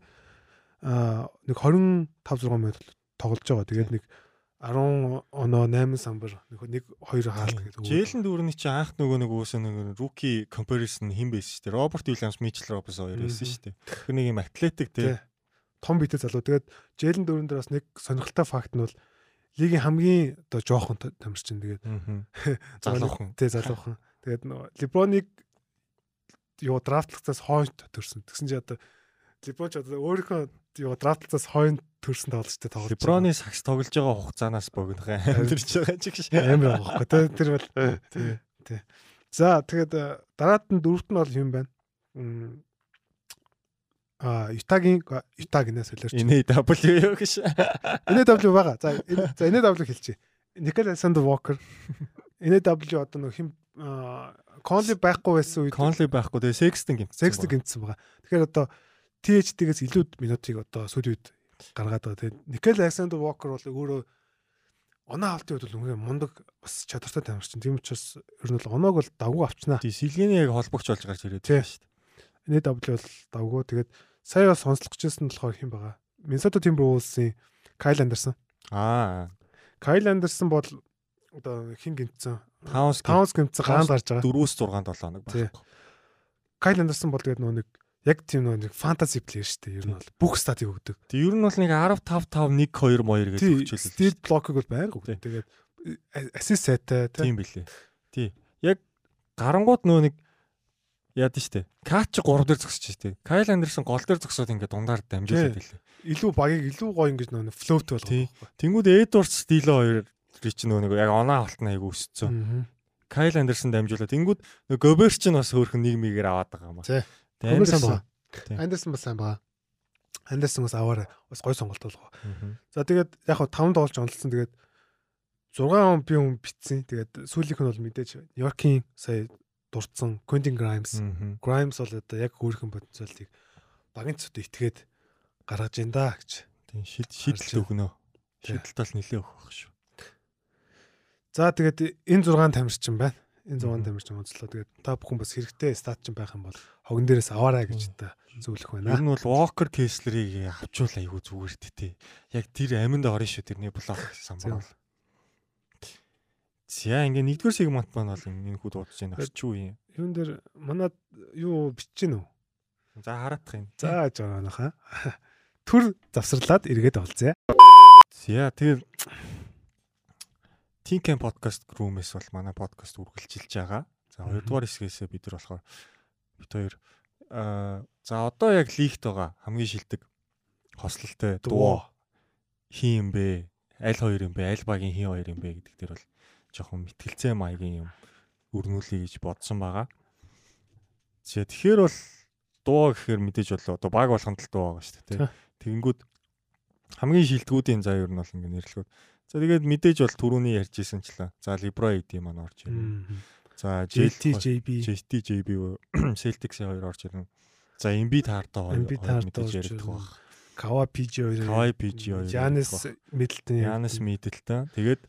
аа нэг 25 6 минут тоглож байгаа. Тэгээд нэг 10 оноо 8 самбар нэг нэг 2 хаалт гэдэг. Жээлэн дүүрний чи анх нөгөө нэг уусаа нэг руки comparison хин байсан шүү дээ. Роберт Уильямс, Мичел Робинс хоёр байсан шүү дээ. Тэр нэг юм атлетик Тий. Том битэй залуу. Тэгээд Жэлен дөрөн дээр бас нэг сонирхолтой факт нь бол лигийн хамгийн одоо жоохон тамирчин. Тэгээд. Залуухан. Тий залуухан. Тэгээд нөгөө Леброныг юу драфтлахтаас хойно төрсөн. Тэгсэн чи одоо Леброн ч одоо өөрийнхөө юу драфтлахтаас хойно төрсөн тоглолттой тоглож. Леброны сакс тоглож байгаа хугацаанаас богинох амьдэрч байгаа ч гэж. амар байхгүй. Тэр бол тий. Тий. За тэгээд э, дараад нь дөрөвт нь бол юм байна. А Ютагийн Ютагинаас солиорч. Инээ W юу гэж. NW байгаа. За энэ- за NW хэлчихье. Никол Александр Walker. NW одоо нэг хим Конли байхгүй байсан үед Конли байхгүй тэгээ Sexton гэмтсэн. Sexton гинцсэн байгаа. Тэгэхээр одоо THD-гээс илүү минутыг одоо сүүлийн үед гаргаад байгаа. Тэгээд Никол Александр Walker бол өөрөө оноо авалтын үед бол үнэхээр мундаг бас чадвартай тамирчин. Тийм учраас ер нь бол оноог бол давгүй авчнаа. Тий Сэлгэний яг холбогч болж гарч ирээд байгаа шүү дээ. NW бол давгүй. Тэгээд сая бас сонслох гэжсэн болохоор хэн байгаа? Minnesota Timberwolves-ийн Kyle Anderson. Аа. Kyle Anderson бол одоо хин гинцсэн. Таунс Таунс гинцсэн гараанд гарч байгаа. 4-өөс 6 7 хоног Тий. байхгүй. Kyle Anderson бол тэгээд нөгөө нэг яг тийм нөгөө нэг фэнтези плеер шүү дээ. Ер нь бол бүх статыг өгдөг. Тэг ер нь бол нэг 10 5 5 1 2 моёр гэж хөгжүүлээ. стил блокыг бол байнга Тий. өгдөг. Тэгээд ассист сайтай тий. Тийм билээ. Тий. Яг гарангууд нөө нэг яад нь штэ. Кач 3 дээр зогсож штэ. Кайл Андерсон гол дээр зогсоод ингээд дундаар дамжуулаад билээ. Илүү багийг илүү гоё ингэж нөгөө флоут болгох. Тий. Тэнгүүд Эдвардс Стило хоёр чи нөө нэг яг оноо алтна айгу өссөн. Аа. Кайл Андерсон дамжуулаад тэнгүүд нөө Гобер ч нь бас хөөрхөн нийгмигээр аваад байгаа юм. Тэгээ Гобер сайн. Тий. Андерсон бас сайн байгаа. Андерсон бас аваарай. Бас гоё сонголт болгоо. За тэгээд яг хав 5 тоглож онцлсон. Тэгээд 6 он би хүн битсэн. Тэгээд сүүлийнх нь бол мэдээж Нью-Йоркийн сая дурдсан Quentin Grimes. Grimes бол одоо яг өөрхөн потенциалыг багийн цогт итгээд гаргаж ин да гэж. Тийм шид шидэлт өгнө. Шидэлт бол нилээ өгөх шүү. За тэгээд энэ 6 тамирчин байна. Энэ 6 Мгм. тамирчин онцлоо. Тэгээд та бүхэн бас хэрэгтэй стат чинь байх юм бол хогон дээрээс аваарай гэж та зөвлөх байна. нь бол Walker Kessler-ийг авчуул айгу зүгээр дээ тий. Яг тэр аминд орно шүү тэрний блок самбар бол. За ингээ нэгдүгээр сегмент маань бол энэ хүү дуудаж байна гэж юу юм. Юун дээр манад юу бичиж гэнэ үү? За хараадах юм. За жаанаха. Түр завсарлаад эргээд олзъя. За тэгэл Tinken podcast room-ээс бол манай подкаст үргэлжилж байгаа. За хоёрдугаар хэсгээс бид нар болохоор бид хоёр аа за одоо яг лигт байгаа хамгийн шилдэг хослолтой дуу хин юм бэ? Аль хоёр юм бэ? Аль багийн хин хоёр юм бэ гэдэг дээр бол жоохон мэтгэлцээ маягийн юм өрнүүлэе гэж бодсон байгаа. За тэгэхээр бол дуу гэхээр мэдээж болоо одоо баг болгонд л дуу байгаа шүү дээ. Тэгэнгүүт хамгийн шилдэгүүдийн за ер нь бол ингэ нэрлэхэд За тэгээд мэдээж бол түрүүний ярьжсэнчлээ. За Libro AD маань орж ирнэ. За JTJB JTJB Celtics-ийн хоёр орж ирнэ. За Embiid Harden хоёр мэдээж ярьдаг баг. Kawhi PG хоёр. Kawhi PG хоёр. Giannis Middleton. Giannis Middleton. Тэгээд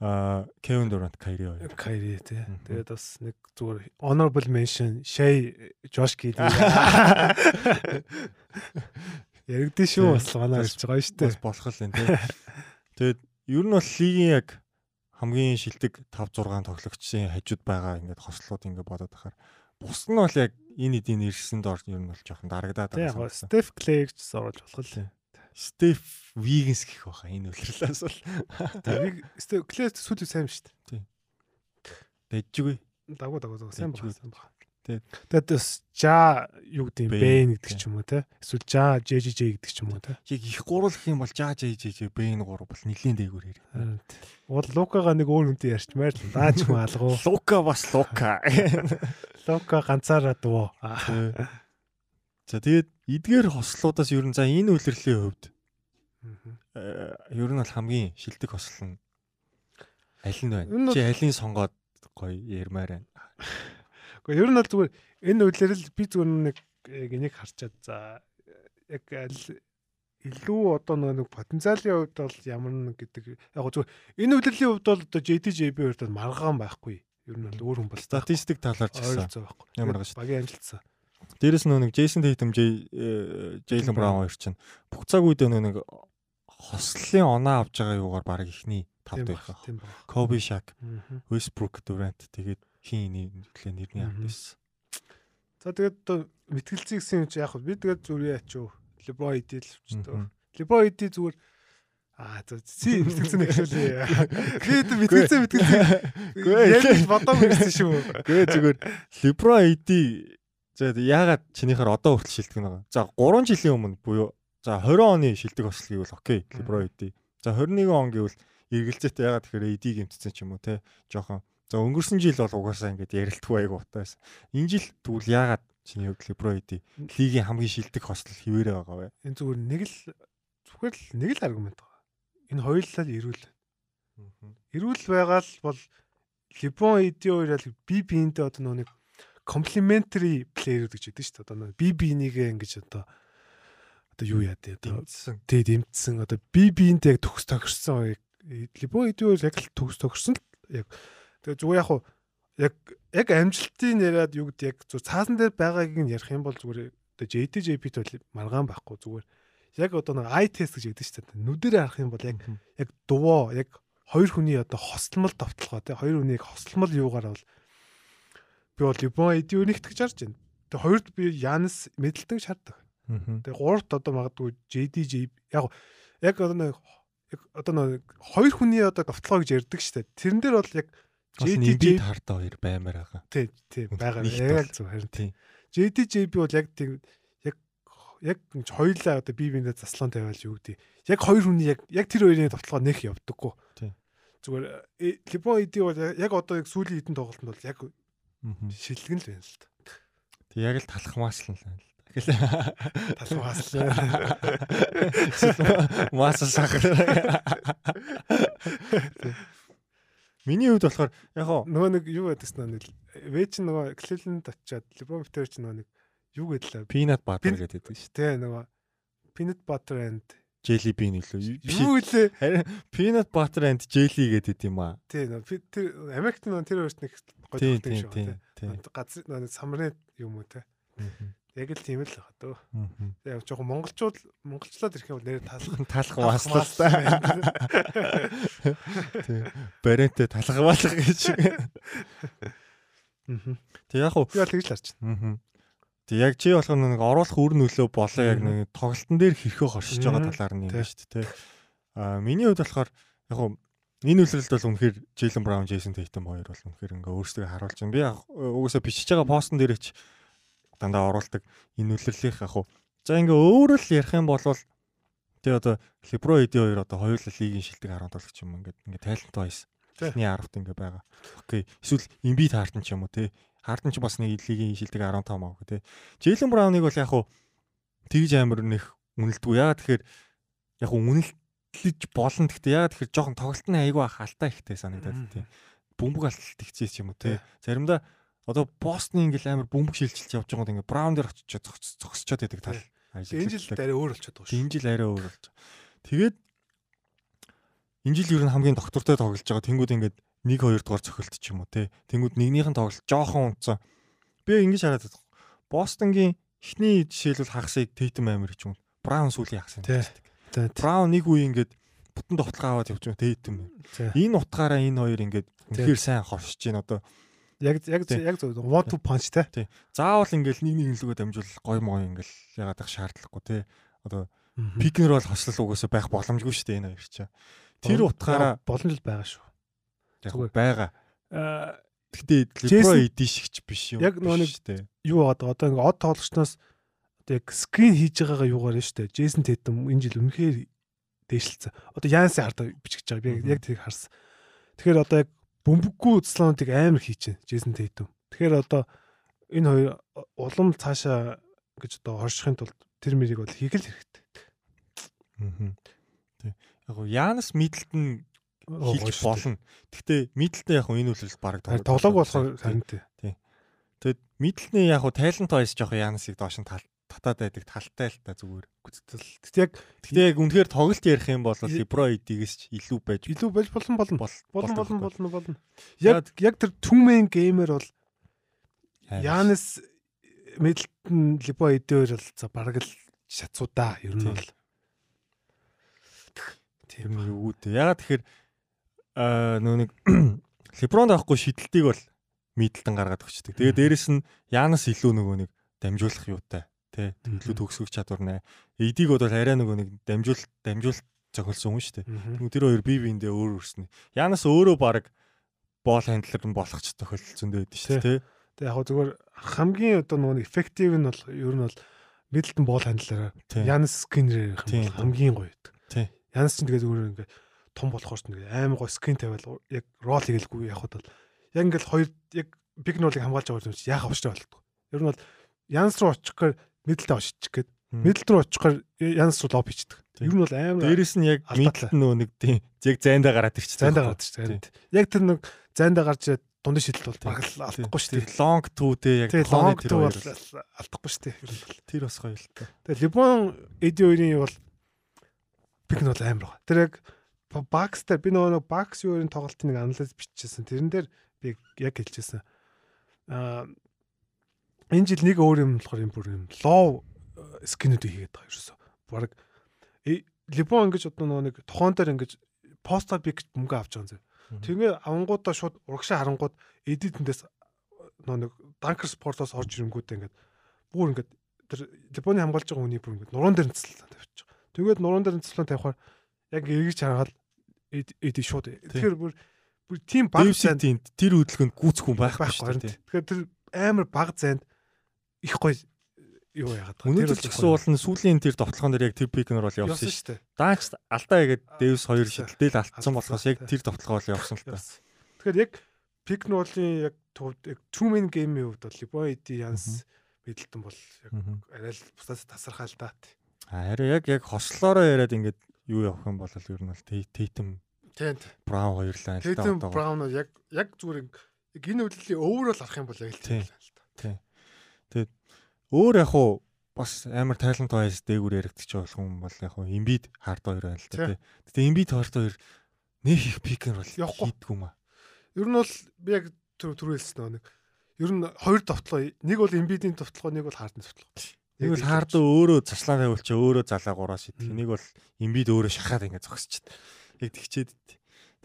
а Kevin Durant, Kyrie хоёр. Kyrie тий. Тэгээд бас нэг зүгээр honorable mention Shea Josh Giddey. Яригдэн шүү бас манай хэлж байгаа шүү дээ. Болох л энэ тий. Тэгээд ер нь бол лигийн яг хамгийн шилдэг 5 6 тоглогчийн хажууд байгаа ингээд хослууд ингээд бодоод байхаар бус нь бол яг энэ эдийн ирсэн дор ер нь бол жоохон дарагдаад байгаа. Яг Стеф Клейгч оруулж болох л. Стеф Вигенс гэх баха энэ үлрэлээс бол. Тэг Стеф Клейгч сүүл сайн биш үү? Тийм. Дэжгүй. Дагуу дагуу дагуу сайн байна. Сайн байна. Тэгээд бас жа юу гэдэг юм бэн гэдэг ч юм уу те. Эсвэл жа JJJ гэдэг ч юм уу те. Яг их гуруулах юм бол жа JJJ бэн гурав бол нэлийн дээгүүр хэрэг. Уул Лукагаа нэг өөр хүнтэй ярьчмаар л даач хүн алгуу. Лука бас Лука. Лука ганцаараа дуу. За тэгээд эдгээр хослуудаас ер нь за энэ үлрэлийн хувьд ер нь бол хамгийн шилдэг хосол нь аль нь байна? Чи алийг сонгоод гоё ярмаар байна. Гэхдээ ер нь бол зүгээр энэ үйлээр л би зүгээр нэг яг энийг харчаад за яг илүү одоо нэг потенциалын хувьд бол ямар нэг гэдэг яг зүгээр энэ үйлрэлийн хувьд бол одоо хувьд бол маргаан байхгүй. Ер нь бол өөр хүн бол статистик талаар ч гэсэн ямар гаш багийн амжилтсан. Дээрэс нь нэг Джейсон Тейтем, Джейлен Браун хоёр чинь бүх цаг үед нэг хослолын оноо авж байгаа юугаар баг ихний тавд байх. Коби Шак, Westbrook Durant тэгээд хин нэрlээ нэрний авт байсан. За тэгээд мэтгэлцээ гэсэн юм чи яг би тэгээд зүрээ ачуу. Лебро идэл өчтөө. Лебро иди зүгээр Аа за чи мэтгэлцэн эхлүүлээ. Би одоо мэтгэлцээ мэтгэлцээ. Яг бодоагүй байсан шүү. Гээ зүгээр Лебро иди за яагаад чинийхэр одоо хүртэл шилдэг нэг. За 3 жилийн өмнө буюу за 20 оны шилдэг ослог гэвэл окей Лебро иди. За 21 он гэвэл эргэлзээтэй яагаад тэгэхээр иди гэмтсэн ч юм уу те жоохон За өнгөрсөн жил бол угаасаа ингэж ярилтгүй айгу утаас. Энэ жил тэгвэл яагаад чиний хувьд Леброиди лигийн хамгийн шилдэг хослол хിവэрэ байгаа вэ? Энэ зүгээр нэг л зүгээр л нэг л аргумент байгаа. Энэ хоёулаа л эрүүл. Эрүүл байгаа л бол Леброн Иди хоёр л би биентэй одоо нэг комплиментари плеер гэж байдаг шүү дээ. Одоо би биенийгээ ингэж одоо одоо юу яа дээ? одоо тэгээд дэмтсэн. Одоо би биентэй яг төгс тохирсон Иди хоёр яг л төгс тохирсон л яг. Тэгээ зүгээр яг хуу яг яг амжилтын яриад юу гэдэг яг зү цаасан дээр байгааг нь ярих юм бол зүгээр одоо JTJP бол маргаан байхгүй. Зүгээр яг одоо нэг ай тест гэж яддаг шүү дээ. Нүдээр харах юм бол яг яг дувоо яг хоёр хүний одоо хослмол давталгаа тий. Хоёр хүнийг хослмол юугаар бол би бол Либон эдионикт гэж харж байна. Тэгээ хоёрд би Янс мэдлэлтэг шаарддаг. Тэгээ гуравт одоо магадгүй JDJ яг яг одоо нэг одоо нэг хоёр хүний одоо давталгаа гэж ярьдаг шүү дээ. Тэрэн дээр бол яг JTJ хартаа хоёр баймаар байгаа. Тий, тий, байгаа. Яг зөв харин тий. JTJB бол яг тийм яг хоёулаа одоо бие биендээ заслан тавиал юу гэдэг. Яг хоёр хүний яг яг тэр хоёрын товтлогоо нэх явдаггүй. Зүгээр Либо Эди бол яг одоо яг сүүлийн хэдэн тоглолтод бол яг шилгэн л байна л та. Тэг яг л талхмаас л байна л. Талхмаас л. Маса сах. Миний хувьд болохоор яг нөгөө нэг юу байдагсан нэг вэ чи нөгөө Cleveland очиад LeBron Peter чи нөгөө нэг юу гэдлээ peanut butter гэдэг шүү. Тэ нөгөө peanut butter and jelly bean илүү юу лээ харин peanut butter and jelly гэдэг юм аа. Нөгөө тэр Америкт нөгөө тэр өөрт нэг гоё тогтсон шүү. Тэ. Газ нөгөө самрын юм уу те. Яг л тийм л байгаа дөө. Яг жоохон монголчууд монголчлаад ирэх юм бол нэр таалах. Талах маслаа. Тий. Барентэй талах маалах гэж. Тэг яг уу бол тэгж л харж байна. Тэг яг чи болох нэг оруулах үр нөлөө болоо яг нэг тоглолтын дээр хэрхээ хоршиж байгаа талаар нь юм Тий. ба шүү дээ. Аа миний хувьд болохоор яг уу энэ үйлрэлд бол үнэхээр Jalen Brown, Jason Tatum хоёр бол үнэхээр ингээ өөрсдөө харуулж байна. Би яг угсаа бичиж байгаа постн дээр ч дандаа оруулдаг энэ үйлрэлийнх яг уу. За ингээ өөр л ярих юм бол тий одоо Lebron Eddie хоёр одоо хоёулаа лигийн шилдэг 10 тоглогч юм ингээд ингээ талент wise Тий. эхний 10-т ингээ байгаа. Окей. Эсвэл Embiid хаартан ч юм уу тий. Хаартан ч бас нэг лигийн шилдэг 15 маа тий. Jalen Brown-ыг бол яг уу тэгж амар нэх үнэлдэггүй. Яагаад тэгэхээр яг уу үнэлж болно. Гэхдээ яагаад тэгэхээр жоохон тоглолт нь айгүй ах алтай ихтэй санагдаад тий. Бөмбөг алт ихцээс ч юм уу тий. Заримдаа одоо Бостны ингээл амар бөмбөг шилжилж явж байгаа юм Браун дээр очиж зогсчод байдаг тал. Энэ жил арай өөр болчиход байгаа Энэ жил арай өөр болж. Тэгээд энэ жил ер нь хамгийн доктортой тоглож байгаа. Тэнгүүд ингээд 1 2 дугаар цохилт ч юм уу те. Тэнгүүд нэгнийхэн тоглолт жоохон унтсан. Би ингэж хараад байна. Бостонгийн эхний жишээлбэл хагасыг Тейтем амир ч юм. Браун сүүлийн хагас юм. Браун нэг үе ингээд бүтэн тоглолт аваад явж байгаа Тейтем. Энэ утгаараа энэ хоёр ингээд үнэхээр сайн хоршиж байна одоо. Яг яг яг зөв one two punch те. Заавал ингээл нэг нэг лүгөө дамжуул гой моо ингээл ягаад их шаардлагагүй те. Одоо пикнер бол хослол угаасаа байх боломжгүй шүү дээ энэ хоёр чаа. Тэр утгаараа боломж л байгаа шүү. Зүгээр. байгаа. Аа Гэтэ Jason- Лебро эдий шигч биш юм. Яг нөгөө нэг- юу байгаа одоо ингээ од тоглогчноос одоо яг скрин хийж байгаагаа юугаар нь штэ. Джейсон Тэтэм энэ жил үнэхээр дээшлэлцэн. Одоо Янси хардаа бичиж байгаа. Би яг тэрийг харсан. Тэгэхээр одоо яг бөмбөггүй слонуудыг амар байна. Джейсон Тэтэм. Тэгэхээр одоо энэ хоёр улам цаашаа гэж одоо оршихын тулд тэр мэрийг бол хийх л хэрэгтэй. Мгм. Тий. Яг гоо Янс Мидлтон Дээ. болно. Гэхдээ Мидлтон яг энэ үлрэл баг Харин Тоглоог болохоор харин тий. Тэгэд Мидлтны яг гоо тайлант байс жоох Янсыг доош нь тал татаад байдаг талтай л та зүгээр. Гэхдээ яг Гэхдээ яг үнэхээр тоглолт ярих юм бол Лебро эдигээс ч илүү байж илүү болж болон болно. бол Болон болон болно болно. Яг яг тэр two-man gamer бол байх. Янис Мидлтон Либо эдээр бол за бараг л шатсуудаа ер нь Тийм. бол нь юу гэдэг. Ягаад тэгэхээр аа нөө нэг Лебронд авахгүй шидэлтийг бол Мидлтон гаргаад өгчдөг. Тэгээ дээрэс нь Янас илүү нөгөө нэг дамжуулах юутай тий илүү төгсгөх чадвар нэ. Эдиг бол арай нөгөө нэг дамжуул дамжуул зохиолсон хүн шүү дээ. Тэр хоёр бие биендээ өөр өөрснө. Янас өөрөө баг боол хандлер нь болох ч зөндөө байдаг шүү дээ тий. Тэгээ яг зүгээр хамгийн одоо нөгөө эффектив нь бол ер нь бол Мидлтон боол хандлаараа Тий. Янис скинер ярих юм Тийм. бол хамгийн гоё. Янис ч тэгээ зүгээр ингээ том болохоор ч ингээ амар гоё скин тавиал яг рол хийгэлгүй явах бол яг ингээл хоёр яг биг нолыг хамгаалж байгаа юм чи яхаа авчраа болтгоо. Ер нь бол Янис руу очих гэхээр Мидлтон очиж гээд. Мидл руу очихоор Янс руу лоб хийчихдэг. Ер нь бол амар Дээрэс нь яг. Мидлтон нөгөө нэг тийм яг зайндаа гараад ирчихсэн. зайндаа гараад дээ. Яг тэр нэг зайндаа гарч ирээд дундын шидэлт бол баг л алдахгүй шүү дээ. Long two те яг тооны тэр бол алдахгүй шүү дээ. Тэр бас гоё л та. Тэгээ Либон Эди хоёрын бол пик нь бол амар байгаа. Тэр яг бакстай би нөгөө нэг бакс юурын тоглолтын нэг анализ биччихсэн. Тэрэн дээр би яг хэлчихсэн. Аа энэ жил нэг өөр юм болохоор юм бүр юм лоу скинүүдийг хийгээд байгаа ерөөсө. Бараг э, Либон ингэж одоо нөгөө нэг тухайн дээр ингэж поста пик мөнгө авч байгаа юм. Тэгээ авангуудаа шууд урагшаа харангууд эдитэндээс нөгөө нэг данкер спортоос орж ирэнгүүтээ ингээд бүр ингээд тэр Японы хамгаалж байгаа хүний бүр ингээд нуруунд дээр цэцлэн тавьчих. Тэгээд нуруунд дээр цэцлэн тавихаар яг эргэж хараад эди шууд тэгэхээр бүр бүр тийм баг Дэвситийн тэр хөдөлгөөнд гүцэх хүн байхгүй шүү дээ. тэгэхээр тэр амар баг зайнд их гоё юу яагаад. Өнөөдөр ч гэсэн бол сүүлийн тэр товтлогон дээр яг тэр пикнер бол явсан шүү. дээ. Даач алдаа игээд Дэвс хоёр шидэлтэл алдсан болохоос яг тэр товтлогоо бол явсан л та. Тэгэхээр яг пик нуулын яг төвд яг two man game-ийн хувьд бол Liboid Янс Middleton бол яг арай л бусдаас тасархаа л да. Харин яг яг хослоороо яриад ингээд юу явах юм бол ер нь бол Тейтем Тийм. Браун хоёрлаа л та. Brown яг яг зүгээр энэ үйлдлийн overall харах юм бол яг л Тийм. тийм л да. Өөр яг уу бас амар тайлант байс дээгүүр яригдчих болох юм бол яг Embiid хард хоёр байна л та тий. Гэтэ Embiid хард хоёр нэг их пикер бол хийдгүй юм аа. Ер нь бол би яг түр түр хэлсэн нэг ер нь хоёр товтлоо нэг бол Embiid-ийн товтлоо нэг бол Harden товтлоо. Бол Harden өөрөө заслаа тавьулчаа өөрөө залаа гураа шидэх. Нэг бол Embiid өөрөө шахаад ингэ зогсчихд. Яг тэгчээд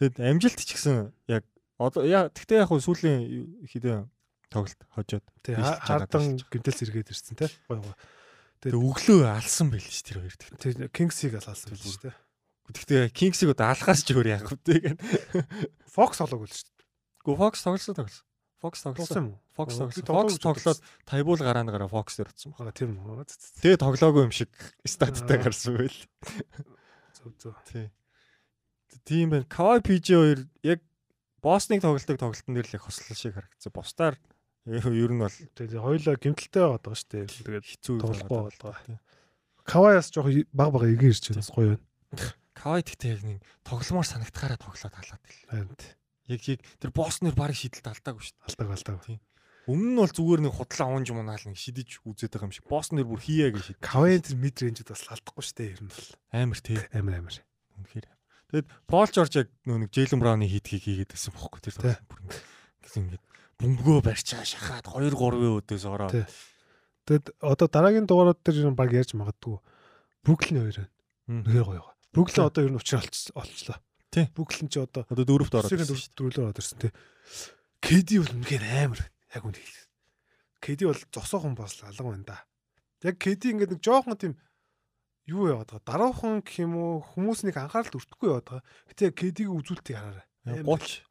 тэгэд амжилт ч гэсэн яг одоо яа тэгтээ яг сүүлийн хідээ тоглолт хожоод тий Harden гинтэл сэргээд ирсэн те. Гой гой. Тэгээ өглөө алсан байл ш тэр хоёр. Тэгээ Kings-ийг алсан байл ш те. Гэхдээ Kings-ийг одоо алхаас ч өөр яг үү гэн. Fox олоогүй л ш. Гү Fox тоглосон тоглосон. Fox тоглосон юм уу? Fox тоглосон. Fox тоглоод тайбуул гараана гараа Fox дээр утсан байна. Тийм үү. Тэгээ тоглоогүй юм шиг статтай гарсан байл. Зөв зөв. Тий. Тийм байна. Kawhi PG2 яг Босныг тоглолтог тоглолтын дээр л их хослол шиг харагдсан. Бусдаар ер нь бол тэгээ хоёлаа гимтэлтэй байгаа даа шүү дээ. Тэгээд хэцүү тоглохгүй болоо. Каваяас жоох баг баг эгэ ирч байна. Гоё байна. Кавай тэгтээ яг нэг тогломоор санагдахаараа тоглоод халаад ил. Харин Яг яг тэр босснэр баг шидэлт алдаагүй шүү дээ. Алдааг алдааг. Тийм. Өмнө нь бол зүгээр нэг худлаа унж мунаал нэг шидэж үзээд байгаа юм шиг. Босснэр бүр хийя гэж шид. Кавай тэр мид рейнжд бас алдахгүй шүү дээ. Ер нь бол амар тий. Амар амар. Үнэхээр. Тэгэд Пол Жорж яг нэг Джейлен Брауны хийдгийг хийгээд байсан бохоггүй тэр бүр ингэ бөмбөгөө барьчаа шахаад 2 3-ын өдөөс ороо. Тэгэд одоо дараагийн дугаарууд дээр баг ярьж магадгүй Бруклин хоёр байна. Нэр гоё. Бруклин одоо ер нь учраа олчлоо. Тий. Бруклин ч одоо одоо дөрөвт ороод ирсэн. Дөрөвлөөр ороод ирсэн тий. KD бол үнэхээр амар яг үнд хэлсэн. KD бол зогсоохон бас алга байна да. Яг KD ингээд нэг жоохон тийм юу яваад байгаа. Даруухан гэх юм уу хүмүүс нэг анхаарал өртөхгүй яваад байгаа. Гэтэ KD-г үзүүлтийг хараарай. 30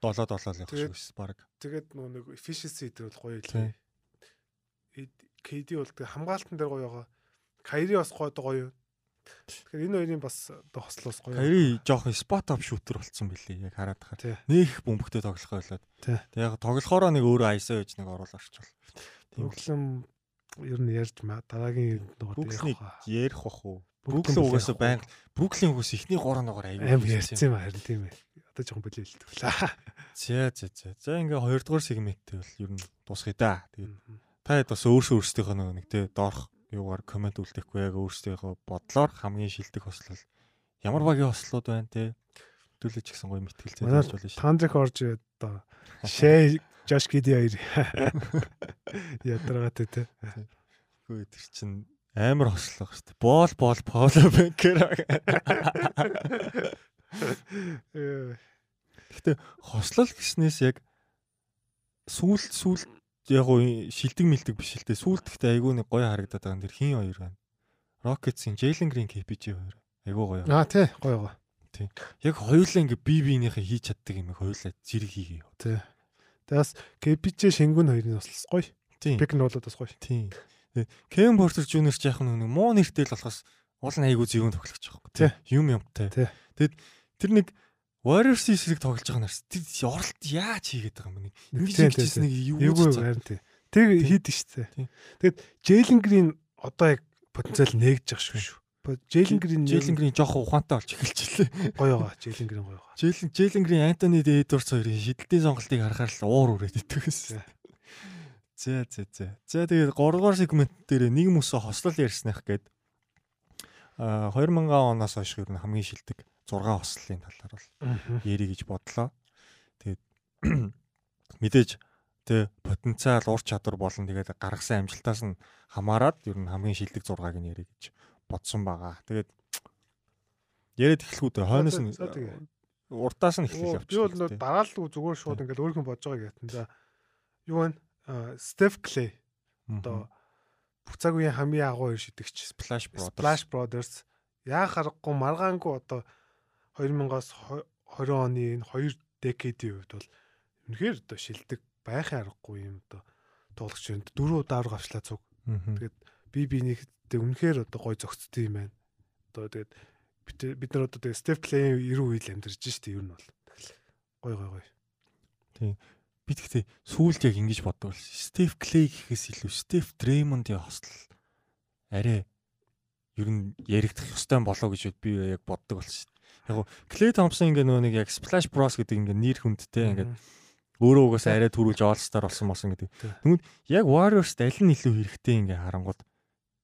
7 7 л явах шиг байсан баг. Тэгээд нөө нэг efficiency дээр бол гоё илээ. KD бол тэг хамгаалтан дээр гоё байгаа. Кайри бас гоё гоё. Тэгэхээр энэ хоёрын бас одоо хослоос гоё. Кайри жоох спот ап шүүтер болцсон билий яг хараад тахаар. Нөх бөмбөгтэй тоглох байлаад. Тэг яг тоглохороо нэг өөрөө айсаа гэж нэг оруулаарч бол. Тийм ер нь ярьж дараагийн дугаар ярих бах уу? Бруклин угаасаа байнга Бруклин угаас ихний 3 дугаар аягүй аим ярьсан юм харин тийм ээ. Одоо жоохон бүлээлтгэлээ. За за за. За ингээ 2 дугаар сегменттэй бол ер нь дуусгая да. Тэгээд та хэд бас өөрсөө өөрсдийнхөө нэг тэ доорх юугаар комент үлдэхгүй яг өөрсдийнхөө бодлоор хамгийн шилдэг хослол ямар багийн хослууд байна те хөтөлөж гисэн гоё мэтгэлцээ болж болно шүү. Тандрих орж одоо шээ Жош Гиди хоёр ядаргаатай те. Хөө тэр чин амар хослох шүү дээ. Боол боол Пауло Бенкер. Гэхдээ хослол гэснээс яг сүүл сүүл яг гоо шилдэг мэлдэг биш л дээ. Сүүлд гэхдээ айгүй нэг гоё харагдаад байгаа нэр хин хоёр байна. Rockets-ийн Jalen Green KPG хоёр. Айгүй гоё. Аа тий, гоё гоё. Тий. Яг хоёулаа ингээ бие биенийхээ хийж чаддаг юм хоёулаа зэрэг хийгээ. Тий. Тэгээс KPJ Шингүн хоёрын бас гоё. Тийм. Пик нь болоод бас гоё. Тийм. Кевин Портер Жуниор ч яг нэг муу нэртэй л болохоос уул нь айгуу зөвөн тоглож байгаа юм. Тийм. Юм юмтай. Тэгэд тэр нэг Warriors эсрэг тоглож байгаа нарс тэр оролт яаж хийгээд байгаа юм бэ? Ингэж хийчихсэн нэг юу юу харин тий. Тэг хийдэг шүү дээ. Тэгэд Jalen Green одоо яг потенциал нээгж явах шүү. Jalen Green Jalen Green жоох ухаантай болж эхэлчихлээ. Гоё байгаа. Jalen Green гоё байгаа. Jalen Jalen Green Anthony Edwards хоёрын шидэлтийн сонголтыг харахаар л уур үрээд идэх гэсэн. За за за. За тэгээд 3 дугаар сегмент дээр нэг мөсө хослол ярьсных гээд а 2000 оноос хойш нь хамгийн шилдэг 6 хослолын талаар бол ярих гэж бодлоо. Тэгээд мэдээж тэ потенциал ур чадвар болон тэгээд гаргасан амжилтаас нь хамаарат ер нь хамгийн шилдэг 6-ыг нь ярих гэж бодсон байгаа. Тэгээд яриад эхлэхүүд хойноос нь уртаас нь эхлэх явчих. Би бол дараалал зүгээр шууд ингээл өөрхөн бодож байгаа гэдэг. За юу вэ? Steph Clay одоо бүх цаг үеийн хамгийн агуу шидэгч Splash Brothers. Splash Brothers яа харахгүй маргаангүй одоо 2000-аас 20 оны энэ хоёр декадийн үед бол үнэхээр одоо шилдэг байхын аргагүй юм одоо тоглогч байна. Дөрөв удаа авчлаа цуг. Тэгээд би бинийг тэг үнэхээр одоо гой зөгцдөг юм байна. Одоо тэгээд бид нар одоо тэгээд Steph Clay 90 үеил амьдарч штэ ер нь бол. Гой гой гой. Тийм. Би тэгтээ сүүлд яг ингэж боддог бол Steph Clay гэхээс илүү Steph Draymond-ийн хосол арай ер нь яригдах ёстой болоо гэж би яг боддог болсон. Яг Clay Thompson ингээ нөгөө нэг яг Splash Bros гэдэг ингээ нэр хүндтэй ингээ өөрөө угаасаа арай төрүүлж All Star болсон болсон гэдэг. Тэгмэд яг Warriors-д аль нь илүү хэрэгтэй ингээ харангууд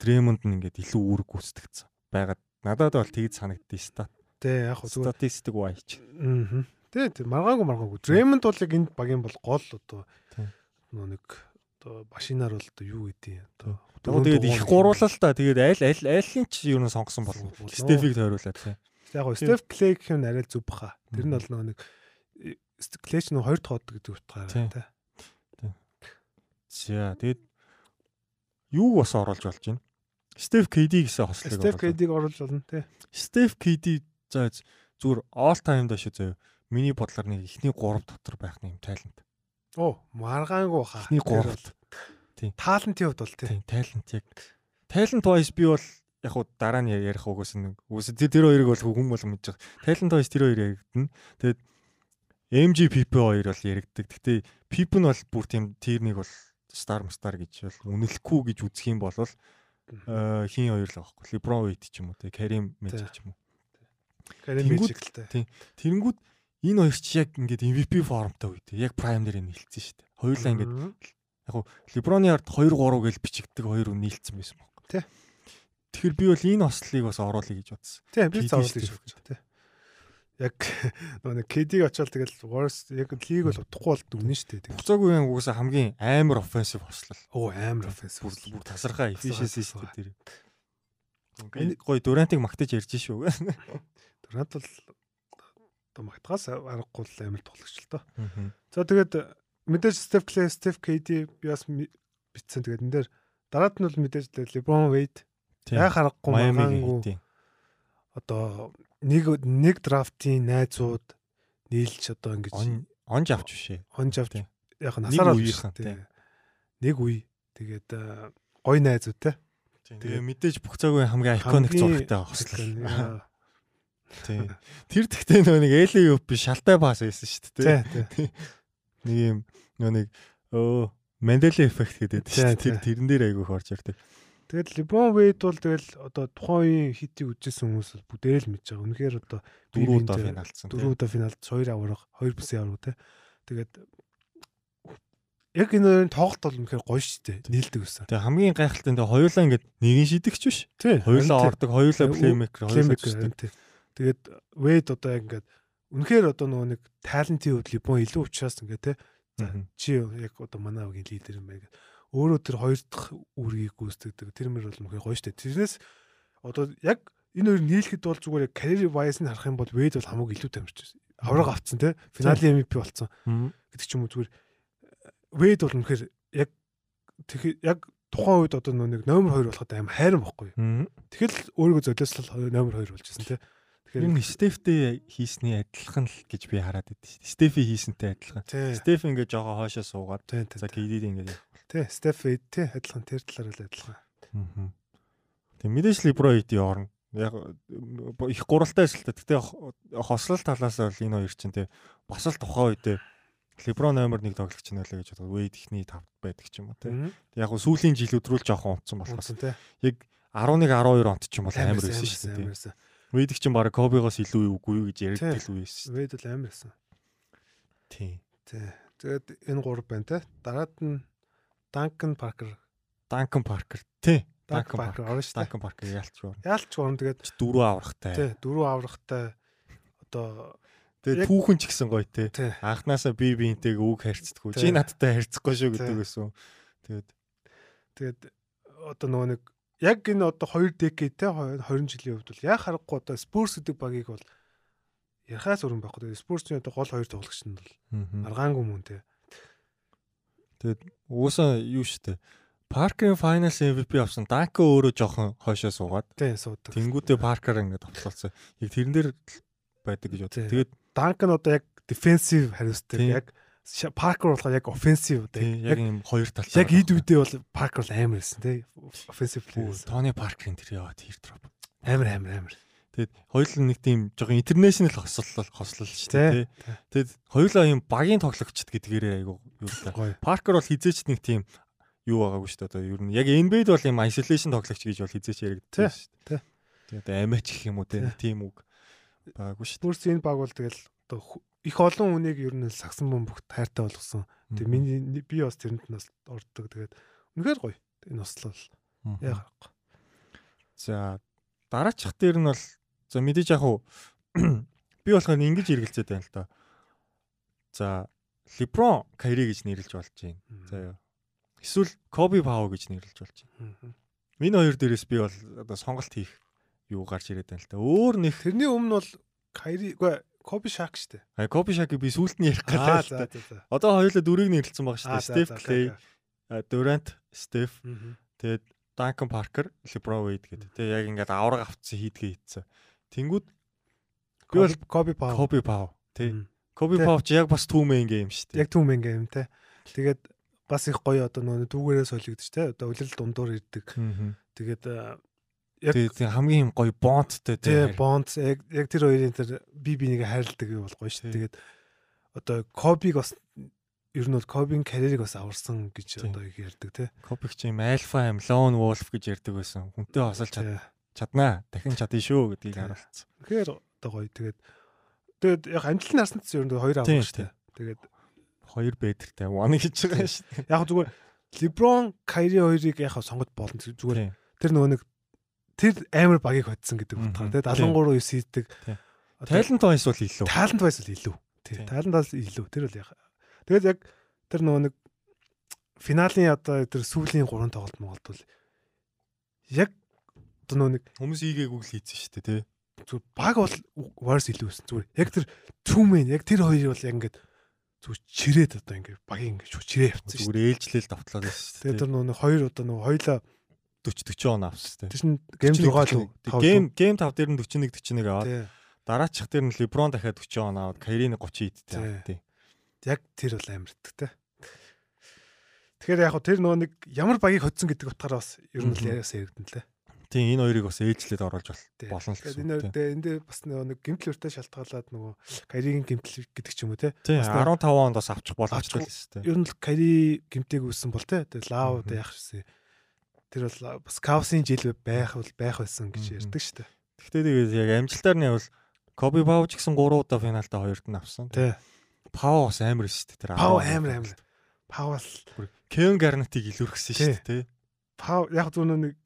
Дремонд нь ингээд илүү үүрэг гүйцэтгэсэн. Байгаад надад бол тэгж санагддээ стат. Тэ яг зүгээр статистик вайч. Аа. Тэ тэ маргаагүй маргаагүй. Дремонд бол яг энэ багийн бол гол одоо нөө нэг одоо машинаар бол одоо юу гэдэг одоо Одоо тэгээд их гуруулал та тэгээд аль аль айлын ч юу н сонгосон болов. Стефиг тойруулаад тийм. Яг Стеф Клей гэх юм арай зүг баха. Тэр нь бол нөгөө нэг Клейч нэг хоёр дахь хот гэдэг утгаараа тий. За тэгээд юуг бас оруулж болж байна? Стеф KD гэсэн хослыг Стеф KD-г оруулж болно тий. Стеф KD за зүгээр all time дааш зөө миний бодлоор нэг ихний 3 дотор байх юм тайлант. Оо, маргаангүй хаа. Ихний 3. Тийм. Таалантын хувьд бол тийм. Талент яг. Talent wise би бол яг хуу дараа нь ярих угаас нэг үс тэр хоёрыг бол хүн бол мэдж байгаа. Talent wise тэр хоёр яригдана. Тэгээд MGPP хоёр бол яригддаг. Гэхдээ Pip нь бол бүр тийм тэр нэг бол star star гэж бол үнэлэхгүй гэж үзэх юм бол хин хоёр л аахгүй. LeBron Wade ч юм уу те Karim Magic ч юм уу. Karim Magic л те. Тийм. Тэрэнгүүд энэ хоёр ч яг ингээд MVP формтой үед яг prime дээр нийлцсэн шүү дээ. Хоёулаа ингээд яг Леброны ард 2 3 гэж бичигддэг хоёр үн нийлцсэн байсан баг. Тий. Тэгэхээр би бол энэ ослыг бас оруулъя гэж бодсон. Тий, би заавал гэж бодсон. Тий. Яг нөгөө KD-г очоод тэгэл worst яг лиг бол утахгүй бол дүгнэн шүү дээ. Буцаагүй юм угсаа хамгийн амар offensive хослол. Оо амар offensive. Бүр тасархаа efficiency шүү дээ тэр. Гой Durant-ыг магтаж ярьж шүү. Durant бол одоо магтахаас аргагүй амар тоглогч л доо. За тэгээд мэдээж Steph Clay, Steph KD би бас битсэн. Тэгээд энэ дээр дараад нь бол мэдээж LeBron Wade яа харахгүй магаагүй. Одоо нэг нэг драфтын найзууд нийлж одоо ингэж онж авч бишээ. Онж авч яг насаар үеийнхэн нэг үе тэгээд гой найзууд те. Тэгээ мэдээж бүх цагийн хамгийн iconic зурагтай хослол. Тийм. Тэр тэгтээ нөгөө нэг Юп шалтай баас байсан шүү дээ. Тийм. Нэг юм нөгөө нэг өө Мандела эффект гэдэг шүү дээ. Тэр тэрэн дээр айгүйх орж ирдэг. Тэгэл Лебон Вейд бол тэгэл одоо тухайн үеийн хитийг үзсэн хүмүүс бол бүгдээ л мэдж байгаа. Үнэхээр одоо дөрөв удаа финалцсан. Дөрөв удаа финалд 2 авраг, 2 бүсийн авраг те. Тэгээд яг энэ хоёрын тоглолт бол үнэхээр гоё шүү дээ. Нийлдэг байсан. Тэгээ хамгийн гайхалтай нь хоёулаа ингээд нэгэн шидэгч биш. Хоёулаа ордог, хоёулаа плеймейкер, хоёулаа Тэгээд Вейд одоо ингээд үнэхээр одоо нөгөө нэг талентын хувьд Лебон илүү учраас ингээд те За чи яг одоо манай авгийн лидер юм байна. Өөрөө тэр хоёр дахь үргийг гүйцэтгэдэг. Тэр мөр бол мөхий гоё штэ. Тэрнээс одоо яг энэ хоёр нийлэхэд бол зүгээр яг career wise-ыг харах юм бол Wade бол хамаагүй илүү тамирч байсан. Авраг авцсан те. Финалийн MVP болсон. гэдэг ч юм уу зүгээр Wade бол үнэхээр яг яг тухайн үед одоо нэг номер 2 болоход аим хайран бохгүй. Тэгэл өөрийгөө золиослол номер 2 болж байсан те. Тэгэхээр энэ Стефтэй хийсний адилхан л гэж би хараад байдсан шүү дээ. Стефи хийсэнтэй адилхан. Стеф ингээд жоо хоошоо суугаад за KD ингээд тий Стеф тий адилхан тэр талаар л адилхан. Аа. Тэг мэдээж Либроити орно. Яг их гуралтай ажилладаг. Гэтэ хослол талаас бол энэ хоёр чинь тий бас л тухайн үедээ Леброн номер 1 тоглогч нь байлаа гэж бодог. Вейд ихний 5 байдаг ч юм уу тий. Яг сүүлийн жилүүд рүү л жоохон унтсан болохоос. Яг 11 12 онт ч юм бол амар байсан шүү дээ. Вейдик чинь баг Кобигоос илүү үгүй юу гэж ярьдаг л үе шүү. Вейд бол амар байсан. Тий. Тий. Тэгээд энэ гурав байна те. Дараад нь Данкан Паркер. Данкан Паркер. Тий. Данкан Паркер орно шүү. Данкан Паркер яалч гоо. Яалч гоо тэгээд дөрөв аврахтай. Тий. Дөрөв аврахтай. Одоо Тэгээд түүхэн ч гэсэн гоё те. Анханасаа би биентэйг үг харьцдаггүй. Чи надтай харьцахгүй шүү гэдэг байсан. Тэгээд тэгээд одоо нөгөө нэг яг энэ одоо 2 decade те 20 жилийн хувьд бол яг харахгүй одоо Spurs гэдэг багийг бол ярахаас өрн байхгүй. Spurs-ийн одоо гол хоёр тоглогч нь бол аргаангүй мөн те. Тэгээд уусаа юу штэ. Паркер Finals MVP авсан. Данко өөрөө жоохон хойшоо суугаад. Тийм суудаг. Тэнгүүтээ Паркер ингээд тоглолцсон. Яг тэрэн дээр байдаг гэж бодлоо. Тэгээд Данко нь одоо яг defensive хариуцдаг. Яг Паркер болохоор яг offensive одоо яг юм хоёр талтай. Яг эд үдээ бол Паркер амар байсан тий. Offensive player. Тони Паркерын тэр яа тэр дроп. Амар амар амар. Тэгээд хоёулаа нэг тийм жоохон интернэшнл хослол хослол шүү дээ тий. Тэгээд хоёулаа юм багийн тоглогчд гэдгээрээ айгу юу та. Паркер бол хизээч нэг тийм юу байгаагүй шүү дээ. Одоо ер нь яг NBA-д бол юм isolation тоглогч гэж бол хизээч яригддаг шүү дээ. Тэгээд амиач гэх юм уу тийм үг байгаагүй шүү. Бүрс энэ баг бол тэгэл одоо их олон хүнийг ер нь сагсан бомбогт хайртай болгосон. Тэгээ миний би бас тэрэнд нас ордог. Тэгээд үнэхээр гоё. Энэ ослол яа гарахгүй. За дараачих дээр нь бол за мэдээж яг уу би болохоор ингэж эргэлзээд байна л да. За LeBron Kyrie гэж нэрлэж болж байна. Заяа. Эсвэл Kobe Pau гэж нэрлэж болж байна. Энэ хоёр дээрээс би бол одоо сонголт хийх юу гарч ирээд байна л та. Өөр нэг тэрний өмнө бол Kyrie үгүй Kobe Shaq штэ. А Kobe Shaq-ыг би сүүлд нь ярих Аа гэдэг л за за за. Одоо хоёулаа Аа, за, Steph за, Clay, за. а, Durant, Steph, Мгм. тэгээд Duncan Parker, LeBron Wade гэдэг. Тэгээ яг ингээд авраг авцсан хийдгээ хийцэн. Тэнгүүд би бол Kobe Pau. Kobe Pau тий. Тий. Pau ч яг бас main game шүү дээ. Яг түм ингээ юм те. Тэгээд бас их гоё одоо нөгөө түүгээрээ солигдож те. Одоо улирал дундуур ирдэг. Тэгээд яг тэгээ хамгийн юм гоё бондтой тий тий. бонд яг яг тэр хоёрын тэр би бинийг хайрладаг юм бол гоё шүү. Тий. Тэгээд одоо Kobe-г бас ер нь бол Kobe-ийн карьерийг бас аварсан гэж Тий. одоо их ярьдаг те. Kobe ч юм альфа юм lone wolf гэж ярьдаг байсан. Хүнтэй хосолж чад- Тий. Чаднаа. Дахин чадна шүү гэдгийг Тий. харуулсан. Тэгэхээр одоо гоё. Тэгээд тэгээд яг амжилтны нарсанд ч ер нь хоёр Тий, авах шүү. дээ. Тэгээд Хоёр бэдэртэй one гэж байгаа шүү дээ. яг зүгээр LeBron, Kyrie хоёрыг яг сонгож болно. Зүгээр Тий. тэр нөгөө нэг тэр амар багийг хоцсон гэдэг утгаар те 73 9 хийдэг. Тий. Talent wise бол илүү. талант байс л илүү. Тий. Тий. Талант бас илүү. Тэр бол яг. Тэгээд яг тэр нөгөө нэг финалийн одоо тэр сүүлийн 3 тоглолт Монголд бол яг одоо нөгөө нэг Хүмүүс ийгээгүй л хийсэн шүү дээ тий. зүгээр баг бол worse илүү байсан. Зүгээр яг тэр түүмэн яг тэр хоёр бол яг ингээд зүгээр чирээд одоо ингээд багийн ингээд шууд чирээ явцсан шүү. Зүгээр ээлжлэл давтлаад байсан шүү Тэгээд дээ. тэр нэг хоёр одоо нөгөө хоёлаа 40 40 он авсан шүү дээ. тэр чин гейм 6 л Гейм гейм 5 дээр нь 41 41 аваад дараачих дээр нь LeBron дахиад 40 он аваад Kyrie нь 30 идтэй Тий. аваад тий. Яг тэр бол амардаг те. Тэгэхээр яг хөө тэр нөгөө нэг ямар багийг хоцсон гэдэг утгаараа бас ер нь л Мгм. яриас яригдана лээ. Тийм энэ хоёрыг бас ээлжлээд оруулж болно л гэсэн. энэ дээр энэ дээр бас нэг гимтлөртэй шалтгаалаад нөгөө каригийн гимтэл гэдэг ч юм уу те. Тий бас нэг- 15 онд бас авчих Авчих- л шүү дээ. Ер нь л кари гимтэйг үүссэн бол те. Тэгээд лав одоо яах шээ. Тэр бол бас кавсын жил байх бол байх байсан гэж ярьдаг шүү дээ. Гэхдээ тэгээд яг амжилтаар нь бол Kobe Pau ч гэсэн 3 удаа финалдаа хоёрт нь авсан. Тий. Pau бас амар шүү дээ. Тэр Пау 10 амар амар. Пау бол Kevin Garnett-ийг илүүрхсэн шүү дээ. тий. Пау яг зөв нэг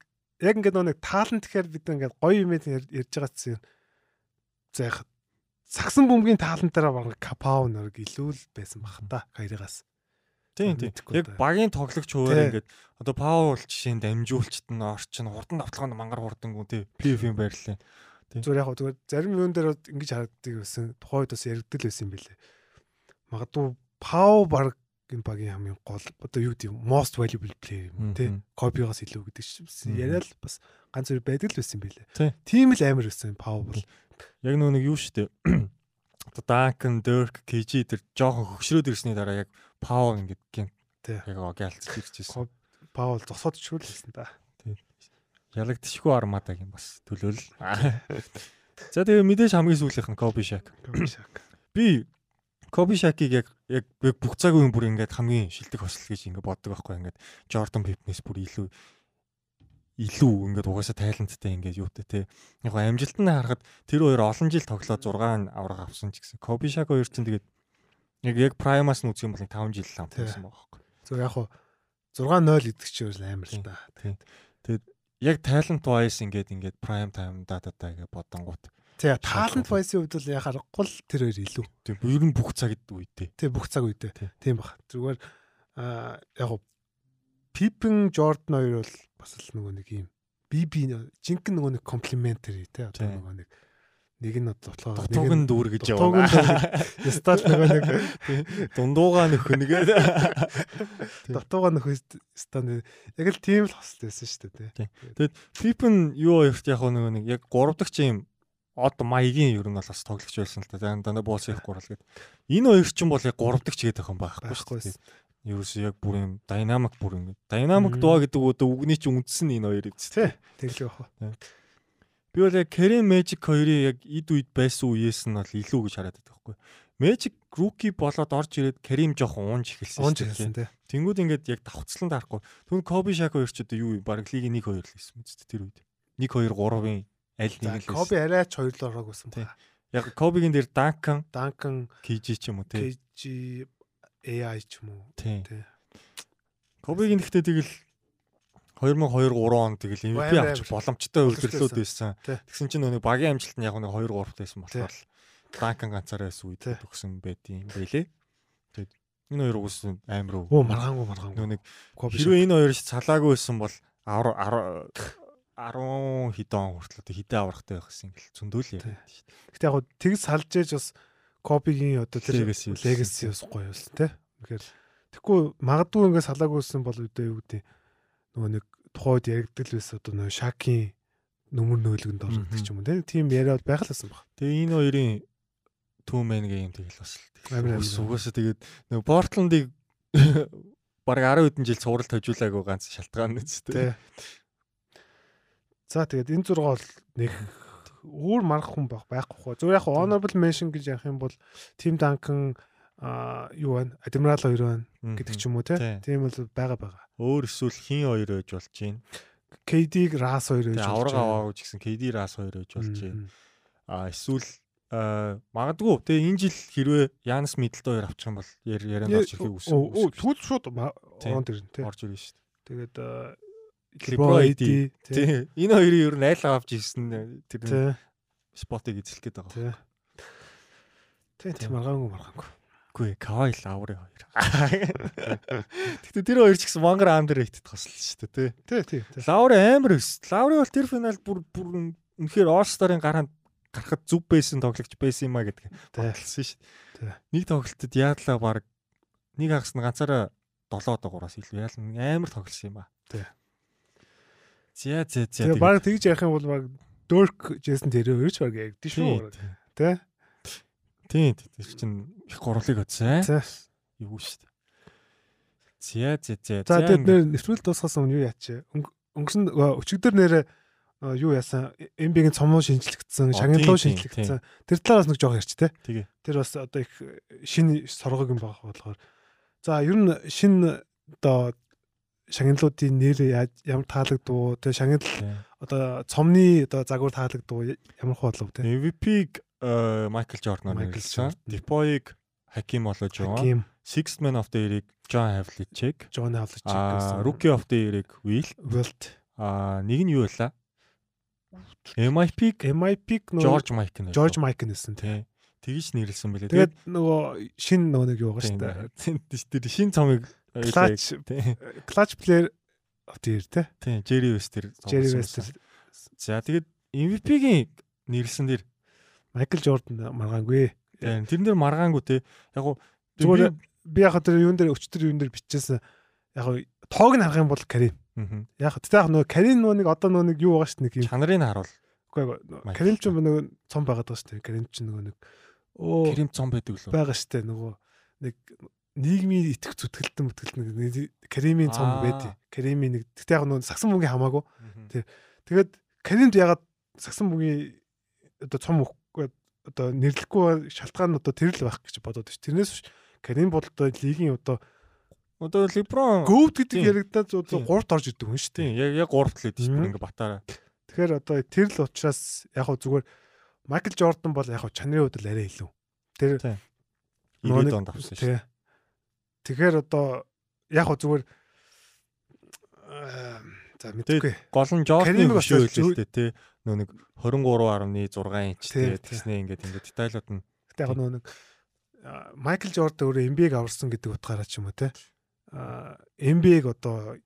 яг ингээд нэг таалант гэхээр бид ингээд гоё юм ярьж байгаа чинь за яг сагсан бөмбөгийн таалантаараа баг Капау нэрг илүү л байсан бах та Кайригаас. Тийм тийм. Яг багийн тоглогч хуваар ингээд одоо Пау бол жишээ нь орчин хурдан давталгаанд мангар хурдангүү тий. PF-ийн байрлал. Зүгээр яг зүгээр зарим юун дээр ингэж харагддаг байсан. Тухайд бас яригдэл байсан юм билээ. Магадгүй Пау баг энэ багийн хамгийн гол одоо юу гэдэг most valuable player юм тий. Мгм. Копигоос илүү гэдэг чинь яриад бас ганц хоёр байдаг л байсан. Тий. Тийм л амар байсан Пау бол. Яг нөө нэг юу шүү дээ. Одоо Duncan, Dirk, KG тэр жоохон хөгшрөөд ирсний дараа яг Pau ингээд гин Тий. яг огаалцж ирж ирсэн. Пау бол зогсоод чүрлсэн та. Ялагдчихгүй армадаг юм бас төлөөл. За тэгээ мэдээж хамгийн сүүлийнх нь Kobe Shaq. Би Kobe Shaq-ыг яг яг бүх цаг үеийн бүр ингээд хамгийн шилдэг хосол гэж ингээд боддог байхгүй ингээд Jordan Pippen-ээс бүр илүү илүү ингээд угаасаа тайланттай ингээд юутай те. Яг амжилт нь харахад тэр хоёр олон жил тоглоод 6 авраг авсан ч гэсэн Kobe Shaq хоёр ч тэгээд яг яг Prime-аас нь үзэх юм бол 5 жил Тий. байсан байгаа байхгүй. Зөв яг хуу 6-0 гэдэг чинь өөр амар л. Тийм. Тэгээд яг talent wise ингээд ингээд prime time дататай гэж бодонгууд. Тэгээ талант вайсийн хувьд бол яг харахгүй л тэр хоёр илүү. Тийм ер нь бүх цагт үедээ. Тэгээ бүх цаг үедээ. Тий. Тийм баг. Зүгээр аа яг Пипен Jordan хоёр бол бас л нөгөө нэг юм биби жинхэнэ нөгөө нэг комплиментари те одоо Тий. нөгөө нэг нэг нь бодлоо Дутууг нь дүүр гэж яваа. стат нөгөө нэг Дундуугаа нөхөн нэгээд. Тий. дутууга нөхөс стат яг л тийм л хосол байсан шүү дээ те. Тэгэд Pippen юу хоёрт яг нөгөө нэг яг 3 дахь юм од маягийн ер нь бол бас тоглогч байсан л та. Дандаа буулс их гурал гээд. Энэ хоёр ч юм бол яг 3 дахь ч гэдэг юм байхгүй шүү дээ. Ерөөс яг бүр юм динамик бүр ингэ. Динамик дуу гэдэг одоо үгний чи үндсэн энэ хоёр Тий. эцтэй. Тэглээ бах. Би бол яг Kareem Magic хоёрын яг ид үед байсан үеэс нь бол илүү гэж хараад байдаг байхгүй. Magic rookie болоод орж ирээд Kareem жоохон уунж эхэлсэн Онж шүү дээ. хэлсэн те. Тэнгүүд ингээд яг давхцлан таарахгүй. Түн Kobe Shaq хоёр ч одоо юу вэ? Бараг лигийн 1 2 л хийсэн мэт тэр үед. 1 2 3-ын аль нэг л Коби арайч хоёрлоо ороогүй Тий. баг. Яг Kobe-гийн дээр Duncan, Данкан KG ч юм уу тий. KG AI ч юм уу. Тий. Kobe-гийн ихтэй тэгэл 2002 3 он тэгэл MVP амар. боломжтой үйлдвэрлэлүүд байсан. Тэгсэн чинь нөгөө багийн амжилт нь яг нэг 2 3 байсан болохоор Duncan ганцаараа байсан үед төгсөн байт юм байлээ. Тэгээд Энэ хоёр уус амар Оо маргаангүй маргаангүй. Нөө нэг хэрвээ энэ хоёр цалаагүй байсан бол 10 10 хэдэн он хүртэл одоо хідээ аврахтай байх гэсэн ингээл зөндөөл яриад шүү дээ. Гэтэ яг тэгс салж ээж бас Кобигийн одоо тэр Legacy гоё юусэн те. Тэгэхээр тэггүй магадгүй ингээд салаагүйсэн бол үдээ юу гэдэг нөгөө нэг тухайд яригддаг л байсан одоо нөгөө Шакийн нүмер нөөлгөнд ордог ч юм уу те. Тийм яриад байх л байсан баг. Тэгээ энэ хоёрын two man game тэгэл бас л угаасаа тэгээд нөгөө Portland-ыг бараг 10 хэдэн жил цуврал тавьжуулаагүй ганц шалтгаан нь ч Тэ. За тэгээд энэ зураг бол нэг өөр марах хүн байх байхгүй хөө. Зүгээр яг honorable mention гэж ярих юм бол Team Duncan а юу байна? Admiral хоёр байна гэдэг ч юм уу те. Тий. Тийм бол байгаа байгаа. Өөр эсвэл хин хоёр байж болж байна. KD-г Ras хоёр гэж Тэгээ авраг аваагүй ч гэсэн KD Ras хоёр байж болж байна. А эсвэл магадгүй тэгээ энэ жил хэрвээ Янс Мидэлтон хоёр авчих юм бол яр- ярианд орж ирэхийг үсэн. Тэгвэл шууд орон ирнэ те. орж ирнэ шүү дээ. Тэгээд AD, тий. Энэ хоёрын ер нь айлгаа авч ирсэн тэр Тий. спотыг эзлэх гээд байгаа. Тий. Тий, маргаангүй маргаангүй. Үгүй Кавай Лаври хоёр. Гэтэ тэр хоёр ч гэсэн Монгор underrated хослол шүү дээ, тий. Тий, тий. Лаври амар өс. Лаври бол тэр финал бүр бүр үнэхээр All-Star-ын гараанд гарахад зүв байсан тоглогч байсан юм а гэдэг бодлсон шүү дээ. Нэг тоглолтод яадлаа баг нэг хагас нь ганцаараа 7 одоо 3-аас илүү яална амар тоглосон юм а. Тий. За за за. Тэгээ баг тэгж ярих юм бол баг Dirk Jason тэр хоёрч баг ягдсан шүү. Тэ? Тийм тийм чинь их гурлыг өдсөн. За. Юу шүү дээ. За за за. За тэгээд нэр нэвтрүүл дуусгаас өмнө юу яач? Өнгөрсөн өчигдөр нэрээ юу яасан MB-гийн цомоо шинжлэгдсэн, шагналуу шинжлэгдсэн. Тэр талаас нэг жоох ярьч. Тэгээ. Тэр бас одоо их шинэ соргог юм байгаа болохоор. За ер нь шинэ одоо шагналуудын нэр ямар таалагдв? Тэгээ шагнал одоо цомны одоо загвар таалагдв ямар хөөдлөв те. MVP-г Майкл Жордан Michael нэрлсэн. Дипоиг Хаким болож байгаа. Sixth Man of the Year-ыг John Havlicek. Хавлич А гэсэн. Rookie of the Year-ыг Will. Wilt, А нэг нь юу байлаа? MIP-г MIP нөгөө George нь. George Mike нэсэн те. тий. Тэгж нэрлсэн байлээ. Тэгээд нөгөө шинэ нөгөө нэг юу байгаа тийм, шүү дээ. тэр шин цомыг Clutch clutch player of the year те. Тий, Jerry Wester. Jerry тоглосон West. За тэгээд MVP-гийн нэрлсэн дэр Michael Jordan маргаангүй. тий, тэрэн дээр маргаангүй те. Яг гоо Зүгээр би яг тэр юун дээр өчтөр юун дээр бичижсэн яг гоо тоог нь харах юм бол Карим. Яг тэгтээ яг нөгөө Карим нөгөө нэг одоо нөгөө нэг юу байгаа шүү дээ нэг юм. чанарыг харуул. Үгүй ээ. Карим ч нөгөө цом байгаад байгаа шүү дээ. Карим ч нөгөө нэг оо Крем цом байдаг лөө. байгаа шүү дээ нөгөө нэг нийгмийн итгэх зүтгэлтэн мэтгэлтэн Каримийн цом Аа. байдیں۔ Каримийн нэг тэгтээ яг нөгөө сагсан бүгийн хамаагүй. Тий. Тэгээд Каримд ягаад сагсан бүгийн одоо цом өгөхгүй одоо нэрлэхгүй шалтгаан нь одоо тэр л байх гэж бодоод ш. Тэрнээс биш Карим бол одоо лигийн одоо Одоо LeBron гөвд гэдэг одоо Тийм. гуравт орж идэг хүн шүү дээ. яг яг гуравт л дэвш Мгм. бүр ингээ батаараа. Тэгэхээр одоо тэр л учраас яг хөө зүгээр Майкл Жордан бол яг хөө чанарын хувьд л арай илүү. Тэр Тийм. Нөгөө 90 нэг- донд авсан шүү. Тэгэхээр одоо яг хөө зүгээр за мэдгүй. Гол нь хөшөө зөв- хэлээ л дээ тий. Нөө нэг 23.6 инчтэй тэгснэ ингээд ингээд детайлууд нь Гэтэ яг нөгөө нэг Майкл Жордан өөрөө NBA-г аварсан гэдэг утгаараа ч юм уу те. NBA-г одоо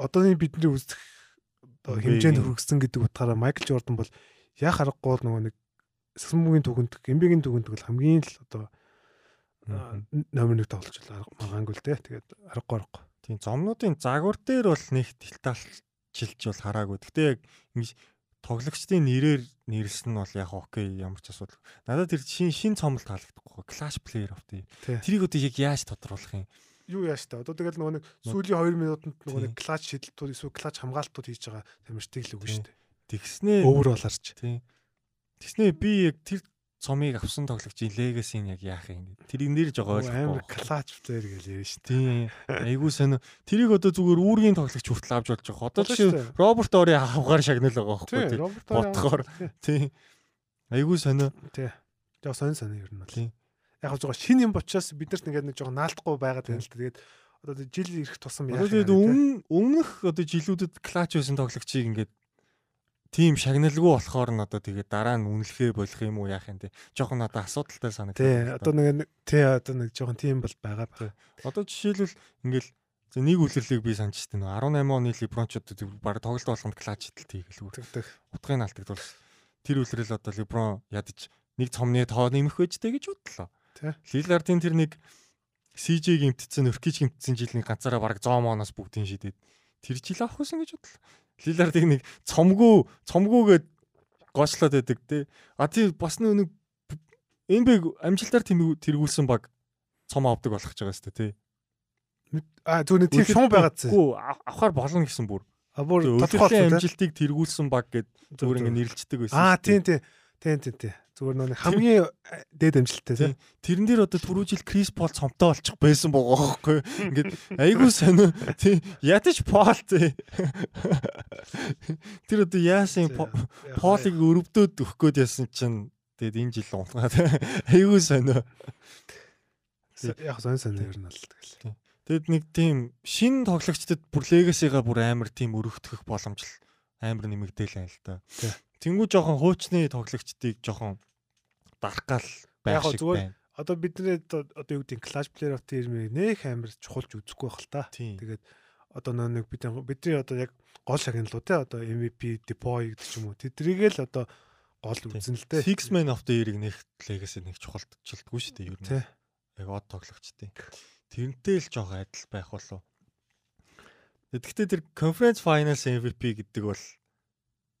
одооний бидний үзэх одоо хэмжээнд хүргэсэн гэдэг утгаараа Майкл Жордан бол яг харахгүй нөгөө нэг сасмгийн түгэнд NBA-гийн түгэнд бол хамгийн л одоо. Номер 1 тоглож байгаа магаангүй л те. Тэгээд аргагүй аргагүй. тийм зомнуудын загвар дээр бол нэг тэлталчилж бол хараагүй. Гэтэ яг ингэж тоглогчдын нэрээр нэрлсэн нь бол яг окей ямар ч асуудал. Надад тэр шин шин цомл таалагдахгүй. Clash player of the. Тэрийг одоо яг яаж тодруулах юм? Юу яаш та. Одоо тэгэл нөгөө нэг сүүлийн 2 минутанд нөгөө нэг клач шидэлтүүд эсвэл клач хамгаалтууд хийж байгаа тамирчдыг л үгүй шүү дээ. Тэгснээ Өвөр болаарч. Тийм. Тэгснээ би яг тэр цомыг авсан тоглогчийн легасын яг яах юм гээд нэрж байгаа Амар ойлгохгүй. клач плеер гэж ярьж дээ. Тийм. Айгуу сонио. Тэрийг одоо зүгээр үүргийн тоглогч хүртэл авч болж байгаа. Одоо жишээ. Роберт Ори авгаар шагнал байгаа байхгүй Тийм, тийм. Бодохоор. Тийм. Айгуу сонио. Тий. Яг сонь сонь ер нь бол. Тийм. Яг зугаа шин юм учраас бид нарт ингээд нэг жоохон наалтахгүй байгаад байна л. Тэгээд одоо жил ирэх тусам яах тэгээд өмнө өмнөх одоо жилүүдэд клач байсан тоглогчийг ингээд тийм шагналгүй болохоор нь одоо тэгээ дараа нь үнэлэхээ болох юм уу яах юм те. Жохон одоо асуудалтай санагдав. Тий, одоо нэг тий одоо нэг жоохон тийм бол байгаа ба. Одоо жишээлбэл ингээл За нэг үлрэлийг би санаж штэ нөө 18 оны либрончууд баг тоглолт болгонд клатч идэлт хийгээл. Утгыг алдагдвал тэр үлрэл одоо либрон ядаж нэг цомны тоо нэмэх байжтэй гэж бодлоо. Лилардын тэр нэг CJ гимтсэн, Өркич гимтсэн жилийн ганцаараа баг 100 моноос бүгдийн шидэд тэр жил авах байсан гэж бодлоо. Лилардыг нэг цомгүй цомгүйгээд гочлоод байдаг те. А тий бас нэг NBA амжилтаар тэргүүлсэн баг цом авдаг болох ч байгаа сте тий. А түүний тийм шуун байгаад зэ. Үгүй авахар болно гэсэн бүр. А бүр тодорхой амжилтыг тэргүүлсэн баг гэд зүгээр ингэ нэрлэлцдэг байсан. Аа тийм тийм. Тийм тийм тийм. Зүгээр нөө хамгийн дээд амжилттай тийм. Тэрэн дээр одоо түрүү жил Крис Пол цомтой болчих байсан байгаа байхгүй. Ингээд айгүй сонио тийм ядаж Пол тийм. Тэр одоо яасан Полыг өрөвдөөд өгөх гээд яасан чинь тэгээд энэ жил унтгаа тийм. Айгүй сонио. Яг сонио сонио ер нь л тэгэл. Тэгэд нэг тийм шин тоглогчдод бүр легасига бүр амар тийм өргөтгөх боломж амар нэмэгдээл юм л да. Тэнгүү жоохон хуучны тоглогчдыг жоохон дарах гал байх шиг байна. Одоо бидний одоо юу гэдэг клаш плеер оф термийг нэх амар чухалж үзэхгүй байх л та. Тэгээд одоо нэг бид бидний одоо яг гол шагналуу те одоо MVP deploy гэдэг ч юм уу. Тэдрийг л одоо гол үзэн л те. Six man of the year-ийг нэх legacy нэг чухалчилдаггүй шүү дээ ер нь. Яг од тоглогчдын. Тэрнтэй л жоох адил байх болов. Тэгэхдээ тэр conference finals MVP гэдэг бол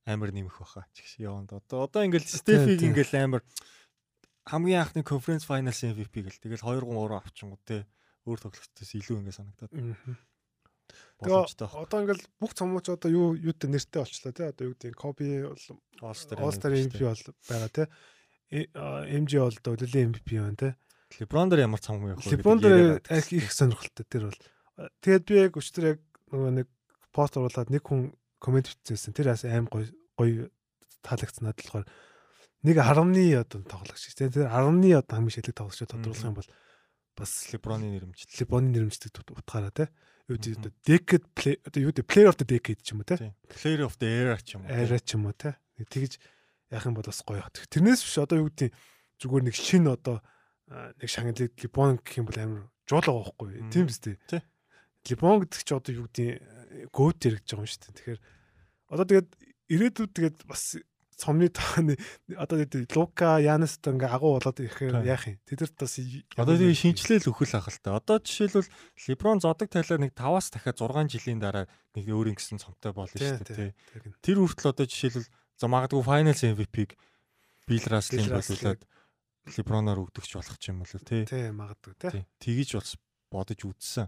амар нэмэх баха. Чигш яванд. Одоо одоо ингээл Стефиг ингээл амар хамгийн анхны conference finals MVP гэл тэгэл 2 3 3 авчихгоо те өөр тоглогчдоос илүү ингээ санагдаад. Тэгээ одоо ингээл бүх цомооч одоо юу юутай нэртэй болчлаа те одоо юу гэдэг Kobe бол All-Star MVP бол байгаа те MJ бол одоо өглөөлийн MVP байна те Леброн дээр ямар цам явах вэ? Леброн дээр их сонирхолтой тэр бол. Тэгээд би яг өчтөр яг нөгөө нэг пост оруулаад нэг хүн комент бичсэн. Тэр бас аим гоё гоё таалагдсан надад болохоор нэг 10-ны одоо тоглогч тийм тэр 10-ны одоо хамгийн шилдэг тоглогчд тодруулах юм бол бас Леброны нэрмжтэй. Леброны нэрмжтэй утгаараа тийм юу гэдэг одоо decade play одоо юу гэдэг player of the decade ч юм уу тийм. Player of the era ч юм уу era ч юм уу тийм тэгж яах юм бол бас гоё. Тэрнээс биш одоо юу гэдэг зүгээр нэг шин одоо нэг шагналыг Либон гэх юм бол амар жуулаа байхгүй тийм биз дээ. Либон гэдэг чи одоо юу гэдэг гөөт хэрэгж байгаа юм шүү дээ. Тэгэхээр одоо тэгээд ирээдүйд тэгээд бас цомны тооны одоо Лука Янест ингээ агуу болоод ирэхээр яах юм. Тэдэрт бас одоо тэгээд шинжилэл өхөл ах л та. Одоо жишээлбэл Либрон зодог талаар нэг 5-аас дахиад 6 жилийн дараа нэг өөр ингэсэн цомтой болно шүү дээ. Тэр хүртэл одоо жишээлбэл за магадгүй Finals MVP-г Bill Russell-ийн болуулаад Леброноор өгдөгч болох ч юм уу тий. Тий, магадгүй тий. Тгийж бас бодож үзсэн.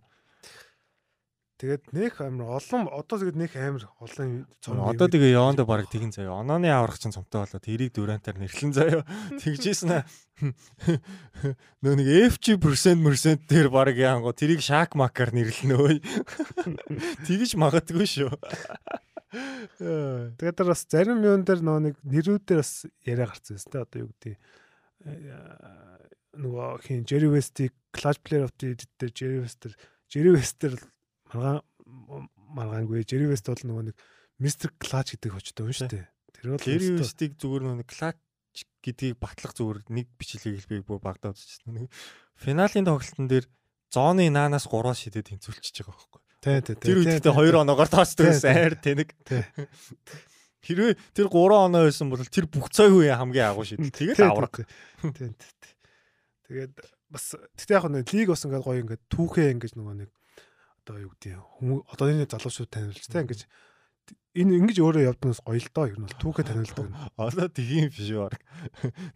Тэгээд нэх амар олон одоо тэгээд нэх амар олон цом. Одоо тэгээ явандаа баг тэгин заяа. Онооны аврах чинь цомтой болоод эрийг дөрантаар нэрлэн заяа. Тэгжсэн аа. Нөө нэг FG percent percent дээр баг яангоо тэрийг шак макаар нэрлэнэ өөй. Тэгж магадгүй шүү. Тэгээд тэр бас зарим юм дээр нөө нэг нэрүүдээр бас яриа гарцсан юм тест. Одоо юу гэдэг нөгөө хин Jerry West-ийг Clutch Player of the Year дээр Jerry West Jerry West-ээр маргаан маргаангүй Jerry West бол нөгөө нэг Mr. Clutch гэдэг хочтой юм шүү дээ. Тэр бол Jerry West-ийг зүгээр нөгөө Clutch гэдгийг батлах зүгээр нэг бичлэгийг би бүр багтаа үзчихсэн. Нэг финалийн тоглолтын дээр зооны наанаас 3 шидэд тэнцүүлчихэж байгаа байхгүй. Тий, тий, тий. Тэр үед тэ 2 оноогоор тоочдог байсан. Айр тэнэг. Хэрвээ тэр 3 оноо байсан бол тэр бүх цаг үе хамгийн агуу шийдэл. Тэгээд авраг. Тийм. Тэгээд бас тэгтээ яг нэг лиг бас ингээд гоё ингээд түүхээ ингэж нөгөө нэг одоо юу гэдэг хүмүүс одоо энэ залуучууд танилж та ингэж энэ ингэж өөрөө явднаас гоё л доо ер нь бол түүхээ танилдаг. Одоо тийм биш баг.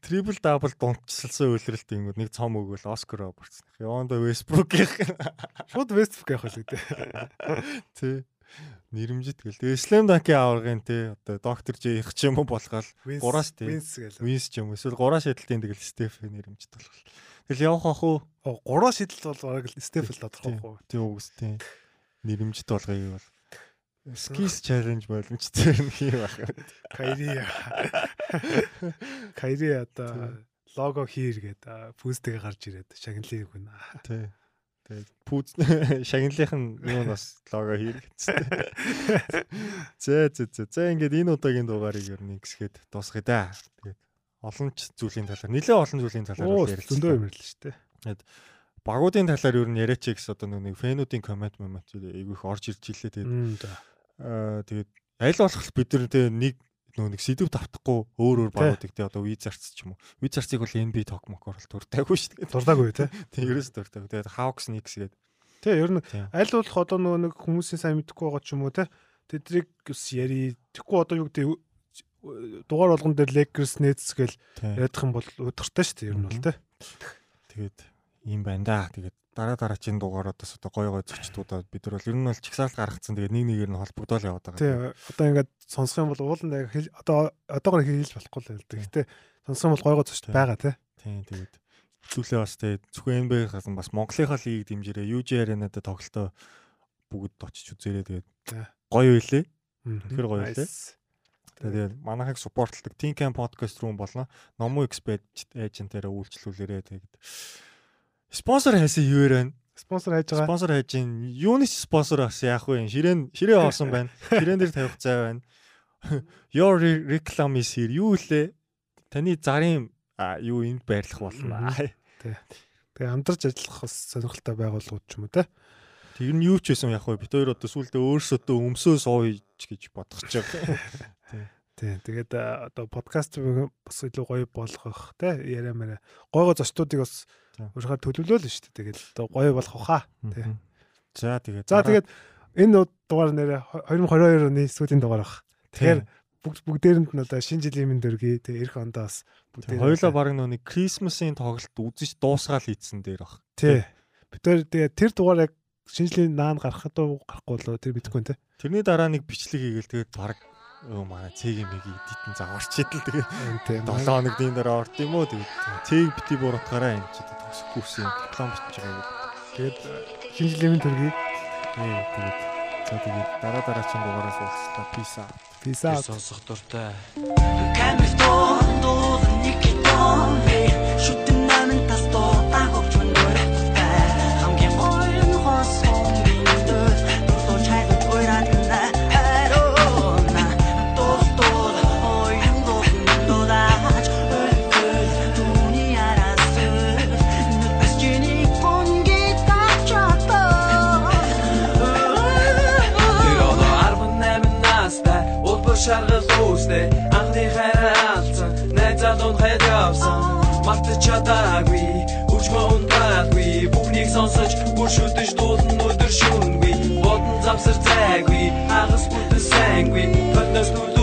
Трипл дабл дунтчилсан үйлрэлт юм нэг цом өгвөл Оскар Робертс. Яванда Вестбрук гэх. Шууд Вестбрук явах л үү. Тий нэрмжит гэл. Slam Dunk-ийн аваргын те одоо доктор Ж их ч юм уу болгоол 3-аас те Винс гэл. Винс ч юм уу эсвэл 3 шидэлтийн тэгэл Стеф нэрмжит болгол. Тэгэл явах ах уу? 3 шидэлт бол бараг л Стеф л тодорхой уу? Тийм үгс тийм. Нэрмжит болгоё бол. Skis challenge боломжтой юм хийх байх. Кайри. Кайри одоо лого хийр гээд пүүстэйгээ гарч ирээд шагналыг өгнө. Тий. Тэгээд пүүз шагналынх нь юу бас лого хийргэцтэй. Зэ зэ зэ. За ингээд энэ удаагийн дугаарыг ер нь ингэсгээд дуусгая да. Тэгээд олон ч зүйлийн талаар нэлээд олон зүйлийн талаар ярилцсан. Зөндөө юм шүү дээ. Тэгээд багуудын талаар нь яриач гэсэн одоо нэг фэнүүдийн коммент момент айгүйх орж ирж илээ тэгээд аа тэгээд аль болох бид нар тэг нэг нөө нэг сэдв тавтахгүй өөр өөр багуудыг тий одоо визарц ч юм уу. Визарцыг бол NB ток мокор л дуртайгүй шүү дээ. Дуртайгүй тий. Тий ерөөс дуртайгүй. Тэгээд Hawks Knicks гээд. Тий ер нь аль болох одоо нөгөө нэг хүмүүсийн сайн мэдэхгүй байгаа ч юм уу тий. Тэдрийг ус яри. Тэгэхгүй одоо юу гэдэг дугаар болгон дээр Lakers Nets гэл ядах юм бол өдөртэй шүү дээ ер нь бол тий. Тэгээд ийм байна да. Тэгээд дараа дараачийн дугаараас одоо гой гой зочдуудаа бид нар бол ер нь бол чагсаалт гаргацсан. Тэгээд нэг нэгээр нь холбогдоол яваад байгаа. Тий. Одоо ингээд сонсох юм бол ууланд одоо одоогоор хэлж болохгүй л дээ. Гэтэ сонсох юм бол гой гой зочд байгаа тий. Тий. Тэгээд зүйлээ бас тий зөвхөн NBA хасан бас Монголынхаа лиг дэмжирээ UJ аренада тоглолтоо бүгд очиж үзээрэй. Тэгээд гоё үйлээ. Тэгэхээр гоё үйлээ. Тэгээд манайхыг суппортлдог Team Camp podcast руу болно. Номоо expert agent-аараа үйлчлүүлээрэй. Тэгээд Спонсор хайсан юу вэ? Спонсор хайж байгаа. Спонсор хайж ин юуны спонсор бас яах вэ? Ширээн ширээ хоосон байна. Ширээн дээр тавих зай байна. Your reclam is here. Юу лээ? Таны зарын юу энд байрлах болно. Тий. Тэгээ амдарч ажиллах бас сонирхолтой байгууллагууд ч юм уу те. Тэг нь юу ч байсан яг вэ? Бид хоёр одоо сүулдэ өөрсөдөө өмсөө сууж гэж бодох ч яг. Тий. Тэгээд одоо подкаст бас илүү гоё болгох те яриа мэрэ. Гойго зочдуудыг бас Өөрөөр төлөвлөө л шүү дээ. Тэгээд одоо гоё болох уха. Тий. За тэгээд. За тэгээд энэ дугаар нэрээ 2022 оны сүүлийн дугаар бах. Тэгэхээр бүгд бүгдээрэнд нь одоо шинэ жилийн мэнд өргөе. Тэгээ эх ондоо бас бүгд хоёулаа баг нэг Крисмасын тоглолт үзэж дуусгаал ийдсэн дээр бах. Тий. Бид тэр тэгээ тэр дугаар яг шинэ жилийн наан гарахад уу гарахгүй болоо тэр мэдгүй нэ. Тэрний дараа нэг бичлэг хийгээл тэгээд баг өө манай цэгийн мэгийг дитэн зааварч идэл тэгээд 7 хоног дийн дараа орд юм уу тэгээд цэг бити буруутгаараа энэ ч төгсөхгүйсэн диплом бичиж байгаа юм. Тэгээд шинэ жилийн төргий. Ээ тэгээд за тэгээд дараа дараагийн дугаараас уулзлаа. Peace out. Сонсох дуртай. Камер тоо доо нэг тоо мартаж чадаагүй үржмөө ундаагүй бүхнийг сонсож бүр шүтэж дуулан өдөр шүнгүй бодон завсар зайгүй хагас бүтэн сайнгүй. Бодноос